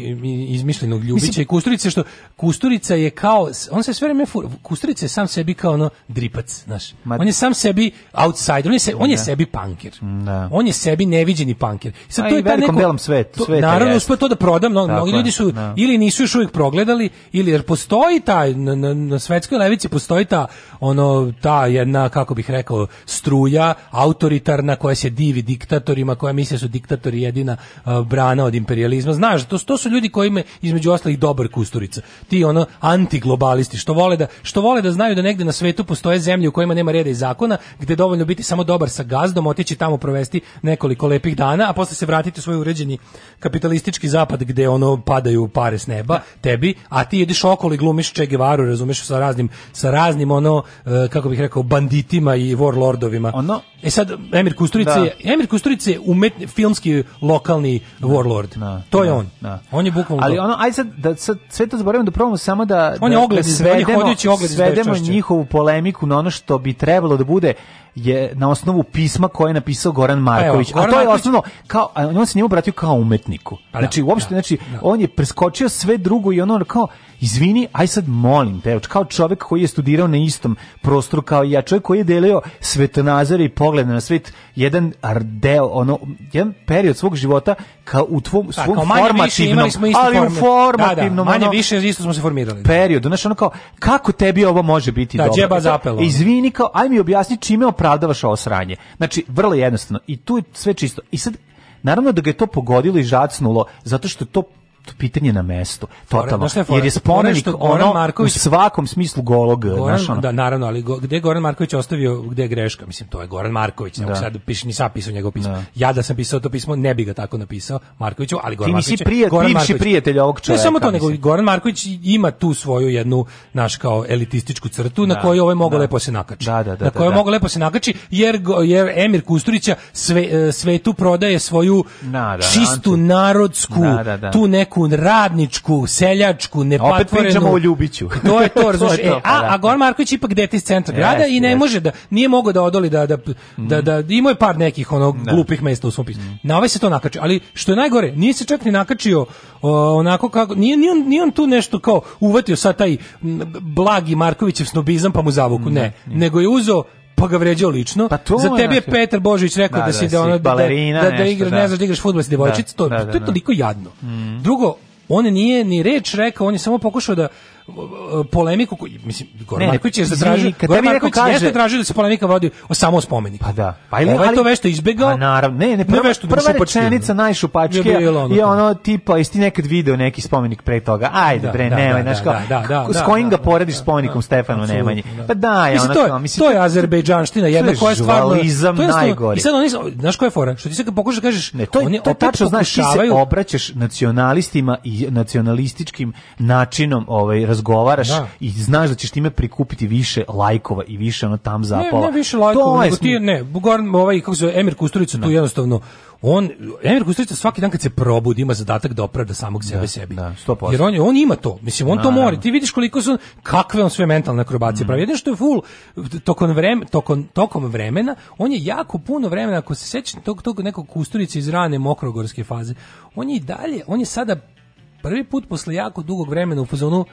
izmišljenog Ljubića i Kusturice, što Kusturica je kao, on se sve vreme, Kusturica je sam sebi kao ono dripac, znaš. on je sam sebi outsider, on je, se, on je da. sebi punkir. Mm, da. On je sebi neviđeni punkir. Sad, A to je velikom neko, belom svet, to, sveta Naravno, uspio to da prodam, mnogi, dakle, ljudi su da. ili nisu još uvijek progledali, ili jer postoji taj, na, na, na svetskoj levici postoji ta, ono, ta jedna, kako bih rekao, struja autoritarna koja se divi diktatorima, koja misle da su diktatori jedina uh, brana od imperializma odnosno znaš, to, to su ljudi koji me između ostalih dobar kusturica. Ti ono antiglobalisti što vole da što vole da znaju da negde na svetu postoje zemlje u kojima nema reda i zakona, gde dovoljno biti samo dobar sa gazdom, otići tamo provesti nekoliko lepih dana, a posle se vratiti u svoj uređeni kapitalistički zapad gde ono padaju pare s neba da. tebi, a ti ideš okolo i glumiš Che Guevaru, razumeš sa raznim sa raznim ono e, kako bih rekao banditima i warlordovima. Ono E sad Emir Kusturica, da. Emir Kusturica je umetni filmski lokalni warlord. Da. To je da, on. Da. On je bukvalno Ali ono aj sad da sad sve to zaboravimo da probamo samo da on da, je ogled, da svedemo, on je hodajući ogled svedemo njihovu polemiku na ono što bi trebalo da bude je na osnovu pisma koje je napisao Goran Marković. Pa evo, Goran a to je osnovno kao on se njemu obratio kao umetniku. Pa da, znači uopšte da, znači da. on je preskočio sve drugo i ono kao izvini, aj sad molim te, kao čovek koji je studirao na istom prostoru kao ja, čovek koji je delio svetonazore i pogled na svet, jedan deo, ono, jedan period svog života kao u tvom da, svom da, formativnom, više, smo ali formu. u formativnom, da, da, manje ono, više isto smo se formirali. Da. Period, znači ono kao kako tebi ovo može biti da, dobro. Džeba zapelo. Izvini kao, aj mi objasni čime opravdavaš ovo sranje. Znači, vrlo jednostavno. I tu je sve čisto. I sad, naravno da ga je to pogodilo i žacnulo, zato što to pitanje na mestu, totalno. je jer je spomenik Goran Marković, u svakom smislu golog. Goran, Da, naravno, ali go, gde Goran Marković ostavio, gde je greška? Mislim, to je Goran Marković, da. sad da piš, nisam pisao njegovo pismo. Da. Ja da sam pisao to pismo, ne bi ga tako napisao Markoviću, ali Goran Marković... Ti nisi Marković, prijatelj ovog čoveka. Ne samo to, nego Goran Marković ima tu svoju jednu, naš kao elitističku crtu, da, na kojoj ovo ovaj je da. lepo se nakači. Da, da, da, na da, kojoj da, da. mogo lepo se nakači, jer, jer Emir Kusturica sve, e, svetu prodaje svoju da, da, čistu narodsku, da, tu neku neku radničku, seljačku, nepatvorenu... Opet pričamo o Ljubiću. to je to, razumiješ. e, pa a, da. a Goran Marković ipak dete iz centra grada yes, i ne yes. može da, nije mogao da odoli da, da, mm. da, da, mm. imao je par nekih ono da. glupih mesta u svom pismu. Mm. Na ovaj se to nakače, ali što je najgore, nije se čak ni nakačio o, onako kako, nije, nije, on, nije on tu nešto kao uvatio sad taj blagi Markovićev snobizam pa mu zavuku, mm, ne, da, ne. nego je uzeo pa ga vređao lično. Pa to Za tebe je Petar Božović rekao da, da si da, da ono, da, da, da, igraš, da. ne znaš da igraš fudbal sa devojčica, da, to, to je toliko jadno. Mm. Drugo, on nije ni reč rekao, on je samo pokušao da polemiku koji mislim Goran Marković je zatražio Goran Marković kaže, jeste tražio da se polemika vodi o samo spomeniku. Pa da. Pa ili ovaj to vešto izbegao? Pa naravno, ne, ne, prva, ne vešto da prva rečenica najšupačke je, ono, je ono tipa jesi ti nekad video neki spomenik pre toga? Ajde da, bre, da, nemaj, da, znaš da, kao. Da, da, s kojim ga porediš spomenikom Stefanu Nemanji? Pa da, je ona to, mislim. To je azerbejdžanština, jedna koja je stvarno to je I sad oni znaš koja je fora? Što ti se pokušaš da kažeš, ne, to je to tačno znaš, ti se obraćaš nacionalistima i nacionalističkim načinom ovaj razgovaraš da. i znaš da ćeš time prikupiti više lajkova i više ono tam zapala. Ne, ne više lajkova, nego ti, ne, Goran, ovaj, kako se zove, Emir Kusturica tu da. jednostavno on Emir Kusturica svaki dan kad se probudi ima zadatak da opravda samog sebe da, sebi. Da, 100%. Jer on on ima to. Mislim on da, to mora. Ti vidiš koliko su kakve on sve mentalne akrobacije mm. pravi. Jedino što je full tokom vremena, tokom, tokom vremena, on je jako puno vremena ako se sećate tog tog nekog Kusturica iz rane mokrogorske faze. On je i dalje, on je sada prvi put posle jako dugog vremena u fazonu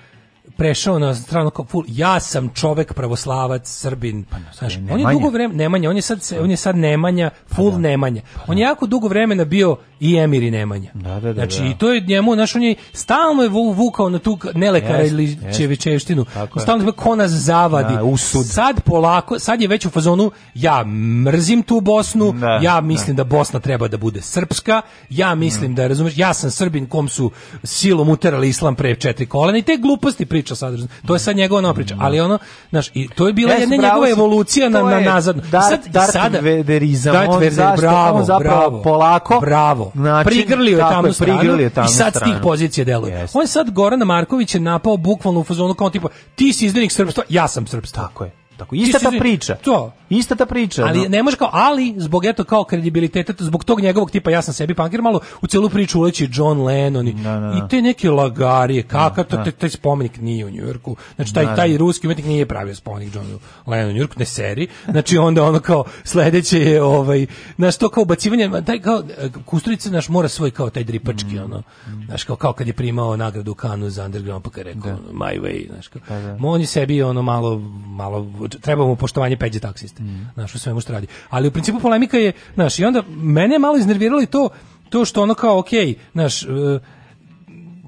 prešao na stranu kao full, ja sam čovek pravoslavac, srbin. Pa, Znaš, on je dugo vremena, Nemanja, on je sad, on je sad Nemanja, full pa, da. Nemanja. Pa, on je da. jako dugo vremena bio i Emir i Nemanja. Da, da, da, znači, da. i to je njemu, naš on je stalno je vukao na tu nelekara ili čevičeštinu. Stalno je ko nas zavadi. Da, sad polako, sad je već u fazonu, ja mrzim tu Bosnu, da, ja mislim da. da. Bosna treba da bude srpska, ja mislim mm. da, razumeš, ja sam Srbin kom su silom uterali islam pre četiri kolena i te gluposti pri priča sadržana. To je sad njegova nova priča, ali ono, znaš, i to je bila e, jedna njegova evolucija na, na nazad. Dart, sad, Dart sada, Vederizam, on, Verder, bravo, zapravo bravo, polako bravo, znači, prigrlio je tamo stranu je i sad s tih pozicija deluje. Yes. On je sad Gorana Marković je napao bukvalno u fazonu kao tipa, ti si izdenik srpstva, ja sam srpstva. Tako je. Tako ista ta priča. To. Ista ta priča. Ali no. Da. ne može kao ali zbog eto kao kredibiliteta, zbog tog njegovog tipa ja sam sebi panker malo u celu priču uleći John Lennon i, no, da, no, da, i te neke lagarije, kakav to taj spomenik nije u Njujorku. Znači taj taj ruski umetnik nije pravio spomenik Johnu Lennonu u Njujorku, ne seri. Znači onda ono kao sledeće je ovaj naš to kao bacivanje taj kao e, Kusturica naš mora svoj kao taj dripački mm. ono. Mm. Znaš kao kao kad je primao nagradu Kanu za underground pa kao rekao da. my way, znaš kao. Pa da, da. On je sebi ono malo malo trebamo poštovanje peđe taksiste. Mm. Znaš, u svemu što radi. Ali u principu polemika je, znaš, i onda mene je malo iznerviralo i to, to što ono kao, ok, znaš, e,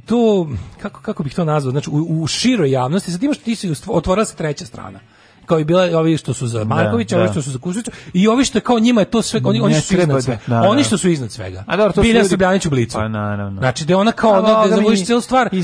to, kako, kako bih to nazvao, znači u, u široj javnosti, sad imaš ti se otvorila se treća strana kao i bila ovi što su za da, Markovića, da, ovi što su za Kušića i ovi što kao njima je to sve oni, oni su iznad da- svega. Da, da, oni što su iznad svega. A dobro, to Bilja Srbljanić u Blicu. Pa naravno. Znači da ona kao ono da zavuči celu stvar. I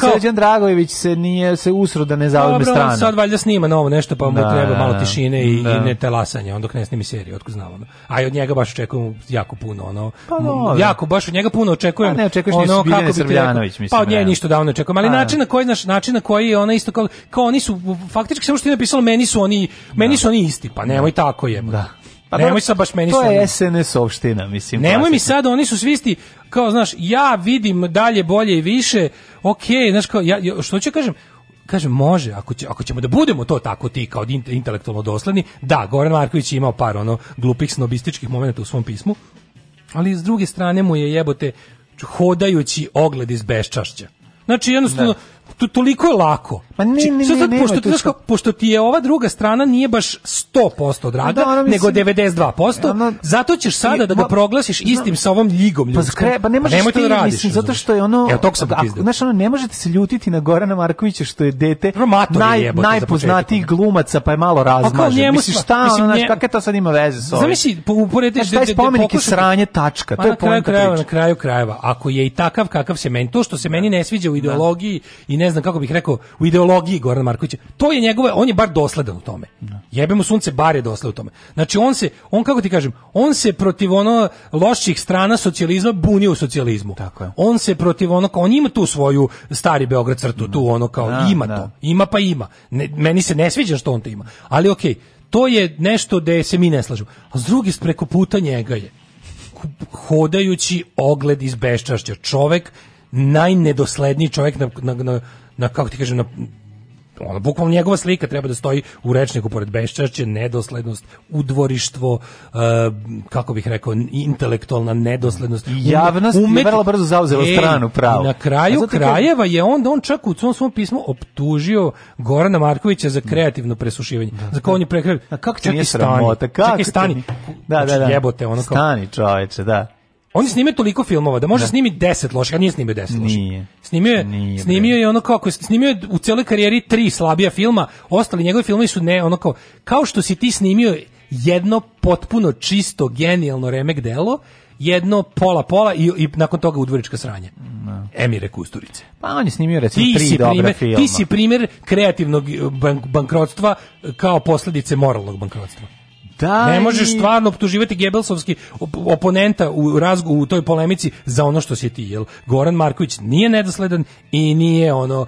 Srđan Dragojević se nije se usro da ne zauzme stranu. Sad valjda snima novo nešto pa mu treba malo tišine i, i ne on dok ne snimi seriju, otkud znamo. A od njega baš očekujem jako puno ono. Pa jako baš od njega puno očekujem. ne očekuješ ono kako Srbljanović mislim. Pa od nje ništa davno ne očekujem, ali način na koji naš način na koji je ona isto kao kao oni su faktički samo što je napisalo meni su oni, meni su da. oni isti, pa nemoj da. tako je. Da. Pa nemoj sa baš meni To je SNS opština, mislim. Nemoj mi sad, oni su svi isti, kao, znaš, ja vidim dalje, bolje i više, okej, okay, znaš, kao, ja, što ću kažem, kažem može ako će, ako ćemo da budemo to tako ti kao intelektualno dosledni da Goran Marković je imao par ono glupih snobističkih momenata u svom pismu ali s druge strane mu je jebote hodajući ogled iz beščašća znači jednostavno ne da to toliko je lako. Pa ne, ne, znači, ne, sad, ne, pošto, ti, pošto ti je ova druga strana nije baš 100% od da, mislim, nego 92%, ono, zato ćeš sada da ga proglasiš istim sa ovom ljigom ljudskom. Pa, skre, pa ne možeš ti, da radiš. Mislim, zato što je ono... Evo, tog sam ako, znaš, ono, ne možete se ljutiti na Gorana Markovića što je dete Romator naj, najpoznatijih glumaca, pa je malo razmažen. Misliš, šta, mislim, ono, znaš, kakve to sad ima veze s ovim? Zamisli, pa uporediš... Znaš, da- taj da- da spomenik je sranje tačka, to je poenta priča. Na kraju krajeva, ako je i takav kakav se meni, to što se meni ne sviđa u ideologiji i ne znam kako bih rekao u ideologiji Gorana Markovića. To je njegove, on je bar dosledan u tome. Da. Jebe mu sunce, bar je dosledan u tome. Znači on se, on kako ti kažem, on se protiv ono loših strana socijalizma buni u socijalizmu. Tako je. On se protiv ono, on ima tu svoju stari Beograd crtu, mm. tu ono kao da, ima da. to, ima pa ima. Ne, meni se ne sviđa što on to ima, ali okej. Okay, to je nešto da se mi ne slažemo. A s druge preko puta njega je hodajući ogled iz beščašća. Čovek najnedosledniji čovjek na, na, na, na kako ti kažem, na, ono, bukvalno njegova slika treba da stoji u rečniku pored beščašće, nedoslednost, udvorištvo, uh, kako bih rekao, intelektualna nedoslednost. Javnost umet... je vrlo brzo zauzela e, stranu pravo. Na kraju krajeva je on, on čak u svom svom pismu optužio Gorana Markovića za kreativno presušivanje. Da, za kao on je da. prekreativ. A kako te stani? sramota? Kako stani? Da, da, da. Znači, jebote, ono kao... Stani čoveče, da. Oni snime toliko filmova da može da. snimiti 10 loših, a nije snimio 10 loših. Snimio je, nije, snimio je ono kako snimio je u celoj karijeri tri slabija filma, ostali njegovi filmovi su ne ono kao kao što si ti snimio jedno potpuno čisto genijalno remek delo, jedno pola pola i, i nakon toga udvorička sranja. No. Da. Emire Kusturice. Pa on je snimio recimo ti tri dobra primer, filma. Ti si primjer kreativnog eh, bank, bankrotstva eh, kao posledice moralnog bankrotstva. Da, ne možeš stvarno optuživati Gebelsovski oponenta u razgu u toj polemici za ono što si ti, jel Goran Marković nije nedosledan i nije ono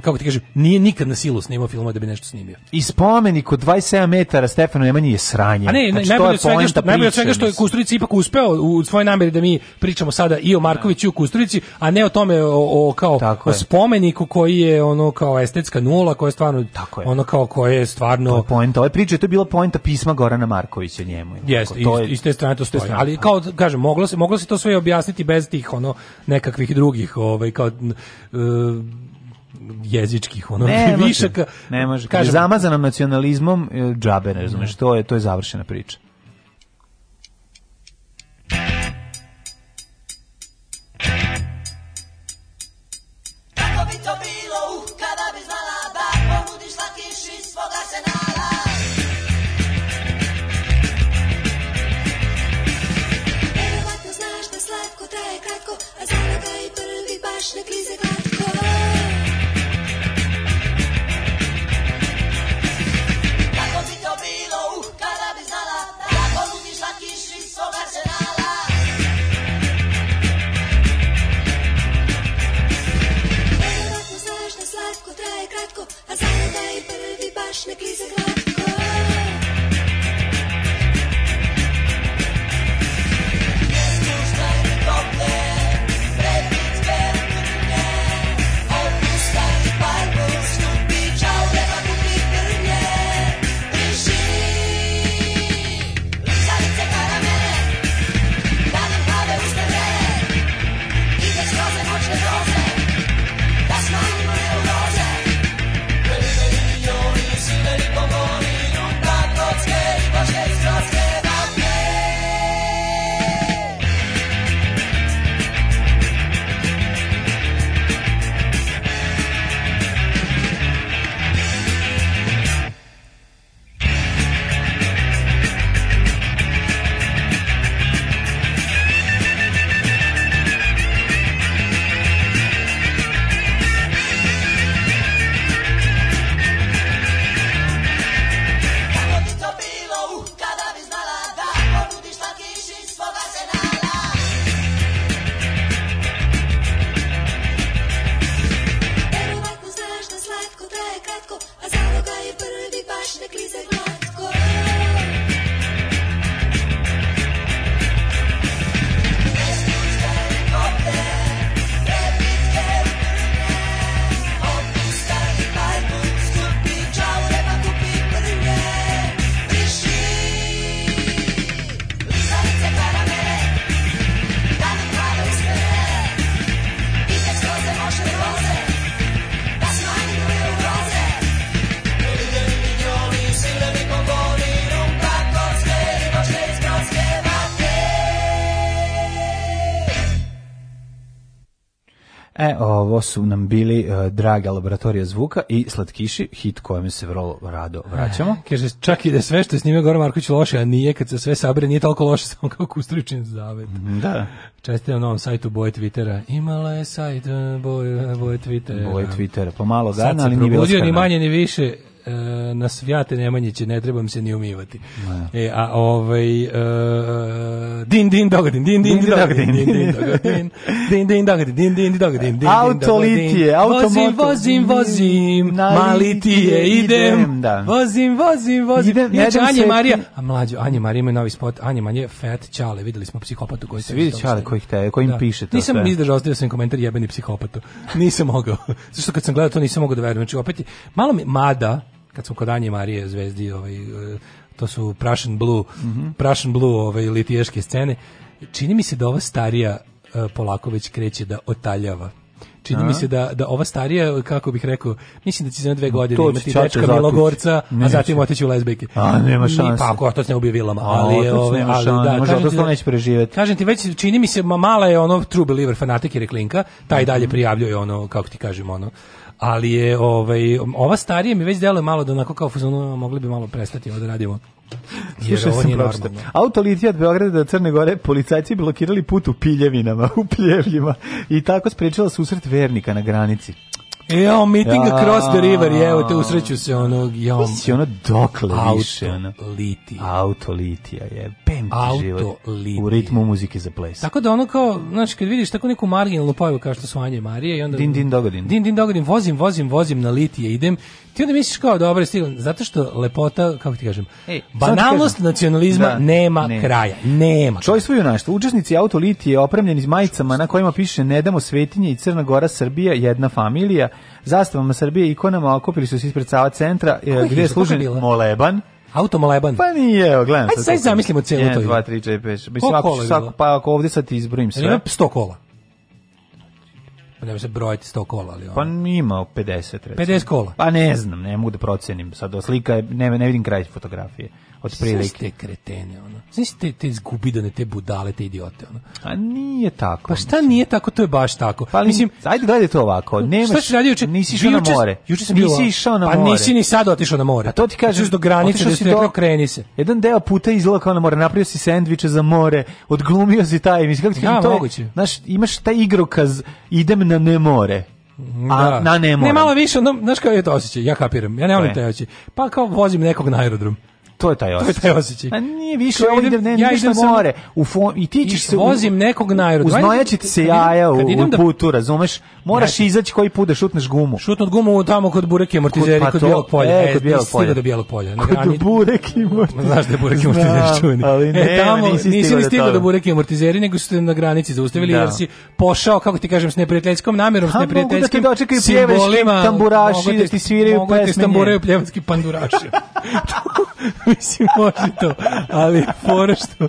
kako ti kažeš nije nikad na silu snimao filmove da bi nešto snimio. I spomenik od 27 metara Stefanu Nemanji je sranje. A ne, znači, najbolje od svega što najbolje od svega što je Kusturica ipak uspeo u svojoj nameri da mi pričamo sada i o Markoviću i o Kusturici, a ne o tome o, o kao o spomeniku koji je ono kao estetska nula, koja je stvarno Tako je. ono kao koje je stvarno To je poenta, ove priče, to je bila poenta pisma Gorana Zorana Markovića njemu. Jeste, to je, iz te strane to stoji. Ali kao kažem, moglo se moglo se to sve objasniti bez tih ono nekakvih drugih, ovaj kao uh, jezičkih ono ne višaka. Može, ne može. Kažem, zamazan nacionalizmom e, džabe, ne znam što je, to je završena priča. ovo su nam bili uh, e, draga laboratorija zvuka i slatkiši, hit kojem se vrlo rado vraćamo. Eh, kaže, čak i da sve što je snimio Goran Marković loše, a nije kad se sve sabre, nije toliko loše samo kao kustričin zavet. Mm, da. na novom sajtu Boje Twittera. Imala je sajt e, Boje, boje Twittera. Boje Twittera, pomalo pa gadna, ali nije bilo Sad se probudio ni manje ni više, E, na svijate Nemanjiće ne trebam se ni umivati. E, a ovaj e, e, din din dogodin, din din dogodin, din din dogodin, din din dogodin, din din dogodin, din Autolitije, automobili. Vozim, vozim, malitije, idem. Vozim, vozim, vozim. Da. Inače, Anje Marija, a mlađo, Anje Marija ima novi spot, Anje Marija, Fat Čale, videli smo psihopatu koji se vidi Čale koji te, kojim da. piše to Nisam izdržao, da ostavio sam komentar jebeni psihopatu. Nisam mogao. Zašto kad sam gledao to nisam mogao da verujem. Znači opet malo mi mada kad smo kod Anje Marije zvezdi, ovaj, e, to su Prussian Blue, mm -hmm. Prussian Blue ovaj, litiješke scene, čini mi se da ova starija e, polako već kreće da otaljava. Čini Aha. mi se da, da ova starija, kako bih rekao, mislim da će za dve godine to imati dečka Milogorca, a zatim otići u Lesbeke. A, nema šanse. Pa, ako to se ne ubije vilama, ali, a, ove, ovaj, nema ali da, Možda kažem da, neće preživjeti. Kažem ti, već čini mi se, ma mala je ono true believer fanatik i reklinka, taj mhm. dalje prijavljuje ono, kako ti kažem, ono, ali je ovaj ova starije mi već deluje malo da onako kao fuzonu mogli bi malo prestati ovo da radimo. Jer Slušaj, ovo nije normalno. Auto Litijat Beograda do Crne Gore policajci blokirali put u Piljevinama, u Pljevljima i tako sprečila susret vernika na granici. Evo, meeting ja, across the river, je, evo te usreću se onog, jom. Misli ono dokle više, ono. Auto litija, je, bem auto život. Litija. U ritmu muzike za ples. Tako da ono kao, znači kad vidiš tako neku marginalnu pojavu kao što su Anje Marije i onda... Din, din, dogodin. Din, din, dogodin, vozim, vozim, vozim na litije, idem ti onda misliš kao dobro stigao zato što lepota kako ti kažem Ej, banalnost kažem, nacionalizma da, nema ne. kraja nema svoj junaštvo učesnici autolitije opremljeni s majicama na kojima piše ne damo svetinje i Crna Gora Srbija jedna familija zastavama Srbije ikonama okupili su se ispred Sava centra e, Koji gdje je služen moleban Automoleban. Pa nije, gledam. Ajde sad zamislimo cijelu to. 1, 2, 3, 4, 5, 6. Mislim, ako, pa ako ovdje sad ti izbrojim sve. Ima 100 kola. Pa ne može brojiti 100 kola, ali pa ono. Pa ima 50, recimo. 50 kola. Pa ne znam, ne mogu da procenim. Sad, slika, ne, ne vidim kraj fotografije otprilike. Znaš te kretene, ono. Znaš te, te zgubidane, te budale, te idiote, ono. A pa nije tako. Pa šta mislim. nije tako, to je baš tako. Pa, mislim, ajde gledaj to ovako. Nemaš, šta si radio juče? Nisi išao na more. Juče sam nisi išao na pa more. Pa nisi ni sad otišao na more. A to ti kažeš do granice, da si rekao kreni se. Jedan deo puta izlako na more, napravio si sendviče za more, odglumio si taj, mislim kako ti da, kažem, ja, to moguće. znaš, imaš taj igrokaz, idem na ne more. Da. A na ne more. Ne malo više, no, znaš kao je to osjećaj, ja kapiram, ja ne volim e. taj osjećaj. Pa kao vozim nekog na aerodrom to je taj osjećaj. To je taj osjećaj. A nije više, ja idem, ne, ja idem more. U fon, I ti ćeš se... Vozim nekog najrodu. Uznojaći ti se jaja kad u, da- putu, razumeš? Moraš znači, izaći koji put da šutneš gumu. Šutnut gumu tamo kod bureke amortizeri, kod, pa kod bijelog e, e, kod bijelog polja. do bijelog polja. Kod grani... bureke amortizeri. Znaš da je bureke amortizeri čuveni. Ali e, ne, e, tamo, nisi, nisi stigao do bureke amortizeri, nego ste na granici zaustavili, da. jer si pošao, kako ti kažem, s neprijateljskom namjerom, s da neprijateljskim simbolima. Tamburaši, da ti sviraju pesme. Mogu ti stamburaju pljevanski panduraši. mislim, može to, ali fore što,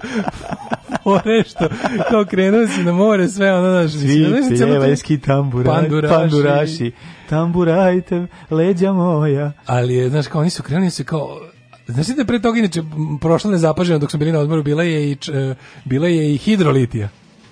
fore što, kao krenuo si na more, sve ono, znaš, svi pljevanski tamburaši, panduraši, panduraši, tamburajte, leđa moja. Ali, je, znaš, kao oni su krenuli se kao, Znaš da pre toga, inače, prošla nezapaženo dok smo bili na odmoru, bila je i, e, bila je i hidrolitija.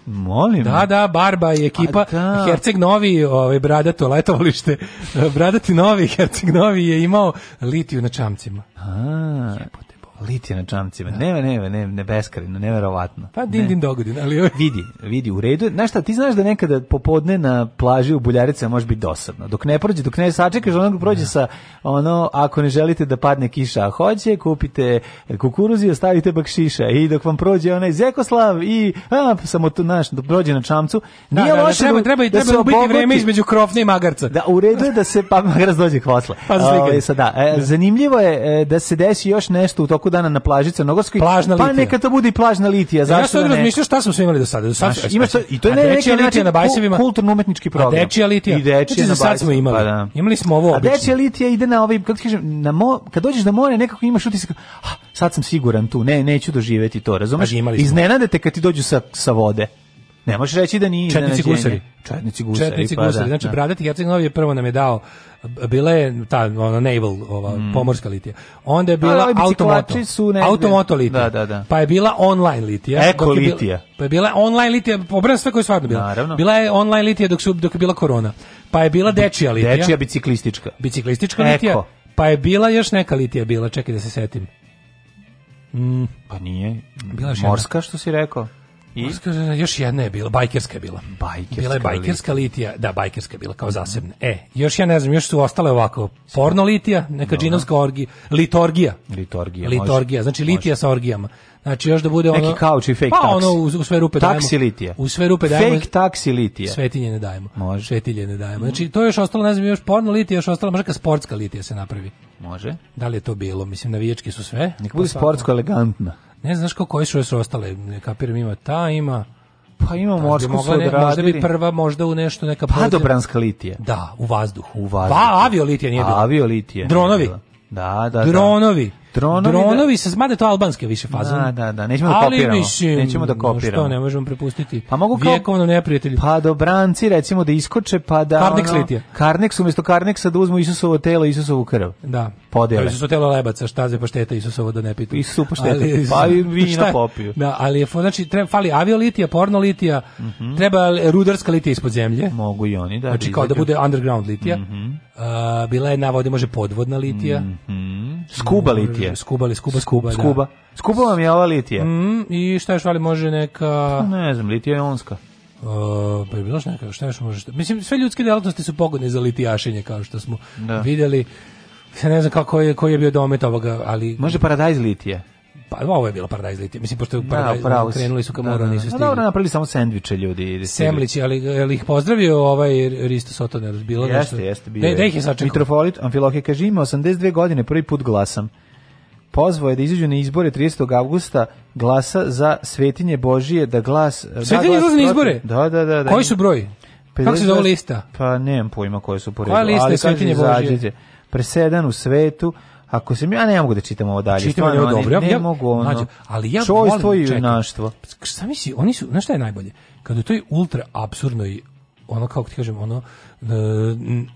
Molim. Da, da, Barba i ekipa pa da. Herceg Novi, ovaj bradato letovalište. Bradati Novi, Herceg Novi je imao litiju na čamcima. A. Jebot. Litija na čamcima. Ne, ne, ne, ne, beskrajno, neverovatno. Pa din din dogodin, ali vidi, vidi u redu. Znaš šta, ti znaš da nekada popodne na plaži u Buljaricama može biti dosadno. Dok ne prođe, dok ne sačekaš, onog prođe da. sa ono ako ne želite da padne kiša, a hoće, kupite kukuruz i ostavite bakšiša i dok vam prođe onaj Zekoslav i a, samo tu naš dok prođe na čamcu. Da, nije da, da loše da, treba, treba, da treba da vreme između krofne i magarca. Da, u redu je da se pa magarc dođe kvasle. Pa, o, ovaj, sada, e, zanimljivo je e, da se desi još nešto u toku dana na plaži Crnogorskoj. Plažna pa litija. Pa neka to bude i plažna litija. Zašto ja sam da mislio šta smo sve imali do sada. Do sada ima šta, I to je neki način na Bajsevima. kulturno-umetnički program. A dečija litija. I dečija znači, na Bajsevima. sad smo imali. Pa, da. Imali smo ovo obično. A dečija litija ide na ovaj, kako ti kažem, na mo, kad dođeš na more, nekako imaš utisak, ah, sad sam siguran tu, ne, neću doživeti to, razumeš? Pa da, Iznenadete kad ti dođu sa, sa vode. Ne možeš reći da nije Četnici gusari. Četnici gusari. Četnici pa da, gusari. znači, da. Bradati Herceg je prvo nam je dao, bile je ta ona naval, ova, mm. pomorska litija. Onda je bila A, automoto. Su negde. automoto litija. Da, da, da. Pa je bila online litija. Eko litija. Pa je bila online litija, obrana sve koju stvarno bila. Naravno. Bila je online litija dok, su, dok je bila korona. Pa je bila dečija litija. Dečija biciklistička. Biciklistička Eko. litija. Pa je bila još neka litija bila, čekaj da se setim. Mm. Pa nije. Bila je morska što si rekao? I? Da još jedna je bila, bajkerska je bila. Bajkerska bila je bajkerska litija. litija, da, bajkerska je bila, kao zasebna. E, još ja ne znam, još su ostale ovako, porno litija, neka džinovska orgija, litorgija. Litorgija, Litorgija, može. znači litija može. sa orgijama. Znači još da bude ono... Neki kauč i fake pa, taksi. ono, u, u sve rupe dajemo. Taksi litija. U sve rupe dajemo. Fake taksi litije. Svetinje ne dajemo. Može. Svetilje ne dajemo. Znači to je još ostalo, ne znam, još porno litija, još ostalo, možda sportska litija se napravi. Može. Da li je to bilo? Mislim, navijački su sve. Neka bude pa sportsko elegantna. Ne znaš kao koje su još ostale, ne kapiram, ima ta, ima... Pa ima morsku su ne, Možda bi prva, možda u nešto neka... Padobranska litija. Da, u vazduhu. U vazduhu. Pa aviolitija nije pa, bila. Aviolitija. Dronovi. Da, da, da, Dronovi. Dronovi, dronovi da... se zmade to albanske više faze. Da, da, da, nećemo da kopiramo. mislim, nećemo da kopiramo. Što ne možemo prepustiti? Pa mogu kao vjekovno neprijatelji. Pa dobranci recimo da iskoče pa da Karnex ono, litija. Karnex umesto Karnexa da uzmu Isusovo telo, Isusovu krv. Da. Podele. Da, Isusovo telo lebaca, šta za pašteta Isusovo da ne pitu. Isusovo pašteta. pa i vina popiju. Da, ali je znači treba fali aviolitija, pornolitija, mm -hmm. treba rudarska litija ispod zemlje. Mogu i oni da. Znači da kao da bude underground litija. Mm -hmm. uh, bila je navodi može podvodna litija. Mm -hmm. Skuba litija litije. li, skuba, skuba, da. skuba. Da. Skuba vam je ova litije. Mm, I šta još vali može neka... Pa ne znam, litija je onska. Uh, pa je bilo što neka, šta još može... Šta... Mislim, sve ljudske delatnosti su pogodne za litijašenje, kao što smo da. vidjeli. Ja ne znam kako je, koji je bio domet ovoga, ali... Može paradajz litije. Pa ovo je bilo paradajz litije. Mislim pošto je da, paradajz, da, krenuli su ka da, moru, da, da. nisu pa stigli. Da, dobro, napravili samo sendviče ljudi. Semlići, ali jel ih pozdravio ovaj Risto Sotoner, bilo jeste, nešto. Jeste, jeste, bio. Da, da ih je sačekao. Mitropolit Amfilohije kaže ima 82 godine, prvi put glasam pozvao je da izađu na izbore 30. avgusta glasa za Svetinje Božije da glas... Svetinje da glas na izbore? Da, da, da. da Koji su broji? 50, Kako se zove lista? Pa nemam pojma koje su po redu. Koja lista je Svetinje Božije? Presedan u svetu, Ako se mi ja ne mogu da čitam ovo dalje. Čitam ovo dobro. Ne, ja, mogu ono. Nađu, ali ja čojstvo i junaštvo. Šta misli, oni su, znaš šta je najbolje? Kada je to toj ultra i ono kako ti kažem, ono E,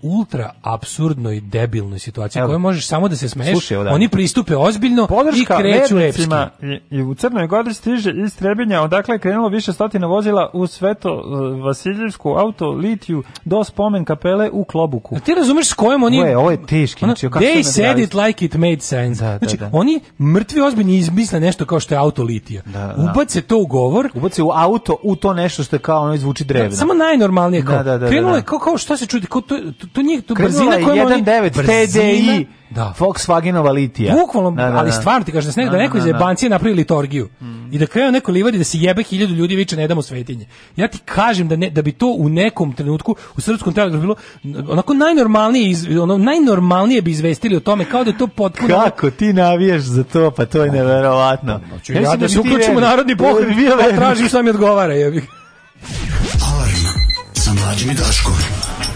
ultra apsurdnoj debilnoj situaciji koju možeš samo da se smeješ. Da. Oni pristupe ozbiljno Podrška i kreću lepsima. I u Crnoj Gori stiže iz Trebinja, odakle je krenulo više stotina vozila u Sveto e, Vasiljevsku auto Litiju do spomen kapele u Klobuku. A ti razumeš s kojom oni Ove, ovo je teški, znači kako They said it like it made sense. Da, da, znači, da, oni mrtvi ozbiljni izmisle nešto kao što je auto Litija. Da, da, Ubace to u govor. Ubace u auto u to nešto što je kao ono izvuči drevno. samo najnormalnije kao. Da, da, da, krenulo je kao, kao što se čudi, ko, to, to, njih, to brzina kojom je 1.9 TDI, da. Volkswagenova litija. Bukvalno, da, da, da. ali stvarno ti kažeš da, da, da, da neko iz da, da. Jebancije napravi liturgiju mm. i da krene neko livadi da se jebe hiljadu ljudi viče ne damo svetinje. Ja ti kažem da, ne, da bi to u nekom trenutku u srpskom telegrafu bilo onako najnormalnije, iz, ono, najnormalnije bi izvestili o tome kao da je to potpuno... Kako ti navijaš za to, pa to je neverovatno. Znači, ja, ja da se uključimo narodni pohod, ja tražim sam mi odgovara. Alarm sa mlađim i Daškom.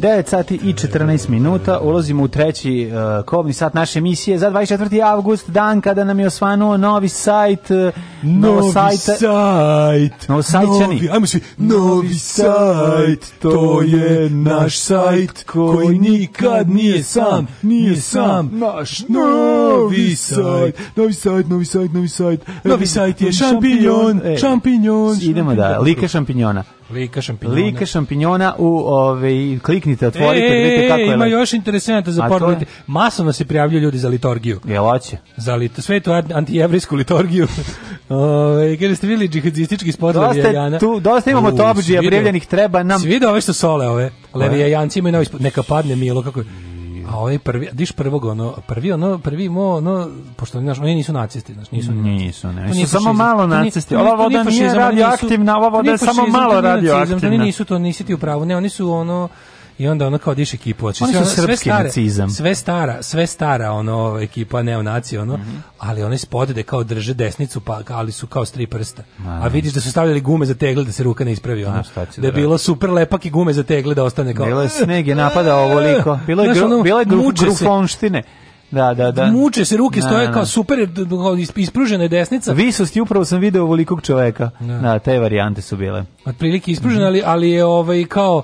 9 sati i 14 minuta, ulazimo u treći uh, kobni sat naše emisije za 24. avgust, dan kada nam je osvanuo novi sajt, uh, novi sajt, sajt, novi sajćani. ajmo svi, novi sajt, to je naš sajt koji nikad nije sam, nije sam, naš novi sajt, novi sajt, novi sajt, novi sajt, novi sajt je šampinjon, šampinjon. E, idemo da, lika šampinjona. Lika šampinjona. Lika šampinjona u ovaj kliknite, otvorite, e, da vidite kako je. Ima le... još interesenata za porno. Je... Masovno se prijavljuju ljudi za liturgiju. Jel hoće? Za lit sve to antijevrijsku liturgiju. Ove, kada ste videli džihadistički sport dosta, Levijajana. Tu, dosta imamo topđija, prijavljenih treba nam. Svi vide ove što sole ove. Levijajanci imaju novi spod... Neka padne Milo, kako je. A ovaj prvi, diš prvog ono, prvi ono, prvi mo ono, pošto znaš, oni nisu nacisti, znaš, nisu oni. Nisu, ne, nisu samo malo nacisti. Ova voda nije radioaktivna, ova voda je samo malo radioaktivna. Oni nisu to, nisi ti u pravu. Ne, oni su ono i onda ono kao diše ekipu. Znači, Oni su sve, srpski sve stare, nacizam. Sve stara, sve stara ono, ovaj, ekipa neonaci, ono, mm -hmm. ali one spodede kao drže desnicu, pa, ali su kao stri prsta. A, vidiš da su stavljali gume za tegle da se ruka ne ispravi. Ono, da, je da bilo super lepak i gume za tegle da ostane kao... Bilo je sneg je napadao ovoliko. Bilo je, gru, ono, bilo je gru, grufonštine. Da, da, da. Muče se ruke, stoje kao super ispružena je desnica. Visosti upravo sam video ovolikog čoveka. Da. da, te varijante su bile. Otprilike ispružena, mm -hmm. ali ali je ovaj kao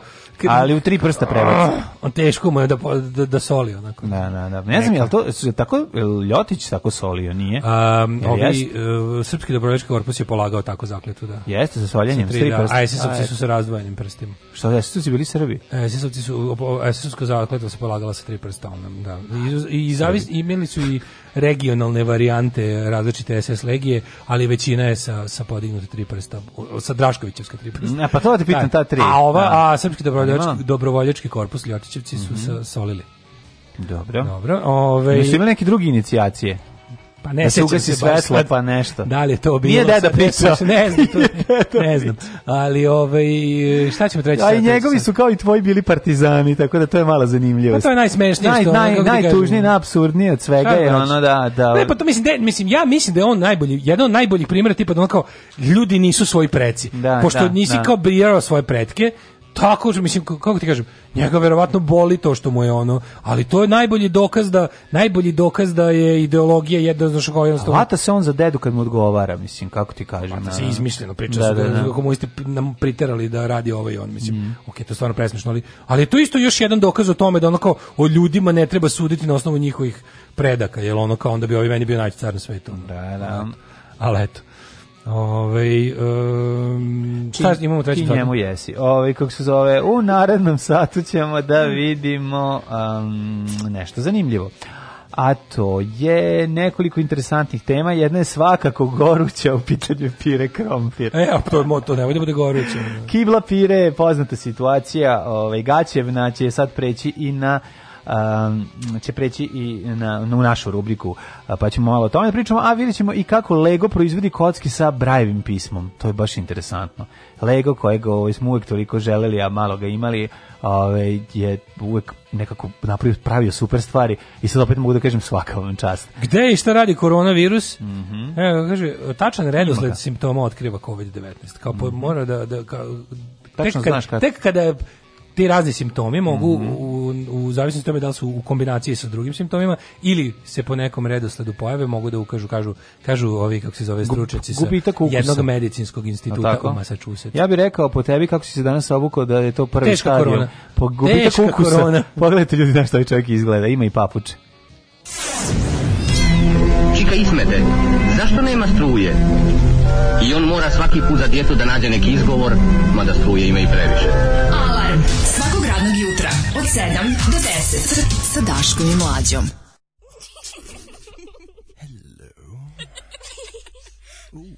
ali u tri prsta prebaci. Ah, on teško mu je da, da, da soli onako. Da, da, da. Ne znam, je jel to, je tako, Ljotić tako solio, nije? Um, ovi, jest? E, Srpski dobrovoljački korpus je polagao tako zakletu, da. Jeste, sa soljenjem, tri, tri da. prsta. A SS-ovci su sa razdvojenim prstima. Što da, SS-ovci bili Srbi? E, SS-ovci su, SS-ovska zakletva se polagala sa tri prsta, onda, da. I, i, i, zavis, imeli su i regionalne varijante različite SS legije, ali većina je sa, sa podignute tri prsta, sa Draškovićevska tri prsta. A pa to te pitam, da. ta tri. A, ova, a, da. a srpski dobrovoljački, dobrovoljački korpus Ljotićevci su mm -hmm. sa, solili. Dobro. Dobro. Ove... Mislim, imali neke druge inicijacije? Pa ne da se ugasi svetlo, pa nešto. Da li je to bilo? Nije deda pričao. Ne znam, to, ne znam. Ali ovaj, šta ćemo treći? A i njegovi su kao i tvoji bili partizani, tako da to je mala zanimljivost. Pa to je najsmešnije naj, što... Naj, da najtužnije, najabsurdnije od svega je znači? ono da... da ne, pa to mislim, de, da mislim, ja mislim da je on najbolji, jedan od najboljih primjera, tipa da on kao, ljudi nisu svoji preci. Da, Pošto da, nisi da. kao brijao svoje pretke, tako što mislim kako ti kažem njega verovatno boli to što mu je ono ali to je najbolji dokaz da najbolji dokaz da je ideologija jednoznačno kao jednostavno Lata se on za dedu kad mu odgovara mislim kako ti kažem Lata se izmišljeno priča da, da, da. kako mu ste nam priterali da radi ovo ovaj i on mislim mm. okej okay, to je stvarno presmešno ali ali je to isto još jedan dokaz o tome da ono kao o ljudima ne treba suditi na osnovu njihovih predaka jel ono kao onda bi ovi meni bio najcar na svetu da da ali eto Ove, ovaj, um, šta ti, imamo treći njemu jesi. Ove, ovaj, kako se zove, u narednom satu ćemo da vidimo um, nešto zanimljivo a to je nekoliko interesantnih tema. Jedna je svakako goruća u pitanju pire krompir. E, a to, to ne da bude goruća. Kibla pire je poznata situacija, ovaj, Gaćevna će sad preći i na će preći i na, na, u našu rubriku, pa ćemo malo o tome da pričamo, a vidjet ćemo i kako Lego proizvodi kocki sa brajevim pismom. To je baš interesantno. Lego kojeg ovaj, smo uvek toliko želeli, a malo ga imali, ovaj, je uvek nekako napravio pravio super stvari i sad opet mogu da kažem svaka vam čast. Gde i šta radi koronavirus? Mm -hmm. Evo, kaže, tačan redosled simptoma otkriva COVID-19. Kao mm -hmm. mora da, da kao, Tačno kad, znaš kad... tek kada ti razni simptomi mogu mm -hmm. u, u zavisnosti tome da li su u kombinaciji sa drugim simptomima ili se po nekom redosledu pojave mogu da ukažu kažu kažu ovi kako se zove stručnjaci sa jednog medicinskog instituta u Massachusettsu. Ja bih rekao po tebi kako si se danas obukao da je to prvi Teška Po gubitak ukusa. Korona. Pogledajte ljudi na što ovaj čovjek izgleda, ima i papuče. Čika Ismete, zašto nema struje? I on mora svaki put za djetu da nađe neki izgovor, mada struje ima i previše. 7 do 10 sa Daškom i Mlađom. Hello. Ooh.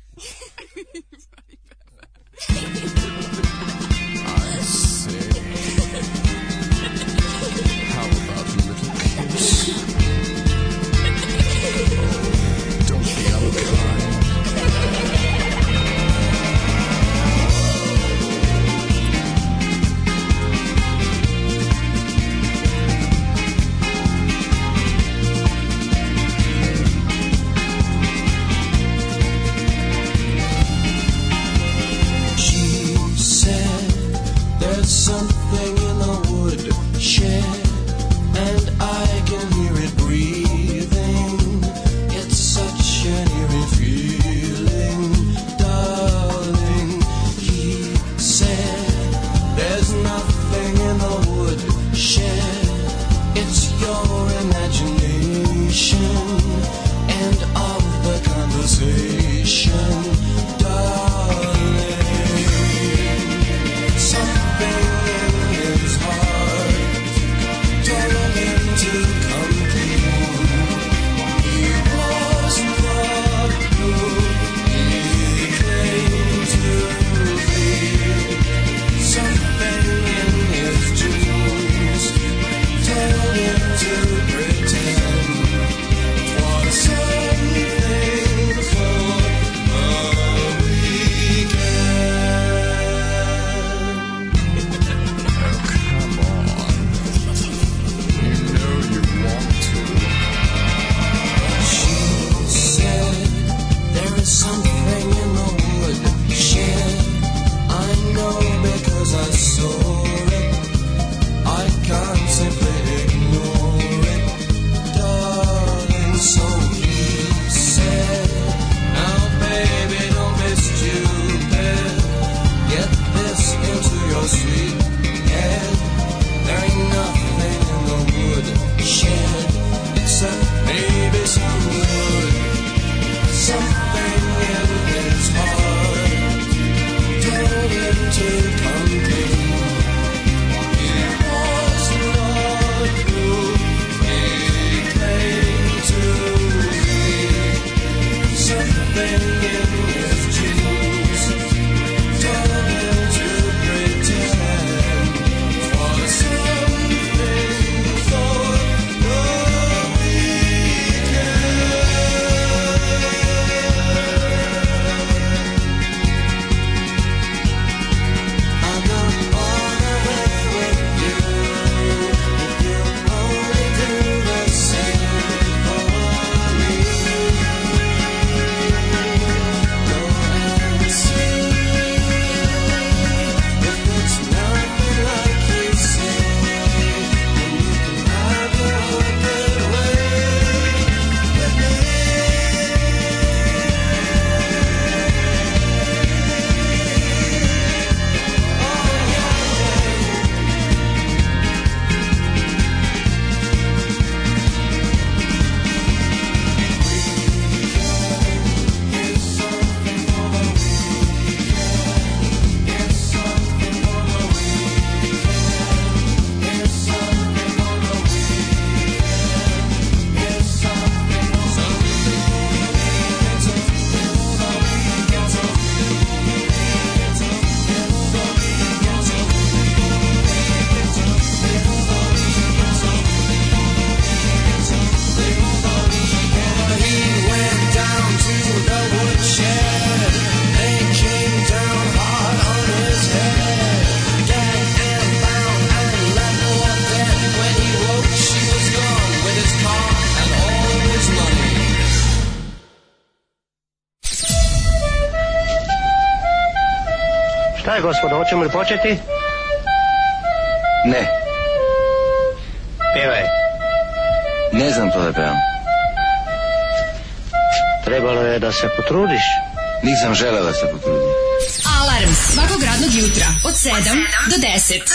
Hoćemo li početi? Ne. Pevaj. Ne znam to da pevam. Trebalo je da se potrudiš. Nisam želeo da se potrudim. Alarm svakog radnog jutra od 7 do 10. Do 10.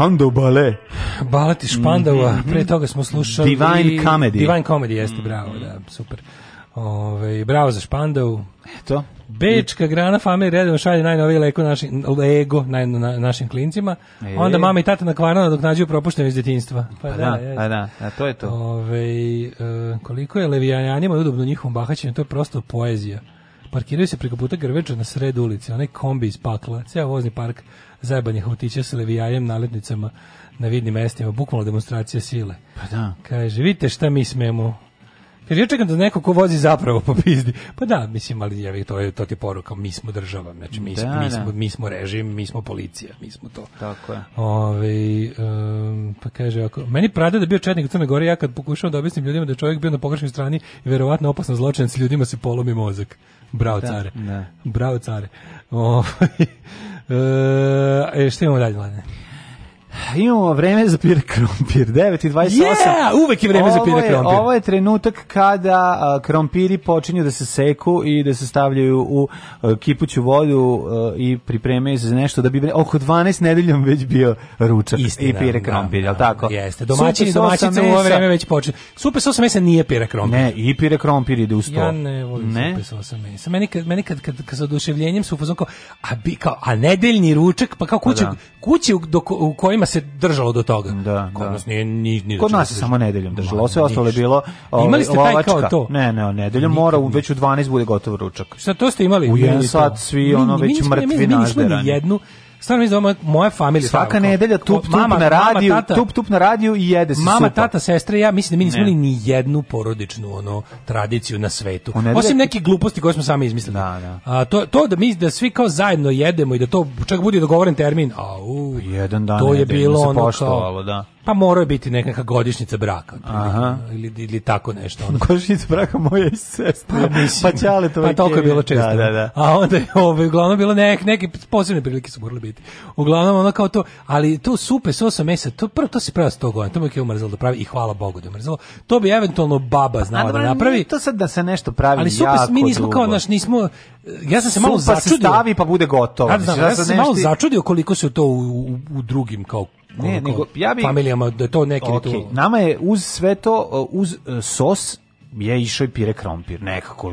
Špandau bale. Baleti Špandaua, mm -hmm. pre toga smo slušali... Divine Comedy. Divine Comedy, jeste, mhm. bravo, da, super. Ove, ovaj, bravo za Špandau. Eto. Bečka grana fame redom šalje najnoviji leko našim, lego naj, na, našim klincima. E. Onda mama i tata na kvarno dok nađu propušteno iz detinjstva. Pa, a pa da, da, a pa da, a to je to. Ove, ovaj, e, koliko je levijanjanima udobno njihovom bahaćenju, to je prosto poezija. Parkiraju se preko puta Grveča na sred ulici, onaj kombi iz pakla, ceo vozni park zajebanih autića sa levijajem, naletnicama na vidnim mestima, bukvalno demonstracija sile. Pa da. Kaže, vidite šta mi smemo jer ja čekam da neko ko vozi zapravo po pizdi. Pa da, mislim, ali ja to je to ti poruka, mi smo država, znači mi, da, smo, mi, da. smo, mi smo režim, mi smo policija, mi smo to. Tako je. Ove, um, pa kaže, ako, meni prada da bio četnik u Crne Gore, ja kad pokušavam da objasnim ljudima da je čovjek bio na pogrešnoj strani i verovatno opasan zločinac, ljudima se polomi mozak. Bravo, da, care. Da. Bravo, care. Ove, E, e, šta imamo dalje, Mladine? Imamo vreme za pire krompir, 9 i 28. Yeah, uvek je vreme ovo za pire krompir. Ovo je trenutak kada a, krompiri počinju da se seku i da se stavljaju u a, kipuću vodu a, i pripremaju se za nešto da bi oko 12 nedeljom već bio ručak Istina, i pire da, krompir, da, da, tako? Jeste, domaćini, domaćice u ovo vreme već počinju. Supe sa mesa nije pire krompir. Ne, i pire krompir ide uz to. Ja ne volim ne? supe sa mesa. Meni kad, meni kad, kad, kad, sa oduševljenjem su u kao, a, bi, kao, a nedeljni ručak, pa kao kuće, pa da. kuće u, do, u kojim nedeljama se držalo do toga. Da, Kod da. nas nije ni ni Kod nas je samo nedeljom držalo. Da, sve ostalo je bilo o, ovaj, Imali ste taj kao to? Ne, ne, nedeljom mora u već u 12 bude gotov ručak. Šta to ste imali? U jedan sat svi ono već mrtvi nažderani. Mi nismo ni jednu Stvarno mislim da moja, moja familija svaka tako, nedelja tup tup mama, na radiju, mama, tata, tup tup na radiju i jede se Mama, super. tata, sestre ja mislim da mi nismo imali ni jednu porodičnu ono tradiciju na svetu. Nedelje... Osim neke gluposti koje smo sami izmislili. Da, da. A, to, to da mi da svi kao zajedno jedemo i da to čak bude dogovoren termin. Au, jedan dan to je bilo ono poštovalo, kao, da. Pa mora biti neka godišnjica braka. Aha. Ili, ili, tako nešto. Ono. Godišnjica braka moje i sestre. Pa, mislim, pa, pa toliko je bilo često. Da, da, da. A onda je ovaj, uglavnom bilo nek, neke posebne prilike su morali biti biti. Uglavnom ono kao to, ali to supe s osam mesa, to prvo to se pravi 100 godina, to mi je umrzalo da pravi i hvala Bogu da je umrzalo. To bi eventualno baba znala A, da napravi. To sad da se nešto pravi Ali supe mi nismo dugo. kao naš nismo ja sam se Supa malo začudio. Se stavi pa bude gotovo. Ja, znam, ja sam se malo začudio koliko se to u, u, u drugim kao ne, nego ja bi familijama da je to neki okay. to... Nama je uz sve to uz e, sos je išao i pire krompir, nekako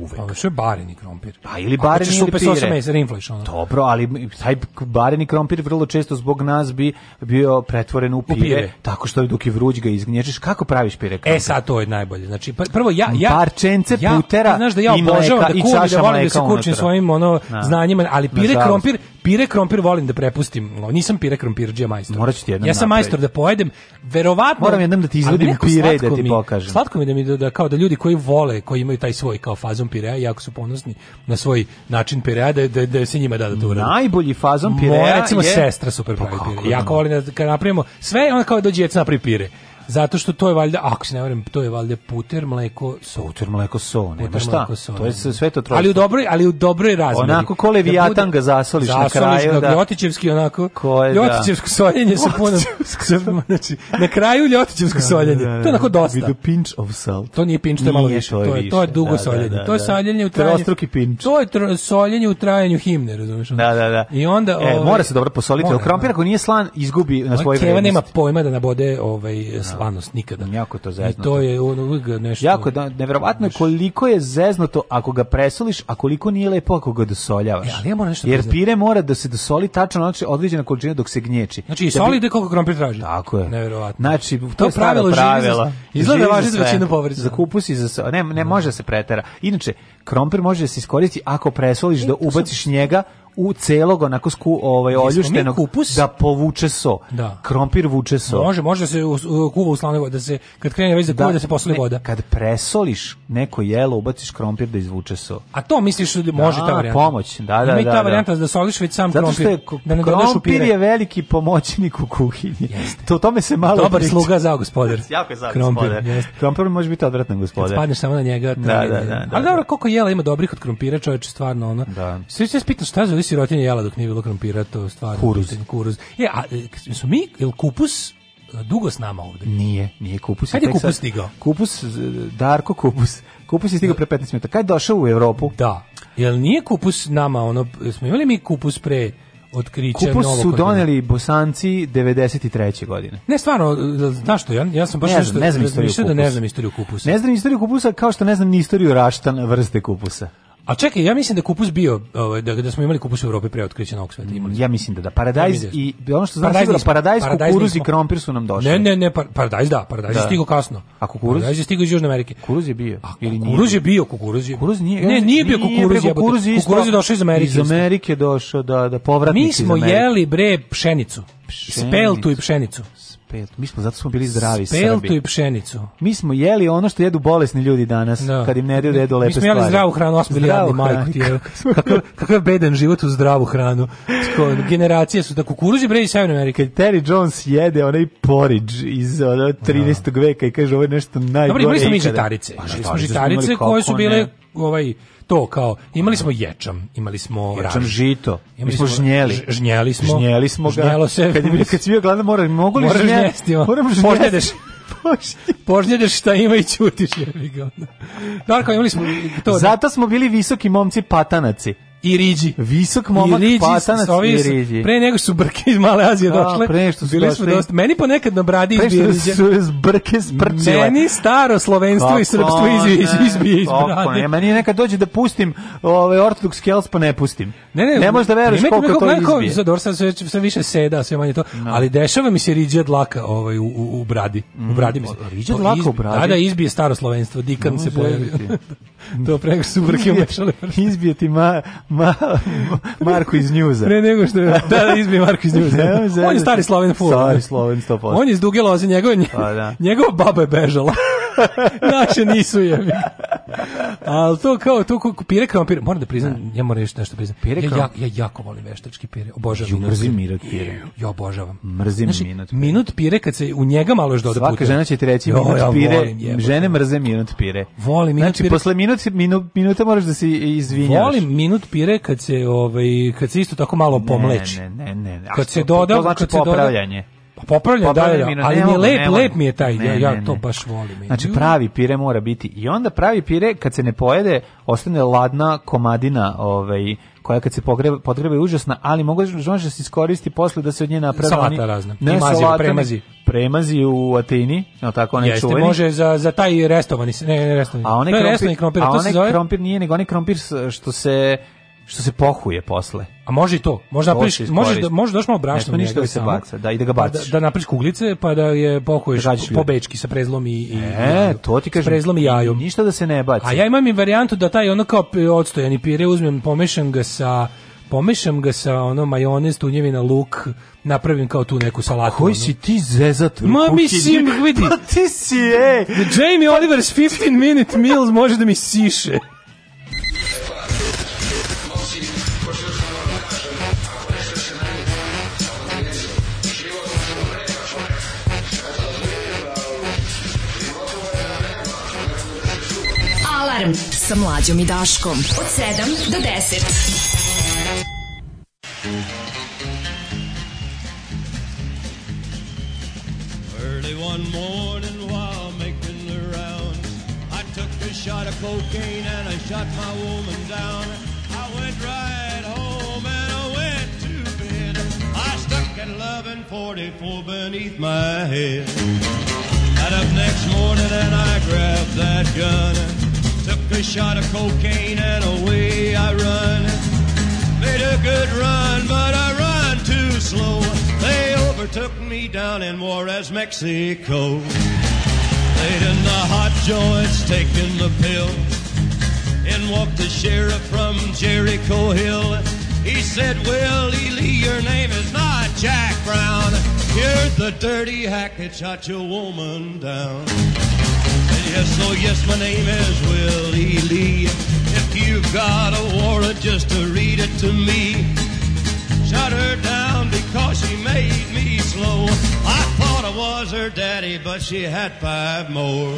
uvek. Ali što je bareni krompir? Pa ili bareni ili pire. Mesa, rinflaš, ono. Dobro, ali taj bareni krompir vrlo često zbog nas bi bio pretvoren u pire, u pire. tako što dok je vruć ga izgnječeš. Kako praviš pire krompir? E sad to je najbolje. Znači, pa, prvo ja... ja Parčence ja, putera ja, znaš da ja obožavam da kuvam i da volim da se kurčim svojim ono, na, da. znanjima, ali pire na, krompir, pire krompir volim da prepustim. Nisam pire krompirđija majstor. Moraću ti jednom Ja sam majstor da pojedem. Verovatno... Moram jednom da ti izvodim pire i da ti pokažem. Slatko mi da mi da da kao da ljudi koji vole, koji imaju taj svoj kao fazon pirea, jako su ponosni na svoj način pirea, da, da, da se njima da da to uradi. Najbolji fazon pirea Moja, recimo, je... sestra super pa pravi pire. Jako da. volim da kad napravimo sve, ona kao dođe djeca napravi Pirea. Zato što to je valjda, ako se ne varam, to je valjda puter, mleko, so. Puter, mleko, so, nema šta. Mleko, so, to je da. sve to trojstvo. Ali u dobroj, ali u dobroj razmeri. Onako ko Leviatan ga zasoliš, zasoliš na kraju. Zasoliš ga, da. Ljotićevski onako. Ko je, da. Ljotićevsko soljenje sa punom. znači, na kraju Ljotićevsko da, soljenje. To je onako dosta. With a pinch of salt. To nije pinch, to je malo više. To je, to je dugo da, soljenje. Da, da, to je soljenje u trajanju. Trostruki pinch. To je soljenje u trajanju himne, razumiješ? Da, da, da. I onda... E, mora ovaj- se dobro posoliti. Krompir ako nije slan, izgubi na ovaj svoj vrednosti. Keva nema pojma da nabode ovaj, slanost nikada. Jako to zezno. I to je ono uvijek nešto. Jako da neverovatno koliko je zeznoto ako ga presoliš, a koliko nije lepo ako ga dosoljavaš. E, ali ja moram nešto da Jer pire mora da se dosoli tačno znači određena količina dok se gnječi. Znači i da soli da koliko krompir traži. Tako je. Neverovatno. Znači to, to je pravilo pravila. Izgleda važi za većinu povrća. Za kupus i za ne ne da. može se pretera. Inače krompir može da se iskoristi ako presoliš da e, ubaciš njega u celog onako sku ovaj oljuštenog kupus? da povuče so. Da. Krompir vuče so. Može, može da se kuva u slanoj vodi da se kad krene već da kuva da, da se posle voda. Kad presoliš neko jelo, ubaciš krompir da izvuče so. A to misliš da može da, ta varijanta? pomoć. Da, da, Ima i ta da, da. varijanta da, da soliš već sam krompir. Zato što je da ne krompir je veliki pomoćnik u kuhinji. Jeste. To tome se malo Dobar priča. sluga za gospodar. jako je za krompir, gospodar. Krompir može biti odvratan gospodar. Kad spadneš samo na njega. Da, da, da, da, Ali da. dobro, koliko je jela ima dobrih od krompira, čoveče, stvarno ona. Da. Svi se pitam šta za sirotinje jela dok nije bilo krompira, to stvarno kuruz. Pitan, kuruz. Je, a e, su mi el kupus e, dugo s nama ovde. Nije, nije kupus. Kad je kupus stigao? Kupus, e, Darko kupus. Kupus je stigao da. pre 15 minuta. Kad je došao u Evropu? Da. Jel nije kupus nama, ono, smo imali mi kupus pre otkriće Kupus novog su doneli Bosanci 93. godine. Ne, stvarno, da, znaš što, ja, ja sam baš ne znam, ne znam da- istoriju kupusa. da ne znam istoriju kupusa. Ne znam istoriju kupusa kao što ne znam ni istoriju raštan vrste kupusa. A čekaj, ja mislim da kupus bio, ovaj, da, da smo imali kupus u Evropi pre otkrića novog sveta. Imali smo. Ja mislim da da. Paradajz ja i ono što znam paradajz, paradajz, kukuruz i krompir su nam došli. Ne, ne, ne, pa, paradajz da, paradajz da. stigo kasno. A kukuruz? Paradajz je iz Južne Amerike. Kukuruz je bio. A ili kukuruz je bio, kukuruz je. Kukuruz nije. Ne, nije bio kukuruz, je kukuruz, je kukuruz je došao iz Amerike. Iz Amerike došao da da povratnik Mi smo jeli bre pšenicu. Speltu i pšenicu. Peltu. Mi smo zato smo bili zdravi Srbi. Peltu i pšenicu. Mi smo jeli ono što jedu bolesni ljudi danas, da. kad im ne daju da jedu lepe stvari. Mi smo jeli zdravu hranu, osmo bili radni majku ti Kakav, kakav beden život u zdravu hranu. Sko, generacije su da kukuruzi breži Severne Amerike. Kad Terry Jones jede onaj porridge iz ono, 13. Da. veka i kaže ovo je nešto najgore. Dobro, imali smo mi žitarice. Pa, žitarice, žitarice koje su bile ovaj to kao imali smo ječam, imali smo ječam raž, žito, imali smo žnjeli, žnjeli smo, žnjeli smo ga. Žnjelo se. Kad bi kad svi gledali mora, mogu li žnjeli? Moram žnjedeš. Požnjedeš šta ima i ćutiš. Darko, imali smo to. Da. Zato smo bili visoki momci patanaci i riđi. Visok momak, I riđi, patanac ovi, i riđi. Pre nego što su brke iz Male Azije da, došle, pre što su bili došli. smo dosta, meni ponekad na bradi izbije riđe. Pre što su iz brke sprčile. Meni staro slovenstvo kako i srpstvo izbije iz, izbije iz brade. Ne, meni nekad dođe da pustim ove ortodoks kels, pa ne pustim. Ne, ne, ne možeš da veruješ koliko to izbije. Kako, sad, dobro, sve više seda, sve manje to, no. ali dešava mi se riđe dlaka ovaj, u, u, u bradi. U mm, bradi mi se. Riđe dlaka u bradi? Da, da, izbije staro slovenstvo, dikan se pojavio. to preko super brke umešale Izbije ti ma, ma, Marko iz Njuza. Pre nego što je, da, da izbije Marko iz Njuza. on je stari sloven full. Stari sloven 100%. On je iz duge loze, njegov, pa, da. njegova baba je bežala. Naše nisu jebi. Al to kao to kako pire krompir, moram da priznam, ne. ja moram reći nešto priznam. Pire ja, ja, ja jako volim veštački pire. Obožavam. Ju mrzim minut pire. Ja obožavam. Mrzim znači, minut. Pire. Minut pire kad se u njega malo još doda puta. Svaka žena će ti reći jo, minut ja, pire. Volim, žene mrze minut pire. Volim minut znači, pire. posle minut, minut minuta moraš da se izvinjaš. Volim minut pire kad se ovaj kad se isto tako malo pomleči. Ne, ne, ne. ne. Kad se doda, to, to znači kad se doda, Pa popravljam, da, ali mi je lep, lep mi je taj, ne, ja, ja ne, to ne. baš volim. Znači, pravi pire mora biti. I onda pravi pire, kad se ne pojede, ostane ladna komadina, ovaj, koja kad se pogreba, potreba je užasna, ali može da se iskoristi posle da se od nje napravi salata razna. Ne, salata, premazi. Premazi u Atini, no tako ne Jeste, čuveni. može za, za taj restovani, ne, ne restovani. A onaj krompir, krompir, a onaj krompir nije nego onaj krompir što se što se pohuje posle. A može i to. Možda napriš, može da može daš malo brašna ne, ništa da se baca, da ide ga pa da- baciš. Da, da napriš kuglice pa da je pohuješ da po bečki sa prezlom i i e, to ti kažem. Prezlom i jajom. Ništa da se ne baci. A ja imam i varijantu da taj ono kao odstojani pire uzmem, pomešam ga sa pomešam ga sa ono majonez, tunjevina, luk, napravim kao tu neku salatu. Koji si ti zezat? Ma kukinje. mislim, pa vidi. Pa ti si, ej. Jamie Oliver's 15 minute meals može da mi siše. Alarm sa mlađom i Daškom od 7 do 10. Early one morning while making the rounds I took a shot of cocaine and I shot my woman down I went right home and I went to bed I stuck at 1144 beneath my head Got up next morning and I grabbed that gun Took a shot of cocaine and away I run. Made a good run, but I run too slow. They overtook me down in Juarez, Mexico. Laid in the hot joints, taking the pill. and walked the sheriff from Jericho Hill. He said, Willie Lee, your name is not Jack Brown. You're the dirty hack that shot your woman down. Yes, oh yes, my name is Willie Lee. If you've got a warrant, just to read it to me. Shut her down because she made me slow. I thought I was her daddy, but she had five more.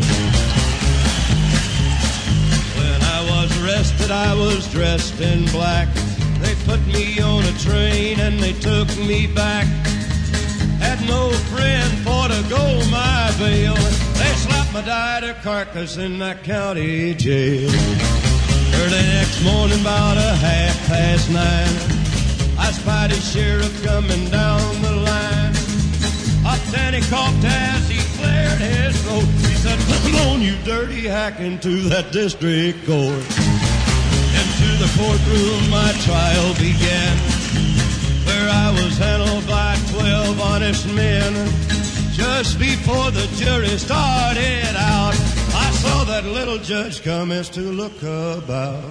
When I was arrested, I was dressed in black. They put me on a train and they took me back. Had no friend for to go my bail. They slapped my died a carcass in that county jail. Early next morning, about a half past nine, I spied a sheriff coming down the line. Up then he coughed as he cleared his throat. He said, "Come on, you dirty hack, into that district court." Into the courtroom, my trial began where I was handled by 12 honest men. Just before the jury started out, I saw that little judge come in to look about.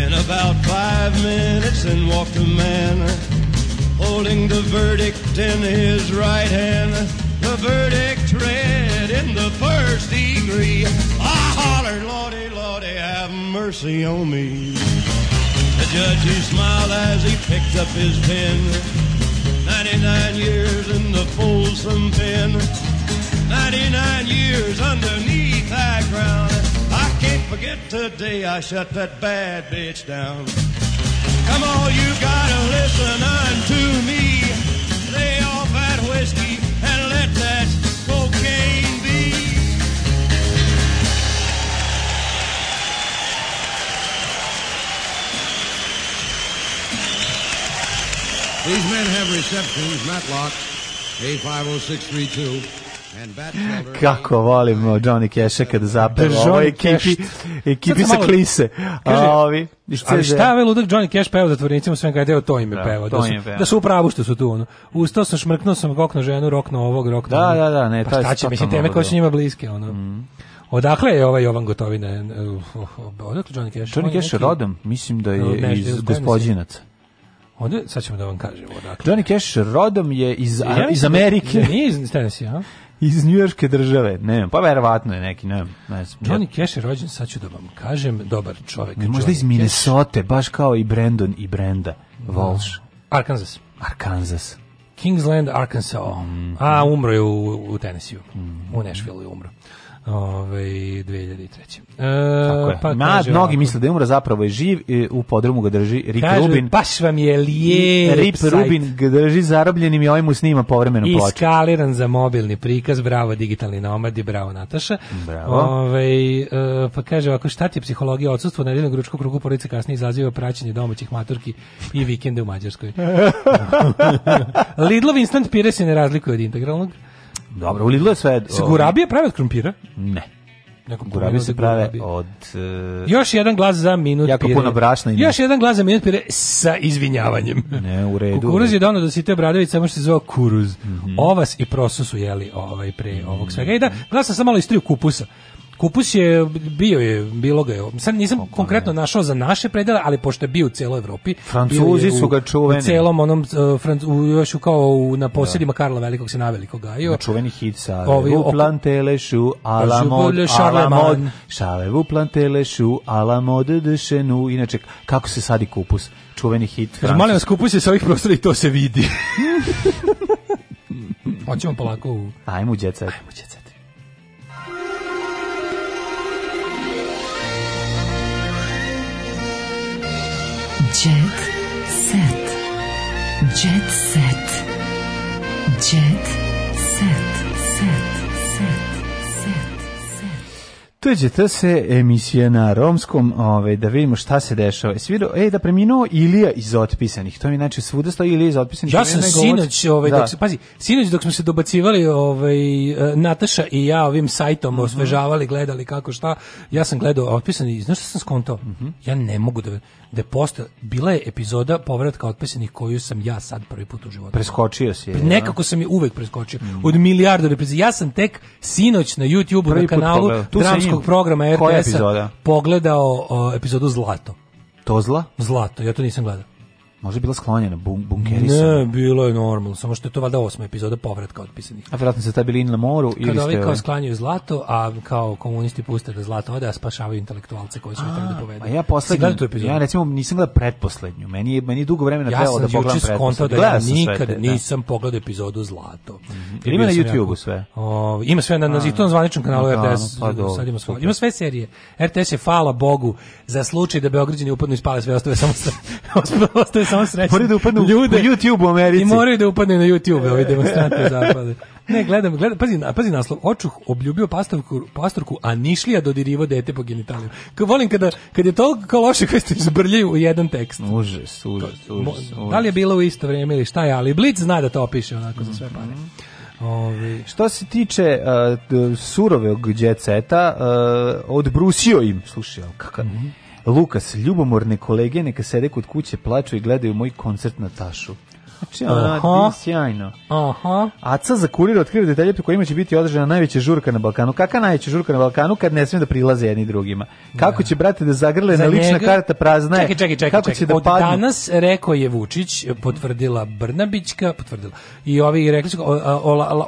In about five minutes, in walked a man holding the verdict in his right hand. The verdict read in the first degree. I hollered, Lordy, Lordy, have mercy on me judge who smiled as he picked up his pen. 99 years in the Folsom pen. 99 years underneath that ground. I can't forget the day I shut that bad bitch down. Come on, you gotta listen unto me. Lay off that whiskey These men have receptions, Matlock, A50632. Kako volim uh, Johnny Cash-a kada zapeva ovoj ekipi, ekipi sa klise. Kaže, a ovi, ali šta je ovaj ludak Johnny Cash peva zatvornicima svem kada je to ime da, peva. Da su, da su upravo što su tu. Ono. Ustao sam, šmrknuo sam kokno ženu, rokno ovog, rokno Da, da, da. Ne, pa šta će, mislim, teme koje su njima bliske. Ono. Mm. Odakle je ovaj Jovan Gotovina? Odakle Johnny Cash? Johnny Cash je rodom, mislim da je iz Gospodinaca. Onda, sad ćemo da vam kažemo. Dakle. Johnny Cash rodom je iz, ja iz da- Amerike. Da, nije iz Tennessee, a? iz njujorske države, ne znam, pa verovatno je neki, ne znam. Ne znam. Johnny Cash je rođen, sad ću da vam kažem, dobar čovek. Ne, možda Johnny iz Minnesota, Cash. baš kao i Brandon i Brenda Walsh. Da. Arkansas. Arkansas. Kingsland, Arkansas. Mm. A, mm. umro je u, u Tennessee, mm. u Nashville je umro ovaj 2003. E, Tako je. pa Ma, mnogi misle da je umro, zapravo je živ, i u podrumu ga drži Rip kaže, Rubin. Baš vam je lijep Rip sajt. Rubin ga drži zarobljenim i ovaj mu snima povremeno ploču. Iskaliran za mobilni prikaz, bravo digitalni nomadi, bravo Nataša. Bravo. Ove, ovaj, e, pa kaže ovako, šta ti je psihologija odsustvo na jednog ručkog krugu porodice kasnije izaziva praćenje domaćih maturki i vikende u Mađarskoj. Lidlov instant pire se ne razlikuje od integralnog. Dobro, u Lidlu je sve... Se ovaj, gurabije prave od krompira? Ne. Neko gurabi se da prave od... Uh, Još jedan glas za minut jako pire. puno brašna i... Još jedan glas za minut pire sa izvinjavanjem. Ne, u redu. Kukuruz je dono da si te Bradović, samo što se zove kuruz. Mm -hmm. Ovas i prosu su jeli ovaj pre ovog svega. I da, glasa sam malo istriju kupusa. Kupus je bio je bilo ga je. Sad nisam Kako konkretno ne. našao za naše predele, ali pošto je bio u celoj Evropi, Francuzi su ga čuveni. U celom onom uh, e, Franc, u, još kao u, na posjedima da. Karla Velikog se naveliko gajio. Na čuveni hit sa u plantelešu alamod alamod šale u plantelešu alamod dešenu. Inače kako se sadi kupus? Čuveni hit. Francuzi. Molim vas kupus je sa ovih prostora i to se vidi. Hoćemo polako u... Ajmo u djeca. Ajmo u Jet set. Jet set. Jet set. Set. Set. Tuđete se emisija na romskom, ovaj, da vidimo šta se dešava. Jesi vidio, ej, da preminuo Ilija iz otpisanih. To mi znači svuda stoji Ilija iz otpisanih. Ja sam sinoć, ovaj, da. dok se, pazi, sinoć dok smo se dobacivali, ovaj, e, Nataša i ja ovim sajtom mhm. osvežavali, gledali kako šta, ja sam gledao otpisani, znaš šta sam skontao? Mm -hmm. Ja ne mogu da da posta bila je epizoda povratka otpisanih koju sam ja sad prvi put u životu. Preskočio si je. Nekako da. sam je uvek preskočio. Mm. Od milijardu repriza. Ja sam tek sinoć na YouTubeu na kanalu dramskog programa RTS-a pogledao uh, epizodu Zlato. To zla? Zlato, ja to nisam gledao. Možda je bila sklonjena bun bunkerisana. Ne, bilo je normalno, samo što je to valjda osma epizoda povratka otpisanih. A vjerojatno se ta bili na moru ili Kada ovi kao ovaj- sklanjaju zlato, a kao komunisti puste da zlato ode, a spašavaju intelektualce koji su hteli da povedu. A pa ja poslednju, ja recimo nisam gledao pretposlednju, meni je, meni je dugo vremena ja trebalo da pogledam pretposlednju. Da ja nikad svete, da. nisam pogledao epizodu zlato. Mm -hmm. ima na YouTube-u sve? O, ima sve na, na zitom zvaničnom kanalu a, RTS, pa sad ima sve, ima sve serije. RTS je, hvala Bogu, za slučaj da Beograđani upadnu i spale sve, ostave samo, ostave samo srećni. Moraju da upadnu ljude, u YouTube u Americi. I moraju da upadne na YouTube, ovi demonstranti zapade. Ne, gledam, gledam, pazi, pazi naslov, očuh obljubio pastavku, pastorku, a nišlija dodirivo dete po genitaliju. Kao volim kada, kad je toliko kao loše koje ste zbrljaju u jedan tekst. Užas, užas, užas, Da li je bilo u isto vrijeme ili šta je, ali Blitz zna da to opiše onako za sve mhm. pare. Ovi. Što se tiče uh, surovog djeceta, uh, odbrusio im, slušaj, kakav, mm -hmm Lukas, ljubomorne kolege neka sede kod kuće, plaču i gledaju moj koncert na tašu. Znači, ono, sjajno. Aha. Aca za kurir otkriva detalje po kojima će biti održana najveća žurka na Balkanu. Kaka najveća žurka na Balkanu kad ne smije da prilaze jedni drugima? Kako da. će, brate, da zagrle na lična njega... karta prazna je? Čekaj, čekaj, čekaj. Kako čekaj. će da Od danas rekao je Vučić, potvrdila Brnabićka, potvrdila. I ovi rekli su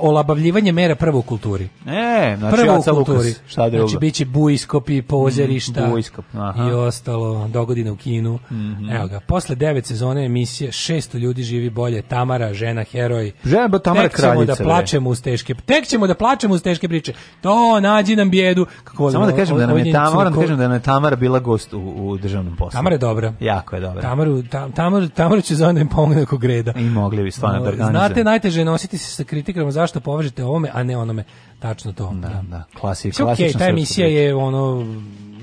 olabavljivanje mera prvo u kulturi. E, znači prvo Aca u kulturi. Lukas, šta drugo? Znači, biće bujskopi, pozerišta mm, bujskop, aha. i ostalo, dogodine u kinu. Mm -hmm. Evo ga, posle devet sezone emisije 600 ljudi živi bolje volje, Tamara, žena, heroj. Žena, Tamara tek kraljica. Tek ćemo da plačemo uz teške, tek ćemo da plačemo uz teške priče. To, nađi nam bjedu Kako volimo, Samo da kažem da nam je Tamara, moram da kažem da nam je Tamara bila gost u, u državnom poslu. Tamara je dobra. Jako je dobra. Tamaru, tam, Tamaru, Tamaru će za onda pomogne ako greda. I mogli bi stvarno da organizujemo. Znate, najteže je nositi se sa kritikama zašto povežete ovome, a ne onome. Tačno to. Da, da, da. klasi, klasična okay, ta emisija je ono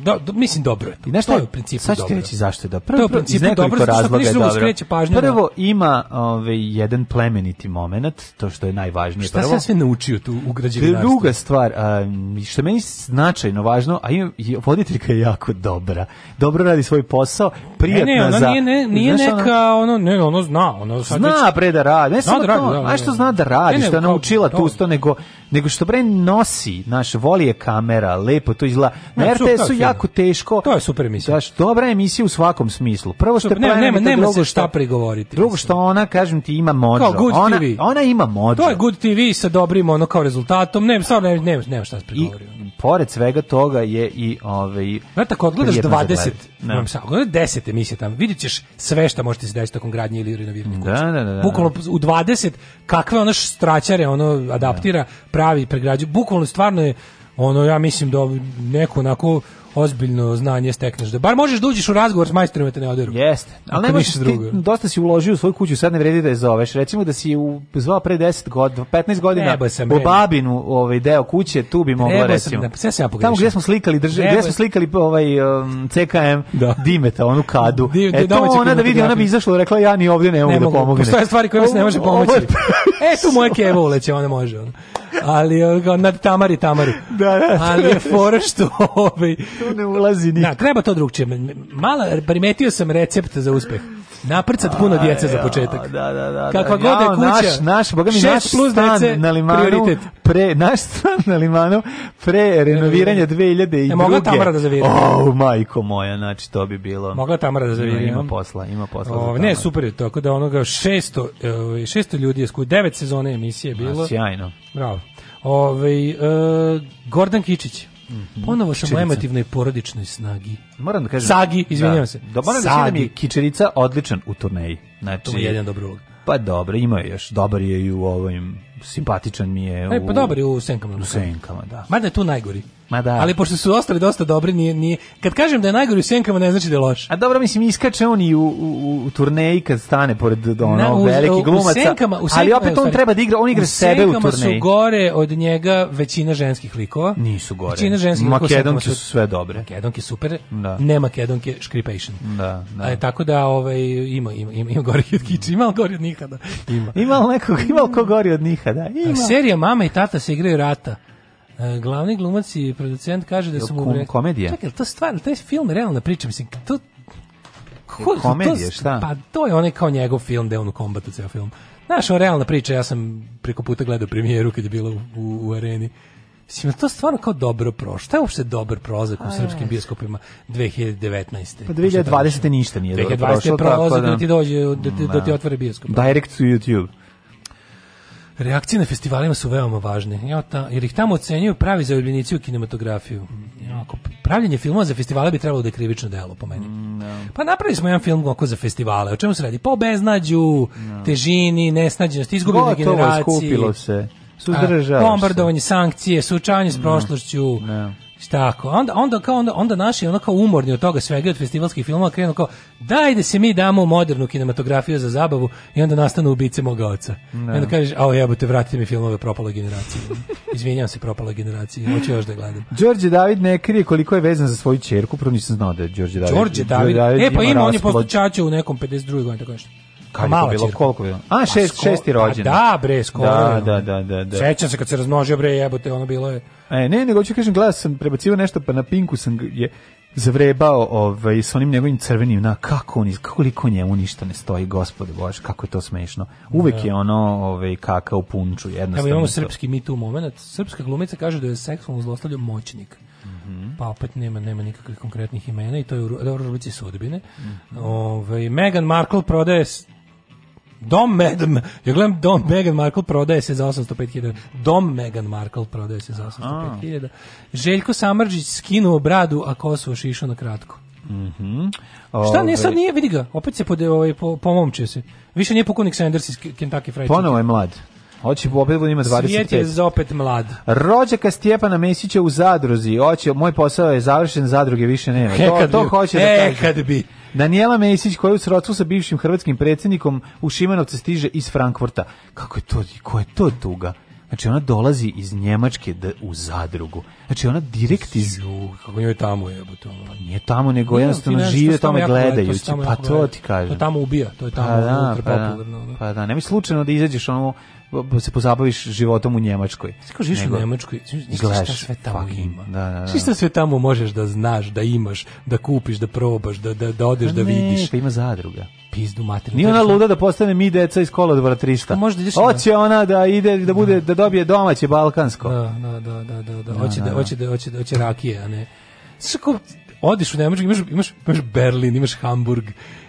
do, do, mislim dobro je. I nešto je u principu dobro. sad dobro. reći zašto je da prvo, prvo iz nekoliko razloga je dobro. Pažnju prvo ima ovaj jedan plemeniti momenat, to što je najvažnije šta prvo. Šta sam sve naučio tu u građevinarstvu? Druga stvar, a, što meni značajno važno, a ima, voditeljka je jako dobra. Dobro radi svoj posao, prijatna e, ne, ona za nije, ne, nije znaš, neka ono ne, ono zna, ono sad zna već, bre da radi. Ne samo da to, a da, što da, zna da radi, što je naučila tu sto nego nego što bre nosi, naš voli je kamera, lepo to izgleda. Na RTS-u jako teško. To je super emisija. Daš, dobra emisija u svakom smislu. Prvo što super, nema, nema, nema drugo se šta prigovoriti. Drugo što ona, kažem ti, ima modžo. ona, TV. Ona ima modžo. To je good TV sa dobrim ono kao rezultatom. Ne, stvarno ne, ne, nema šta se prigovorio. I, pored svega toga je i ovaj Znate tako odgledaš 20, Ne, ne samo 10 emisija tamo, vidjet sve što možete se desiti tokom gradnje ili renoviranja da, kuće. Da, da, da, da. Bukvalno u 20 kakve ona straćare ono adaptira, pravi pregrađuje. Bukvalno stvarno je ono ja mislim da neko onako ozbiljno znanje stekneš. Da bar možeš da uđeš u razgovor s majstorima da te ne oderu. Jeste. Ali ne možeš ti, dosta si uložio u svoju kuću, sad ne vredi da je zoveš. Recimo da si u, zvao pre 10 godina, 15 godina u Babinu ovaj deo kuće, tu bi mogla recimo. Sam, da, sve se ja pogrešio. Tamo gde smo slikali, drži, gde smo slikali ovaj um, CKM da. Dimeta, onu kadu. Di, e to ona da vidi, da ona bi izašla i rekla ja ni ovdje ne, ne da mogu da pomognem. Postoje stvari koje mi se ne može pomoći. E, tu moje kevo uleće, ona može. Ono. Ali, e, kao, nad tamari, tamaru. Da, da, da. Ali je fora što, ovaj... Tu ne ulazi nikak. Da, treba to drugčije. Mala, primetio sam recept za uspeh. Naprcat puno djece za početak. Da, da, da, da. Kakva god da je kuća. Naš, naš, boga mi, naš plus stan dece, na limanu, prioritet. pre, naš stan na limanu, pre renoviranja 2002. E, mogla Tamara da zavira. O, majko moja, znači to bi bilo. Mogla Tamara da zavira. Ima, ima posla, ima posla o, ovaj, Ne, super je, tako da onoga 600, 600 ovaj, ljudi je skuo, 9 sezone emisije je bilo. A, sjajno. Bravo. Ove, ovaj, e, Gordan Kičić. Mm -hmm. Ponovo sam o emotivnoj porodičnoj snagi. Moram da kažem. Sagi, da. izvinjavam se. Da, moram Sagi. Da, da mi je Kičerica odličan u turneji. Znači, to je jedan dobar ulog. Pa dobro, ima je još. Dobar je i u ovim, simpatičan mi je. U, e, pa dobar je u Senkama. U Senkama, da. Mada je tu najgori. Ma da. Ali pošto su ostali dosta dobri, ni ni Kad kažem da je najgori u senkama ne znači da je loš. A dobro, mislim, iskače on i u, u, u turneji kad stane pored ono, Na, u, veliki glumaca. ali opet on treba da igra, on igra sebe u turneji. su gore od njega većina ženskih likova. Nisu gore. Većina ženskih likova. Makedonke su sve dobre. Makedonke super, da. ne Makedonke škripation. Da, da. A, e, tako da ovaj, ima, ima, ima, ima gori od kiči, ima li od nikada? Ima. Ima li nekog, ima li ko gori od nikada? Ima. A, serija Mama i tata se igraju rata. E, glavni glumac i producent kaže da su mu... Bre... Komedija? Čekaj, to stvarno, taj film je realna priča, mislim, to... Ko, komedije, to, šta? Pa to je onaj kao njegov film, da je on u kombatu ceo film. Znaš, o realna priča, ja sam preko puta gledao premijeru kad je bila u, u, u areni. Mislim, to stvarno kao dobro prošlo. Šta je uopšte dobar prozak u srpskim bioskopima 2019. Pa 2020. ništa nije dobro prošlo. 2020. prozak da, da ti dođe, da, da ti da. otvore bioskop. Direct to YouTube. Reakcije na festivalima su veoma važne, jer ih tamo ocenjuju pravi zaljubljenici u kinematografiju. Jako, pravljenje filmova za festivale bi trebalo da je krivično delo, po meni. No. Mm, da. Pa napravili smo jedan film oko za festivale. O čemu se radi? Po beznađu, no. Da. težini, nesnađenosti, izgubljene generacije. skupilo se. Suzdržavaš bombardovanje, sankcije, suočavanje s mm, prošlošću. No. Da. Tako, onda, onda, kao, onda, onda naši ono kao umorni od toga svega od festivalskih filmova krenu kao daj da se mi damo modernu kinematografiju za zabavu i onda nastanu ubice moga oca. No. Da. I onda kažeš, ao jebote, vratite mi filmove propala generacija. Izvinjavam se, propala generacija, hoću još da gledam. Đorđe David ne krije koliko je vezan za svoju ćerku, prvo nisam znao da je Đorđe David. Đorđe David, David, e pa ima, on je posto u nekom 52. godinu, tako nešto. Kad je to bilo čirka. koliko bilo? A, šest, sko, šesti rođen. Da, bre, skoro. Da, da, da, da, da. Sećam se kad se razmnožio, bre, jebote, ono bilo je... E, ne, nego ću kažem, gledao sam, prebacio nešto, pa na pinku sam je zavrebao ovaj, sa onim njegovim crvenim, na, kako, on, kako liko njemu ništa ne stoji, gospode bož, kako je to smešno. Uvek da. je ono ovaj, kaka u punču, jednostavno. Evo imamo srpski mit u moment. Srpska glumica kaže da je seksualno zlostavljao moćnik. Mm -hmm. pa opet nema nema nikakvih konkretnih imena i to je u, u rubrici sudbine. Mm -hmm. Ove, ovaj, Meghan Markle prodaje Dom Madam, ja gledam Dom Meghan Markle prodaje se za 805.000. Dom Meghan Markle prodaje se za 805.000. Željko Samrđić skinuo bradu, a Kosovo šišao na kratko. Mhm. Mm Šta ne sad ovaj. nije, vidi ga, opet se pode, ovaj, po, pomomče se. Više nije pukovnik Sanders iz Kentucky Fried Ponovo je mlad. Hoće opet bude ima 25. Svijet je opet mlad. Rođaka Stjepana Mesića u zadruzi. Hoće, moj posao je završen, zadruge više nema. E, to, to hoće da e, kaže. E, kad bi. Daniela Mesić koja je u srodstvu sa bivšim hrvatskim predsjednikom u Šimanovce stiže iz Frankfurta. Kako je to, ko je to tuga? Znači ona dolazi iz Njemačke da u zadrugu. Znači ona direkt iz Ju, kako njoj tamo je bo to. Pa nije tamo nego nije, jednostavno ne, žive tamo gledajući. To pa to ti kažem. To tamo ubija, to je tamo pa da, ultra pa da. popularno. Da. Pa da, nemoj slučajno da izađeš ono se pozabaviš životom u Njemačkoj. Kako živiš u Njemačkoj? Gledaš šta sve tamo fucking, ima. Da, da, da. Šta sve tamo možeš da znaš, da imaš, da kupiš, da probaš, da, da, da odeš, da ne, vidiš. Pa ima zadruga pizdu materinu. Nije ona luda da postane mi deca iz kolodvora 300. Pa možda ideš. Hoće ona da ide da bude da. da dobije domaće balkansko. Da, da, da, da, da. da. da hoće da hoće da hoće da hoće rakije, a ne. Sako, Odiš u Nemačku, imaš, imaš, imaš Berlin, imaš Hamburg,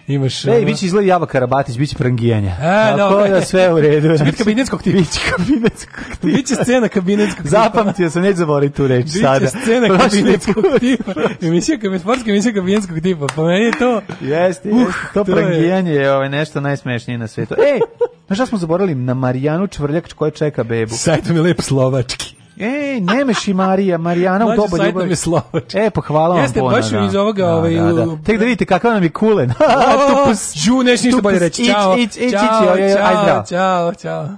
imaš... Ne, biće izgleda Java Karabatić, biće prangijanja. A, e, Tako da, sve u redu. Biće znači, kabinetskog tipa. Biće kabinetskog tipa. Biće scena kabinetskog tipa. Zapamtio sam, neću zaboraviti tu reč biće sada. Biće scena kabinetskog tipa. Emisija, sportska emisija kabinetskog tipa. Pa meni je to... Jeste, uh, jest. to, to prangijanje je, je ovaj, nešto najsmešnije na svetu. Ej, znaš šta smo zaboravili? Na Marijanu Čvrljak koja čeka bebu. Sajto mi lep slovački. Ej, Nemeš i Marija, Marijana u dobu ljubavi. E, pa hvala vam Jeste, baš da. iz ovoga... Da, ovaj, da, da. Tek da vidite kakav nam je kulen. tupus, Žu, neš ništa bolje reći. Ćao, ić, ić, čao, ić, čao, čao, čao.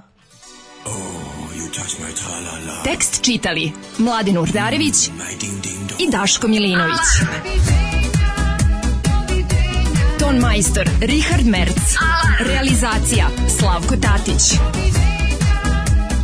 Tekst čitali Mladin Urdarević i Daško Milinović. Ton majstor Richard Merc. Realizacija Slavko Tatić